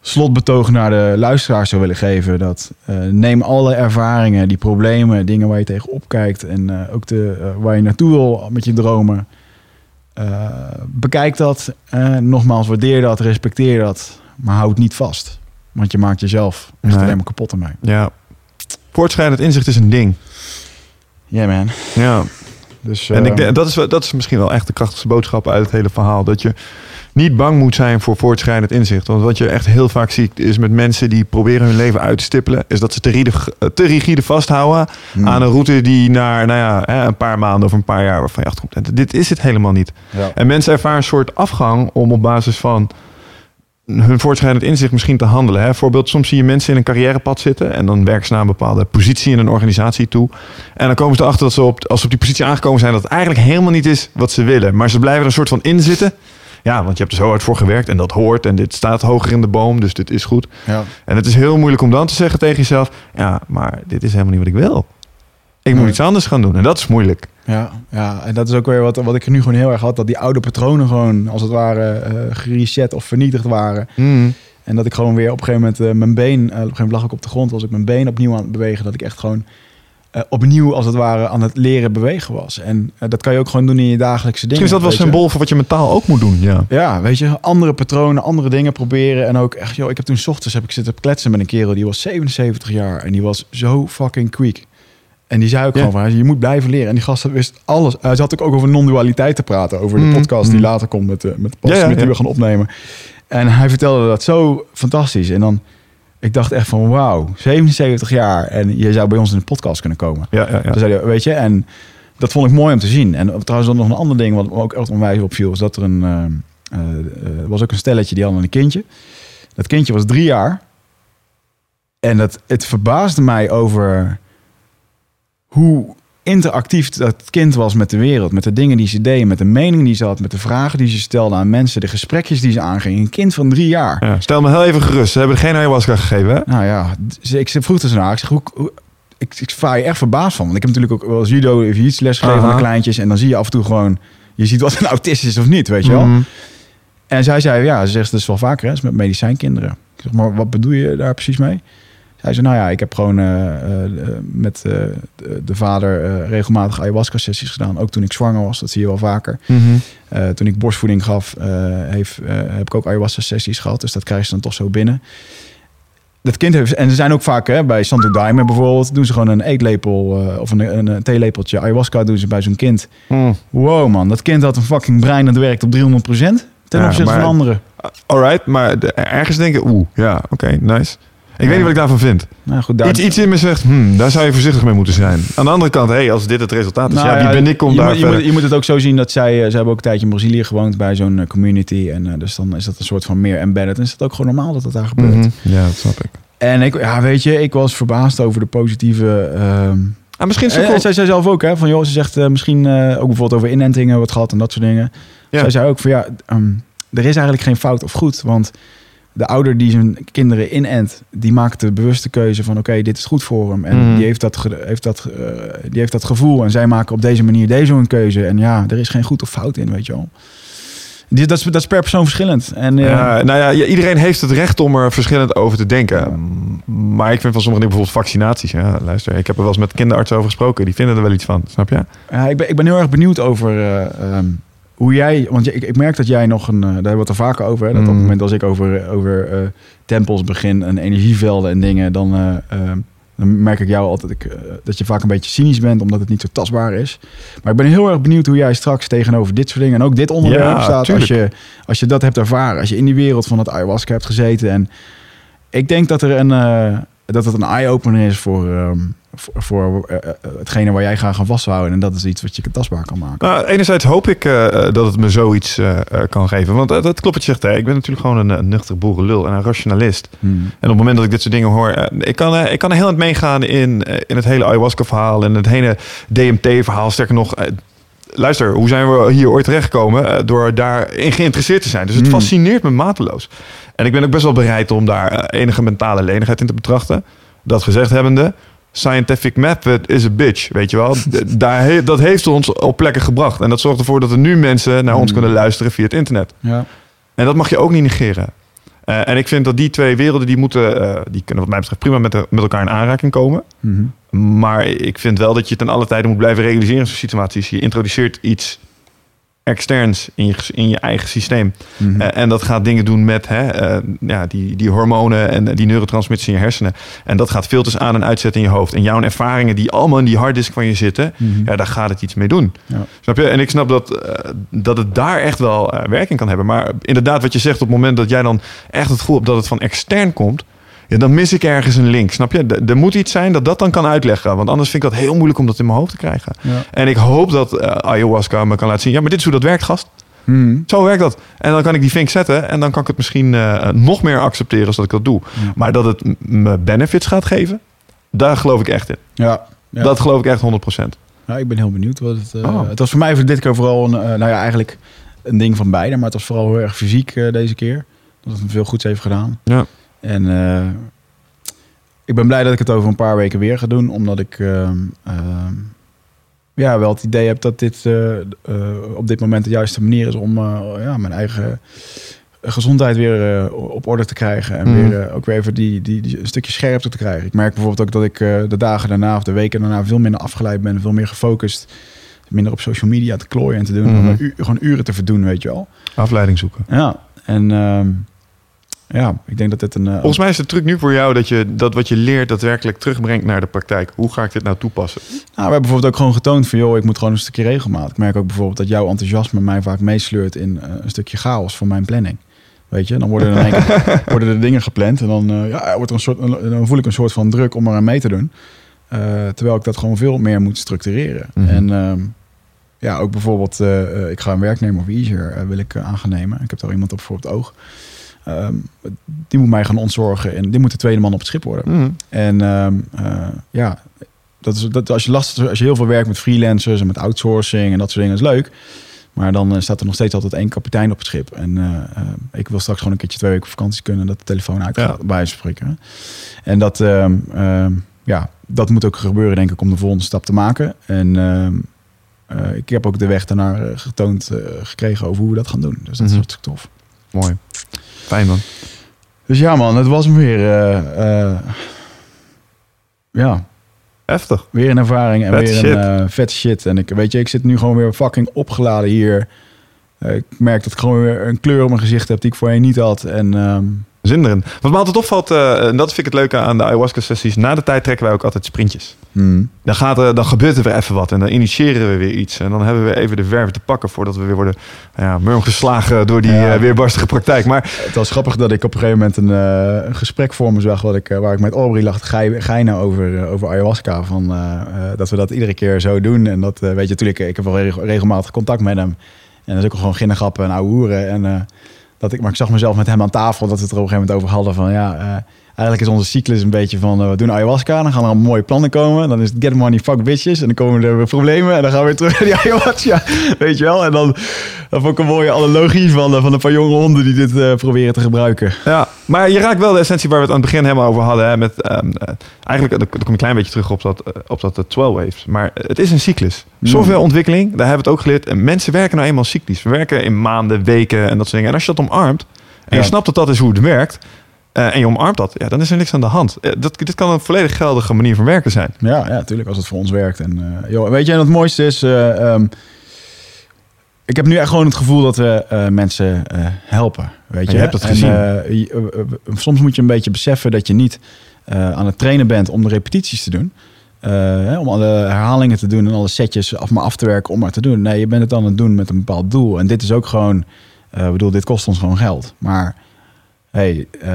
slotbetoog naar de luisteraars zou willen geven, dat eh, neem alle ervaringen, die problemen, dingen waar je tegenop kijkt en eh, ook de, eh, waar je naartoe wil met je dromen, bekijk dat. nogmaals, waardeer dat, respecteer dat, maar houd niet vast. Want je maakt jezelf echt Nee. alleen maar kapot ermee. Ja. Voortschrijdend inzicht is een ding. Ja, man. Ja. Dus, En ik eh, denk, dat, is, dat is misschien wel echt de krachtigste boodschap uit het hele verhaal. Dat je niet bang moet zijn voor voortschrijdend inzicht. Want wat je echt heel vaak ziet is met mensen die proberen hun leven uit te stippelen... is dat ze te rigide, te rigide vasthouden hmm. aan een route die naar nou ja, een paar maanden of een paar jaar waarvan je achterkomt. En dit is het helemaal niet. ja. En mensen ervaren een soort afgang om op basis van hun voortschrijdend inzicht misschien te handelen. Hè? Bijvoorbeeld, soms zie je mensen in een carrièrepad zitten en dan werken ze naar een bepaalde positie in een organisatie toe. En dan komen ze erachter dat ze op, als ze op die positie aangekomen zijn, dat het eigenlijk helemaal niet is wat ze willen. Maar ze blijven er een soort van in zitten. Ja, want je hebt er zo hard voor gewerkt en dat hoort en dit staat hoger in de boom, dus dit is goed. Ja. En het is heel moeilijk om dan te zeggen tegen jezelf, ja, maar dit is helemaal niet wat ik wil. Ik moet iets anders gaan doen en dat is moeilijk. Ja, ja, en dat is ook weer wat, wat ik nu gewoon heel erg had. Dat die oude patronen gewoon als het ware eh gereset of vernietigd waren. Hmm. En dat ik gewoon weer op een gegeven moment eh, mijn been... eh, op een gegeven moment lag ik op de grond, was ik mijn been opnieuw aan het bewegen. Dat ik echt gewoon eh, opnieuw als het ware aan het leren bewegen was. En eh, dat kan je ook gewoon doen in je dagelijkse dingen. Misschien is dat wel symbool voor wat je mentaal ook moet doen. Ja. Ja, weet je, andere patronen, andere dingen proberen. En ook echt, joh, ik heb toen 's ochtends heb ik zitten kletsen met een kerel. Die was 77 jaar en die was zo fucking quick. En die zei ook Ja. gewoon van, je moet blijven leren. En die gast wist alles. Hij zat ook over non-dualiteit te praten. Over de Mm, podcast die mm. later komt met, de met de Paul Ja, die we gaan opnemen. En hij vertelde dat zo fantastisch. En dan, ik dacht echt van, wauw, 77 jaar. En je zou bij ons in de podcast kunnen komen. Ja, ja, ja. Zei hij, weet je, en dat vond ik mooi om te zien. En trouwens dan nog een ander ding wat me ook echt onwijs opviel, is dat er een, er was ook een stelletje die hadden een kindje. Dat kindje was drie jaar. En dat, het verbaasde mij over hoe interactief dat kind was met de wereld. Met de dingen die ze deed, met de mening die ze had, met de vragen die ze stelde aan mensen, de gesprekjes die ze aanging. Een kind van drie jaar. Ja, stel me heel even gerust. Ze hebben geen ayahuasca gegeven, hè? Nou ja, dus ik vroeg ze naar. Ik zeg, hoe, hoe- ik, ik vaar je echt verbaasd van. Want ik heb natuurlijk ook wel judo of iets lesgegeven aan Aha. de kleintjes. En dan zie je af en toe gewoon... Je ziet wat een autist is of niet, weet je wel. Mhm. En zij zei, ja, ze zegt, is wel vaker, hè, met medicijnkinderen. Ik zeg, maar wat bedoel je daar precies mee? Zij zei, nou ja, ik heb gewoon eh, eh, met eh, de, de vader regelmatig ayahuasca-sessies gedaan. Ook toen ik zwanger was, dat zie je wel vaker. Mhm. Toen ik borstvoeding gaf, heeft, heb ik ook ayahuasca-sessies gehad. Dus dat krijg je dan toch zo binnen. Dat kind heeft... En er zijn ook vaak, hè, bij Santo Daime bijvoorbeeld... doen ze gewoon een eetlepel of een, een, een theelepeltje ayahuasca doen ze bij zo'n kind. Mm. Wow man, dat kind had een fucking brein dat werkt op 300% ten Ja, opzichte maar- van anderen. Alright, maar de- ergens denken, oeh, ja, oké, nice. Ik weet niet wat ik daarvan vind. Nou goed, daar... Iets, iets in me zegt, hmm, daar zou je voorzichtig mee moeten zijn. Aan de andere kant, hey, als dit het resultaat is, Nou ja, wie ja, ben ik om daar moet, je, moet, je moet het ook zo zien dat zij... eh, Ze hebben ook een tijdje in Brazilië gewoond bij zo'n eh, community. En eh, dus dan is dat een soort van meer embedded. En is dat ook gewoon normaal dat dat daar gebeurt. Mhm. Ja, dat snap ik. En ik, ja, weet je, ik was verbaasd over de positieve... ehm, Ah, misschien en zij zei zelf ook, hè, van joh, ze zegt misschien ook bijvoorbeeld over inentingen wat gehad en dat soort dingen. Ja. Zij zei ook van ja, ehm, er is eigenlijk geen fout of goed, want de ouder die zijn kinderen inent, die maakt de bewuste keuze van oké, dit is goed voor hem en Mhm. die heeft dat, heeft dat, eh, die heeft dat gevoel en zij maken op deze manier deze een keuze en ja, er is geen goed of fout in, weet je wel. Die, dat, is, dat is per persoon verschillend. En, eh, Ja, nou ja, ja, iedereen heeft het recht om er verschillend over te denken. Maar ik vind van sommige dingen, bijvoorbeeld vaccinaties. Ja, luister, ik heb er wel eens met kinderartsen over gesproken. Die vinden er wel iets van, snap je? Ja, ik, ben, ik ben heel erg benieuwd over eh, ehm, hoe jij... Want ik, ik merk dat jij nog een... eh, daar hebben we het er vaker over. Hè, dat op het Mm. moment als ik over, over eh, tempels begin en energievelden en dingen... dan, eh, dan merk ik jou altijd ik, eh, dat je vaak een beetje cynisch bent... omdat het niet zo tastbaar is. Maar ik ben heel erg benieuwd hoe jij straks tegenover dit soort dingen... en ook dit onderwerp Ja, staat. Als je, als je dat hebt ervaren. Als je in die wereld van het ayahuasca hebt gezeten. En ik denk dat er een... eh, dat het een eye-opener is voor, ehm, voor, voor eh, eh, hetgene waar jij graag aan vasthouden. En dat is iets wat je tastbaar kan maken. Nou, enerzijds hoop ik eh, eh, dat het me zoiets eh, eh, kan geven. Want eh, dat klopt wat je zegt. Hè. Ik ben natuurlijk gewoon een, nuchter boerenlul en een rationalist. Hmm. En op het moment dat ik dit soort dingen hoor, eh, ik, kan, eh, ik kan heel aan het meegaan in, eh, in het hele ayahuasca-verhaal en het hele DMT-verhaal. Sterker nog, eh, luister, hoe zijn we hier ooit terechtgekomen? Eh, door daarin geïnteresseerd te zijn. Dus het Mm. fascineert me mateloos. En ik ben ook best wel bereid om daar eh, enige mentale lenigheid in te betrachten. Dat gezegd hebbende, scientific method is a bitch, weet je wel. *laughs* Daar he- dat heeft ons op plekken gebracht. En dat zorgt ervoor dat er nu mensen naar ons Mm. kunnen luisteren via het internet. Ja. En dat mag je ook niet negeren. Eh, en ik vind dat die twee werelden, die moeten, eh, die kunnen wat mij betreft prima met, de- met elkaar in aanraking komen. Mhm. Maar ik vind wel dat je ten alle tijde moet blijven realiseren in zo'n situaties. Je introduceert iets externs in je, in je eigen systeem. Mhm. Eh, en dat gaat dingen doen met hè, eh, ja, die, die hormonen en die neurotransmitters in je hersenen. En dat gaat filters aan en uitzetten in je hoofd. En jouw ervaringen die allemaal in die harddisk van je zitten, Mhm. ja, daar gaat het iets mee doen. Ja. Snap je? En ik snap dat, eh, dat het daar echt wel eh, werking kan hebben. Maar inderdaad, wat je zegt op het moment dat jij dan echt het gevoel hebt dat het van extern komt. Ja, dan mis ik ergens een link, snap je? Er moet iets zijn dat dat dan kan uitleggen. Want anders vind ik dat heel moeilijk om dat in mijn hoofd te krijgen. Ja. En ik hoop dat eh, ayahuasca me kan laten zien... ja, maar dit is hoe dat werkt, gast. Hmm. Zo werkt dat. En dan kan ik die vink zetten en dan kan ik het misschien eh, nog meer accepteren als dat ik dat doe. Maar dat het me benefits gaat geven, daar geloof ik echt in. Ja. ja. Dat geloof ik echt 100%. Ja, ik ben heel benieuwd. Wat het, Oh. het was voor mij voor dit keer vooral een, nou ja, eigenlijk een ding van beide. Maar het was vooral heel erg fysiek deze keer. Dat het me veel goeds heeft gedaan. Ja. En eh, ik ben blij dat ik het over een paar weken weer ga doen. Omdat ik ehm, ehm, ja, wel het idee heb dat dit eh, eh, op dit moment de juiste manier is om ja, mijn eigen gezondheid weer op orde te krijgen. En Mhm. weer, ook weer even die, die, die een stukje scherpte te krijgen. Ik merk bijvoorbeeld ook dat ik de dagen daarna of de weken daarna veel minder afgeleid ben. Veel meer gefocust. Minder op social media te klooien en te doen. Gewoon u- gewoon uren te verdoen, weet je wel. Afleiding zoeken. Ja, en ehm, ja, ik denk dat dit een... eh, Volgens mij is de truc nu voor jou dat je dat wat je leert daadwerkelijk terugbrengt naar de praktijk. Hoe ga ik dit nou toepassen? Nou, we hebben bijvoorbeeld ook gewoon getoond van... joh, ik moet gewoon een stukje regelmaat. Ik merk ook bijvoorbeeld dat jouw enthousiasme mij vaak meesleurt... in eh, een stukje chaos voor mijn planning. Weet je, dan worden er, keer- *laughs* worden er dingen gepland... en dan, eh, ja, wordt er een soort, dan voel ik een soort van druk om eraan mee te doen. Terwijl ik dat gewoon veel meer moet structureren. Mhm. En ehm, ja, ook bijvoorbeeld... ik ga een werknemer of Easier wil ik eh, aan gaan nemen. Ik heb daar iemand op voor op het oog. Ehm, die moet mij gaan ontzorgen... en die moet de tweede man op het schip worden. Mhm. En ehm, eh, ja, dat is, dat, als, je last, als je heel veel werkt met freelancers en met outsourcing en dat soort dingen, is leuk. Maar dan eh, staat er nog steeds altijd één kapitein op het schip. En eh, eh, ik wil straks gewoon een keertje twee weken op vakantie kunnen... dat de telefoon uit Ja. gaat, bij spreken. En dat, ehm, ehm, ja, dat moet ook gebeuren, denk ik, om de volgende stap te maken. En ehm, ik heb ook de weg daarnaar getoond gekregen over hoe we dat gaan doen. Dus dat is Mhm. hartstikke tof. Mooi. Fijn man. Dus ja man, het was hem weer. eh, eh, ja, Heftig. Weer een ervaring en Vet weer shit. een eh vet shit. En ik weet je, ik zit nu gewoon weer fucking opgeladen hier. Ik merk dat ik gewoon weer een kleur op mijn gezicht heb die ik voorheen niet had. En ehm, Zin erin. Wat me altijd opvalt, eh, en dat vind ik het leuke aan de ayahuasca-sessies. Na de tijd trekken wij ook altijd sprintjes. hmm, Dan, gaat er, dan gebeurt er weer even wat en dan initiëren we weer iets. En dan hebben we even de verf te pakken voordat we weer worden nou ja, murm geslagen door die Ja. eh, weerbarstige praktijk. Maar het was grappig dat ik op een gegeven moment een, eh, een gesprek voor me zag... Wat ik, waar ik met Aubrey lag geinen over, over ayahuasca. Van, dat we dat iedere keer zo doen. En dat, weet je, natuurlijk, ik heb wel reg- regelmatig contact met hem. En dat is ook gewoon ginnegappen en ouwe hoeren. En, dat ik, maar ik zag mezelf met hem aan tafel dat we het er op een gegeven moment over hadden van ja, eh, eigenlijk is onze cyclus een beetje van eh, we doen ayahuasca, dan gaan er mooie plannen komen, dan is het get money, fuck bitches en dan komen er weer problemen en dan gaan we weer terug naar die *laughs* ayahuasca, weet je wel? En dan, dan vond ik een mooie analogie van, eh, van een paar jonge honden die dit eh, proberen te gebruiken. Ja, maar je raakt wel de essentie waar we het aan het begin helemaal over hadden. Hè, met, ehm, eh, eigenlijk, dan kom ik een klein beetje terug op dat, op dat eh, 12 waves. Maar het is een cyclus. Softwareontwikkeling, daar hebben we het ook geleerd. En mensen werken nou eenmaal cyclisch. We werken in maanden, weken en dat soort dingen. En als je dat omarmt en je Ja. snapt dat dat is hoe het werkt... eh, en je omarmt dat, ja, dan is er niks aan de hand. Eh, dat, dit kan een volledig geldige manier van werken zijn. Ja, ja, natuurlijk als het voor ons werkt. En, eh, joh, weet je, en het mooiste is, eh, ehm, ik heb nu echt gewoon het gevoel dat we mensen helpen. Weet je, je hebt En, gezien. je- soms moet je een beetje beseffen dat je niet aan het trainen bent om de repetities te doen. Hè, om alle herhalingen te doen en alle setjes af maar af te werken om maar te doen. Nee, je bent het aan het doen met een bepaald doel. En dit is ook gewoon, ik bedoel, dit kost ons gewoon geld. Maar hey, eh,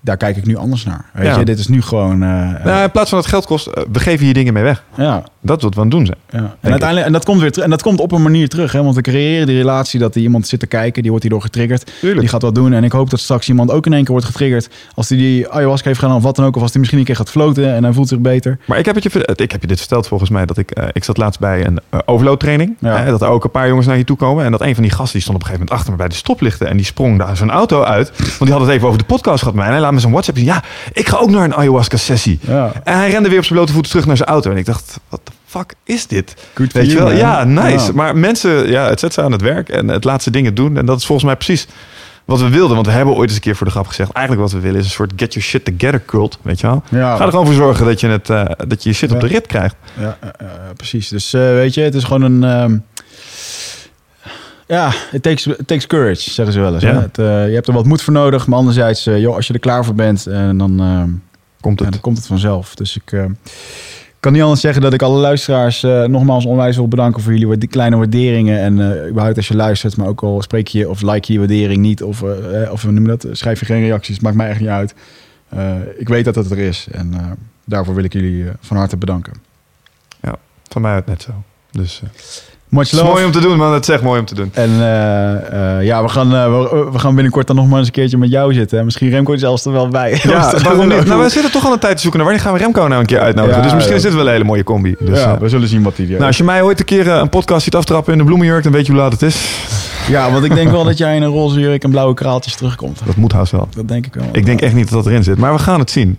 daar kijk ik nu anders naar. Weet Ja. je, dit is nu gewoon, Nou, in plaats van dat het geld kost, we geven hier dingen mee weg. ja, Dat is wat we aan het doen zijn. ja. En uiteindelijk, en dat komt weer terug. En dat komt op een manier terug. Hè? Want we creëren die relatie dat iemand zit te kijken, die wordt hierdoor getriggerd. Tuurlijk. Die gaat wat doen. En ik hoop dat straks iemand ook in één keer wordt getriggerd. Als die die ayahuasca heeft gedaan of wat dan ook. Of als die misschien een keer gaat floten en hij voelt zich beter. Maar ik heb, het je, ik heb je dit verteld volgens mij. Dat ik, ik zat laatst bij een eh, overload training. Ja. Dat er ook een paar jongens naar je toe komen. En dat een van die gasten die stond op een gegeven moment achter me bij de stoplichten. En die sprong daar zijn auto uit. Want die had het even over de podcast gehad met mij. En hij laat me zo'n WhatsApp zien. Ja, ik ga ook naar een ayahuasca sessie. Ja. En hij rende weer op zijn blote voeten terug naar zijn auto. En ik dacht, wat de fuck is dit? Good Weet je wel? man. Ja, nice. Ja. Maar mensen, ja, het zet ze aan het werk. En het laat ze dingen doen. En dat is volgens mij precies wat we wilden. Want we hebben ooit eens een keer voor de grap gezegd. Eigenlijk wat we willen is een soort get your shit together cult. Weet je wel? Ja. Ga er gewoon voor zorgen dat je, het, eh, dat je je shit op de rit krijgt. Ja, eh, eh, precies. Dus weet je, het is gewoon een... ja, it takes, it takes courage, zeggen ze wel eens. Ja. Hè? Het, eh, je hebt er wat moed voor nodig. Maar anderzijds, eh, joh, als je er klaar voor bent, en dan... ehm, Komt Ja, het. dan komt het vanzelf. Dus ik eh, kan niet anders zeggen dat ik alle luisteraars eh, nogmaals onwijs wil bedanken voor jullie waarde- kleine waarderingen. En eh überhaupt als je luistert, maar ook al spreek je of like je je waardering niet. Of, eh, eh, of hoe noem je dat? Schrijf je geen reacties. Maakt mij echt niet uit. Eh, ik weet dat het er is. En eh, daarvoor wil ik jullie eh, van harte bedanken. Van mij uit net zo. Dus Het is mooi om te doen, man. Het is echt mooi om te doen. En eh, eh, ja, we gaan, eh, we, we gaan binnenkort dan nog maar eens een keertje met jou zitten. Misschien Remco zelfs er wel bij. *laughs* Ja, waarom niet? Nou, we zitten toch al een tijd te zoeken naar wanneer gaan we Remco nou een keer uitnodigen. Ja, dus misschien ja. is dit wel een hele mooie combi. Dus, ja, we zullen zien wat hij nou, als je mij ooit een keer een podcast ziet aftrappen in de bloemenjurk, dan weet je hoe laat het is. Ja, want ik denk wel dat jij in een roze jurk en blauwe kraaltjes terugkomt. Dat moet haast wel. Dat denk ik wel. Ik denk echt niet dat dat erin zit, maar we gaan het zien.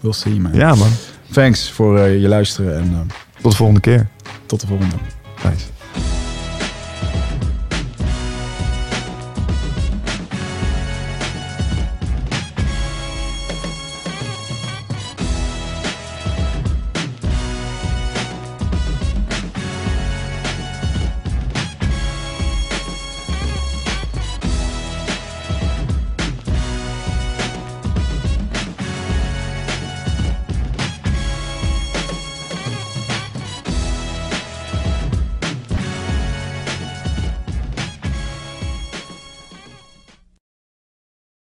We'll see, man. Ja, man. Thanks voor je luisteren en Tot de volgende keer. tot de volgende. Nice.